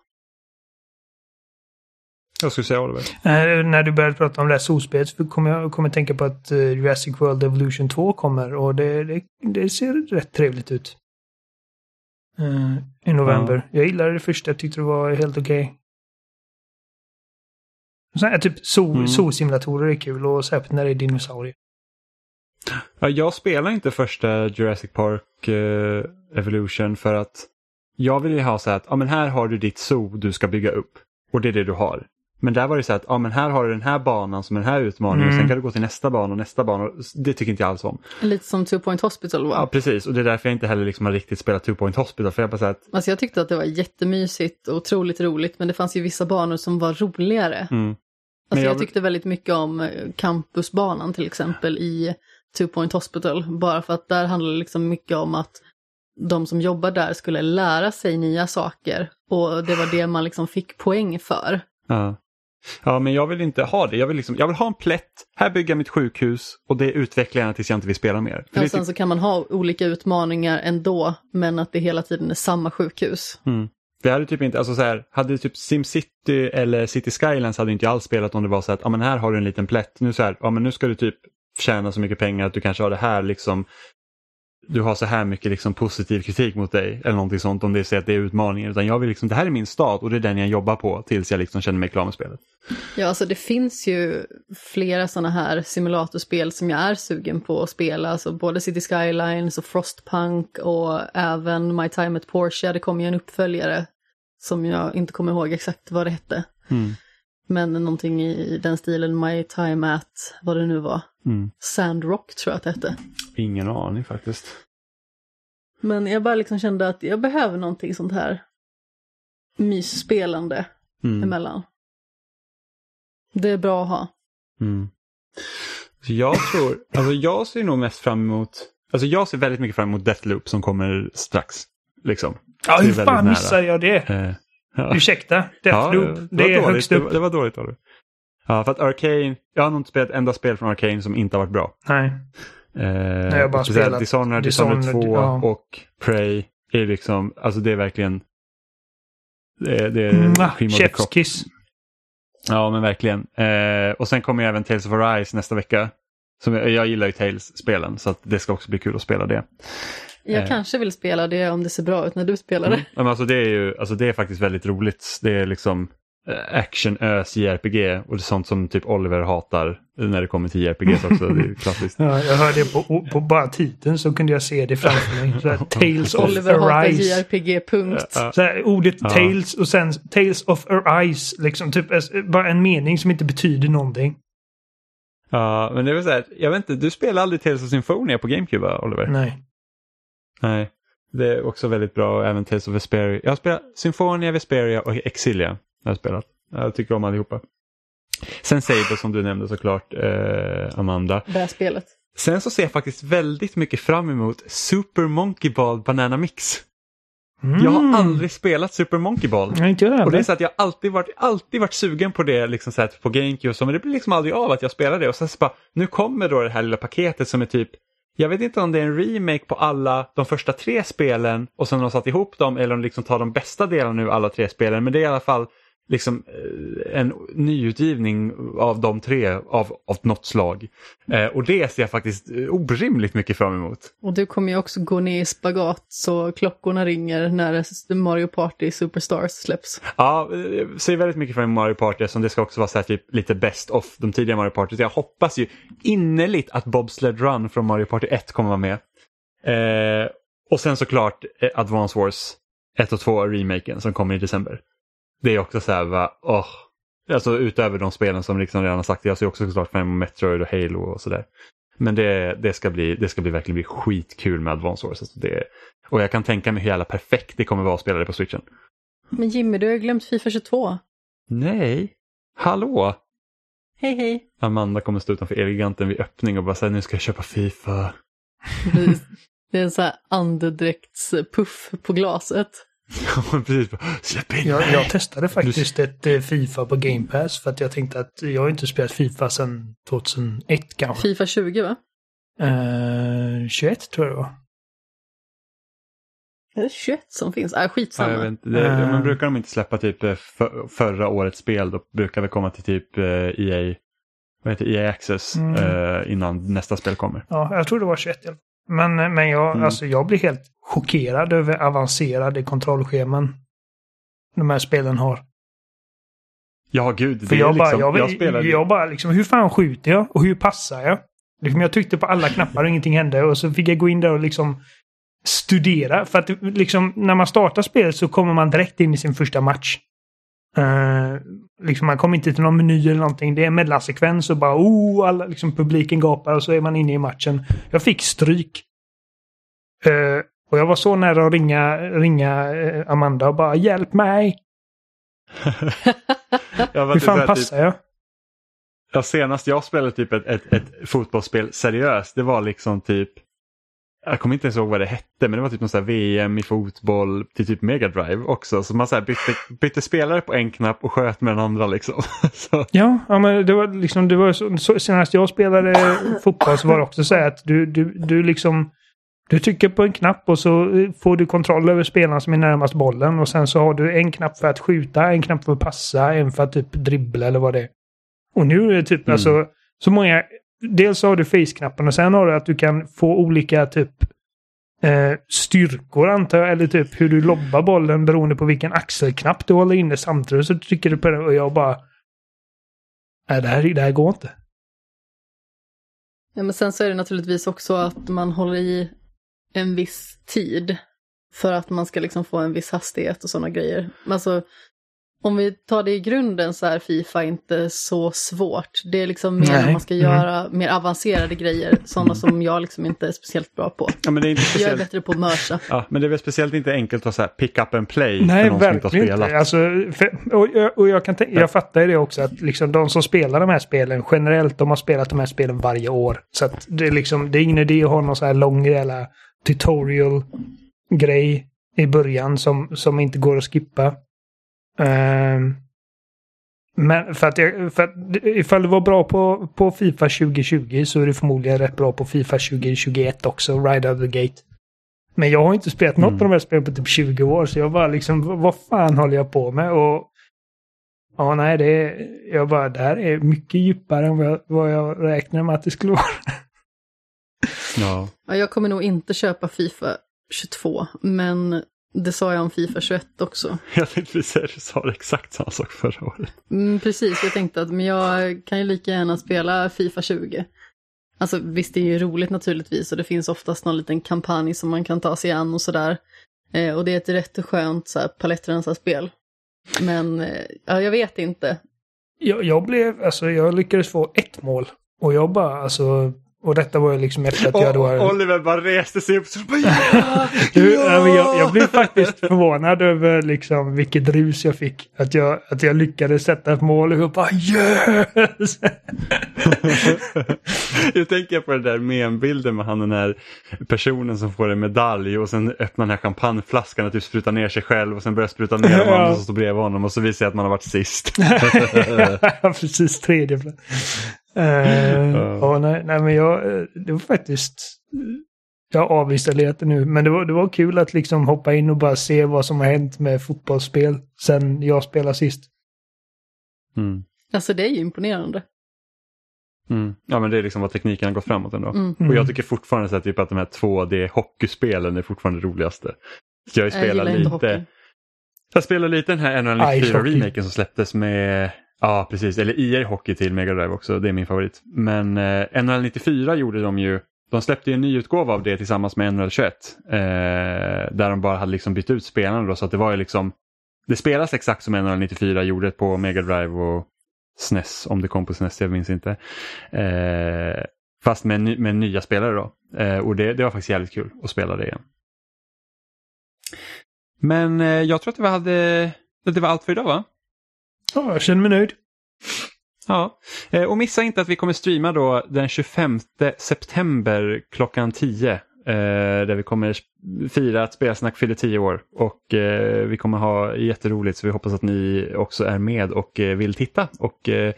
Vad skulle säga Oliver? Eh, när du började prata om det här solspelet så kommer jag kommer tänka på att eh, Jurassic World Evolution 2 kommer och det, det, det ser rätt trevligt ut. Eh, I november. Jag gillade det första, jag tyckte det var helt okej. Okay. här, typ zoo, Mm. zoosimulatorer är kul och särskilt när det är dinosaurier. Ja, jag spelar inte första Jurassic Park eh, Evolution för att jag vill ju ha så här att ja, men här har du ditt zoo du ska bygga upp och det är det du har. Men där var det så att ja, men här har du den här banan som den här utmaningen och Mm. sen kan du gå till nästa bana och nästa bana. Det tycker inte jag alls om. Lite som Two Point Hospital var. Ja, precis. Och det är därför jag inte heller liksom har riktigt spelat Two Point Hospital. För jag bara så att, Alltså jag tyckte att det var jättemysigt och otroligt roligt, men det fanns ju vissa banor som var roligare. mm, Alltså jag jag, tyckte väldigt mycket om eh, campusbanan till exempel i Two Point Hospital. Bara för att där handlar det liksom mycket om att de som jobbar där skulle lära sig nya saker. Och det var det man liksom fick poäng för. ja. Ja, men jag vill inte ha det. Jag vill, liksom, jag vill ha en plätt, här bygger jag mitt sjukhus och det utvecklar jag tills jag inte vill spela mer. För sen typ, så kan man ha olika utmaningar ändå, men att det hela tiden är samma sjukhus. mm. Det hade typ inte, alltså så här, hade typ SimCity eller City Skylines hade inte jag alls spelat om det var så att, ja men här har du en liten plätt, nu så här, ja men nu ska du typ tjäna så mycket pengar att du kanske har det här liksom, du har så här mycket liksom positiv kritik mot dig eller någonting sånt om det är att det är utmaningen. Utan jag vill liksom, det här är min stad och det är den jag jobbar på tills jag liksom känner mig klar med spelet. Ja, alltså det finns ju flera sådana här simulatorspel som jag är sugen på att spela. Alltså både City Skylines och Frostpunk och även My Time at Porsche. Det kom ju en uppföljare som jag inte kommer ihåg exakt vad det hette. Mm. Men någonting i den stilen, My Time at, vad det nu var. Mm. Sandrock tror jag att det hette. Ingen aning faktiskt. Men jag bara liksom kände att jag behöver någonting sånt här mysspelande Mm. emellan. Det är bra att ha. Mm. Jag tror, alltså jag ser nog mest fram emot, alltså jag ser väldigt mycket fram emot Deathloop som kommer strax. Liksom. Ja, hur fan nära. missade jag det? Eh, ja. Ursäkta, Deathloop. Ja, det, var är dåligt. högst Det upp. var, det var dåligt av dig. Ja, för att Arcane, jag har nog inte spelat ett enda spel från Arcane som inte har varit bra. Nej. Eh, jag har bara spelat Dishonored, Dishonored, Dishonored, 2 ja. och Prey är liksom, alltså det är verkligen det är, det är of the Chef's kiss. Ja, men verkligen. Eh, och sen kommer även Tales of Arise nästa vecka. Som jag, jag gillar ju Tales-spelen så det ska också bli kul att spela det. Jag Eh. kanske vill spela det om det ser bra ut när du spelar det. Mm. Men alltså det är ju alltså det är faktiskt väldigt roligt. Det är liksom eh, action-ös JRPG och det är sånt som typ Oliver hatar när det kommer till JRPGs också. Det är klassiskt. Ja, jag hörde på, på bara titeln så kunde jag se det framför mig. Så här, Tales of Oliver hatar Arise. JRPG, punkt. Ja. Så här, ordet Ja. Tales och sen Tales of Arise. Liksom typ eh, bara en mening som inte betyder någonting. Ja, men det är väl så här, jag vet inte, du spelar aldrig Tales of Symphonia på GameCube va, Oliver? Nej. Nej. Det är också väldigt bra, och även Tales of Vesperia. Jag har spelat Symphonia, Vesperia och Exilia. Jag har spelat. Jag tycker om allihopa. Sen Saber som du nämnde såklart, eh, Amanda. Det här spelet. Sen så ser jag faktiskt väldigt mycket fram emot Super Monkey Ball Banana Mix. Mm. Jag har aldrig spelat Super Monkey Ball. Nej, inte jag Och det är så att jag alltid varit, alltid varit sugen på det liksom så här, på GameCube och så, men det blir liksom aldrig av att jag spelar det. Och sen så bara, nu kommer då det här lilla paketet som är typ, jag vet inte om det är en remake på alla de första tre spelen och sen har de satt ihop dem eller om de liksom tar de bästa delarna ur alla tre spelen. Men det är i alla fall liksom eh, en nyutgivning av de tre av, av något slag. Eh, och det ser jag faktiskt eh, orimligt mycket fram emot. Och du kommer ju också gå ner i spagat så klockorna ringer när Mario Party Superstars släpps. Ja, jag ser väldigt mycket fram emot Mario Party som det ska också vara så här, typ, lite best of de tidiga Mario Party. Jag hoppas ju innerligt att Bobsled Run från Mario Party 1 kommer vara med. Eh, och sen såklart eh, Advance Wars 1 och 2 remaken som kommer i december. Det är också så här, va, oh. Alltså utöver de spelen som liksom redan har sagt, jag ser också såklart fram emot Metroid och Halo och sådär. Men det, det, ska bli, det ska bli verkligen bli skitkul med Advance Wars. Alltså det, och jag kan tänka mig hur jävla perfekt det kommer vara att spela det på switchen. Men Jimmy, du har glömt Fifa 22. Nej, hallå! Hej hej! Amanda kommer stå utanför Elgiganten vid öppning och bara säga nu ska jag köpa Fifa. Det är en sån här andedräktspuff på glaset. Precis. Släpp in Jag, mig! jag testade faktiskt ett eh, Fifa på Game Pass för att jag tänkte att jag har inte spelat Fifa sedan 2001 kanske. Fifa 20 va? Eh, 21 tror jag det var. Är det 21 som finns? Ja, skitsamma. jag vet inte. Det, Eh. Men brukar de inte släppa typ för, förra årets spel då brukar vi komma till typ EA, vad heter EA Access Mm. eh, innan nästa spel kommer. Ja, jag tror det var 21 i alla fall. Men, men jag, Mm. alltså, jag blir helt chockerad över avancerade kontrollscheman de här spelen har. Ja, gud. Det För är jag, bara, liksom, jag, jag, jag, spelade... bara liksom, hur fan skjuter jag? Och hur passar jag? Liksom, jag tryckte på alla knappar och ingenting hände. Och så fick jag gå in där och liksom studera. För att liksom, när man startar spelet så kommer man direkt in i sin första match. Eh, liksom, man kommer inte till någon meny eller någonting. Det är en mellansekvens och bara oh, alla, liksom, publiken gapar och så är man inne i matchen. Jag fick stryk. Eh, och jag var så nära att ringa, ringa eh, Amanda och bara hjälp mig. Hur typ fan såhär, passar jag? Ja, senast jag spelade typ ett, ett, ett fotbollsspel seriöst, det var liksom typ jag kommer inte ens ihåg vad det hette, men det var typ någon här VM i fotboll till typ Mega Drive också. Så man så bytte, bytte spelare på en knapp och sköt med den andra liksom. så, Ja, ja men det var liksom, det var så, så, senast jag spelade fotboll så var det också så här att du, du, du liksom, du trycker på en knapp och så får du kontroll över spelaren som är närmast bollen och sen så har du en knapp för att skjuta, en knapp för att passa, en för att typ dribbla eller vad det är. Och nu är det typ Mm. alltså så många, dels har du face-knappen och sen har du att du kan få olika typ eh, styrkor antar jag, eller typ hur du lobbar bollen beroende på vilken axelknapp du håller inne samtidigt så trycker du på den och jag bara Nej, det här, det här går inte. Ja, men sen så är det naturligtvis också att man håller i en viss tid för att man ska liksom få en viss hastighet och sådana grejer. Alltså, om vi tar det i grunden så är Fifa inte så svårt. Det är liksom mer Nej. när man ska Mm. göra mer avancerade grejer, sådana som jag liksom inte är speciellt bra på. ja, men det är inte Jag är speciellt, bättre på att mörsa. ja, men det är väl speciellt inte enkelt att så här pick up and play Nej, för någon som inte har verkligen spelat. inte. Alltså, för, och, jag- och jag, kan tän- jag fattar ju det också att liksom de som spelar de här spelen generellt, de har spelat de här spelen varje år. Så att det är liksom, det är ingen idé att ha någon så här lång jävla tutorial-grej i början som, som inte går att skippa. Ehm, men för att, jag, för att ifall du var bra på, på Fifa 2020 så är du förmodligen rätt bra på Fifa 2021 också, right out of the gate. Men jag har inte spelat något Mm. av de här spelen på typ 20 år så jag bara liksom, vad- vad fan håller jag på med? Och ja, nej, det är, jag bara, det här är mycket djupare än vad jag, vad jag räknade med att det skulle vara. Ja. Ja, jag kommer nog inte köpa Fifa 22, men det sa jag om Fifa 21 också. Jag tänkte precis du sa exakt samma sak förra året. Mm, precis, jag tänkte att men jag kan ju lika gärna spela Fifa 20. Alltså visst, det är ju roligt naturligtvis och det finns oftast någon liten kampanj som man kan ta sig an och sådär. Eh, och det är ett rätt skönt så här, palettrensarspel. Men eh, ja, jag vet inte. Jag, jag blev, alltså jag lyckades få ett mål. Och jag bara, alltså, och detta var ju liksom efter att jag då... Och Oliver bara reste sig upp och bara ja! Du, ja, jag, jag blev faktiskt förvånad över liksom vilket rus jag fick. Att jag, att jag lyckades sätta ett mål och jag bara yes! Jag tänker på den där membilden med han den här personen som får en medalj och sen öppnar den här champagneflaskan och typ sprutar ner sig själv och sen börjar spruta ner de Ja. andra som står bredvid honom och så visar jag att man har varit sist. ja, precis. Tredje plats. Uh, ja, nej, nej, men jag, eh, det var faktiskt... Jag avinstallerat det nu, men det var, det var kul att liksom hoppa in och bara se vad som har hänt med fotbollsspel sen jag spelade sist. Mm. Alltså det är ju imponerande. Mm. Ja men det är liksom vad tekniken har gått framåt ändå. Mm. Och jag tycker fortfarande så här, typ att de här 2D hockeyspelen är fortfarande roligast. Så jag spelar lite, jag spelar lite den här Ice NHL94 hockey. remaken som släpptes med, ja precis, eller EA Hockey till Mega Drive också, det är min favorit. Men eh, NHL94 gjorde de ju, de släppte ju en ny utgåva av det tillsammans med NHL21. Eh, där de bara hade liksom bytt ut spelarna då så att det var ju liksom, det spelas exakt som NHL94 gjorde på Mega Drive och SNES, om det kom på SNES, jag minns inte. Eh, fast med, ny- med nya spelare då. Eh, och det, det var faktiskt jävligt kul att spela det igen. Men eh, jag tror att det var, hade, att det var allt för idag va? Ja, jag känner mig nöjd. Ja, eh, och missa inte att vi kommer streama då den 25 september klockan 10. Eh, där vi kommer fira att Spelsnack fyller 10 år. Och eh, vi kommer ha jätteroligt så vi hoppas att ni också är med och eh, vill titta och eh,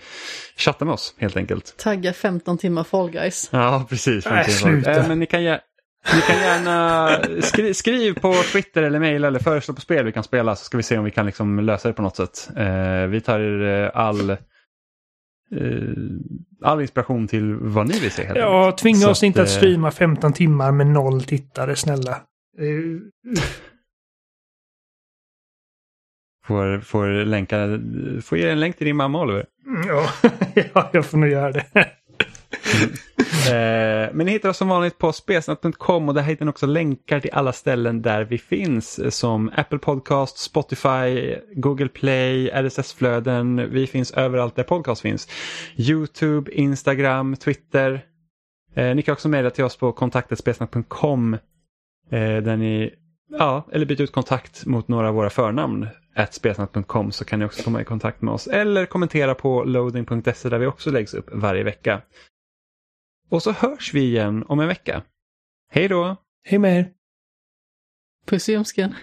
chatta med oss helt enkelt. Tagga 15 timmar Fall Guys. Ja, precis. Eh, men ni kan, ni kan gärna skri skriv på Twitter eller mail eller föreslå på spel vi kan spela så ska vi se om vi kan liksom lösa det på något sätt. Eh, vi tar eh, all, eh, all inspiration till vad ni vill se. Helt. Ja, tvinga Så oss inte att eh, streama 15 timmar med noll tittare, snälla. Får, får, länka, får ge en länk till din mamma Oliver. mm, Ja, ja, jag får nog göra det. Eh, men ni hittar oss som vanligt på spesnat.com och där hittar ni också länkar till alla ställen där vi finns eh, som Apple Podcast, Spotify, Google Play, RSS-flöden. Vi finns överallt där podcast finns. Youtube, Instagram, Twitter. Eh, ni kan också mejla till oss på kontaktetspesnat.com eh, där ni, ja, eller byta ut kontakt mot några av våra förnamn spesnat.com så kan ni också komma i kontakt med oss. Eller kommentera på loading.se där vi också läggs upp varje vecka. Och så hörs vi igen om en vecka. Hej då! Hej med er. Puss i ljumsken.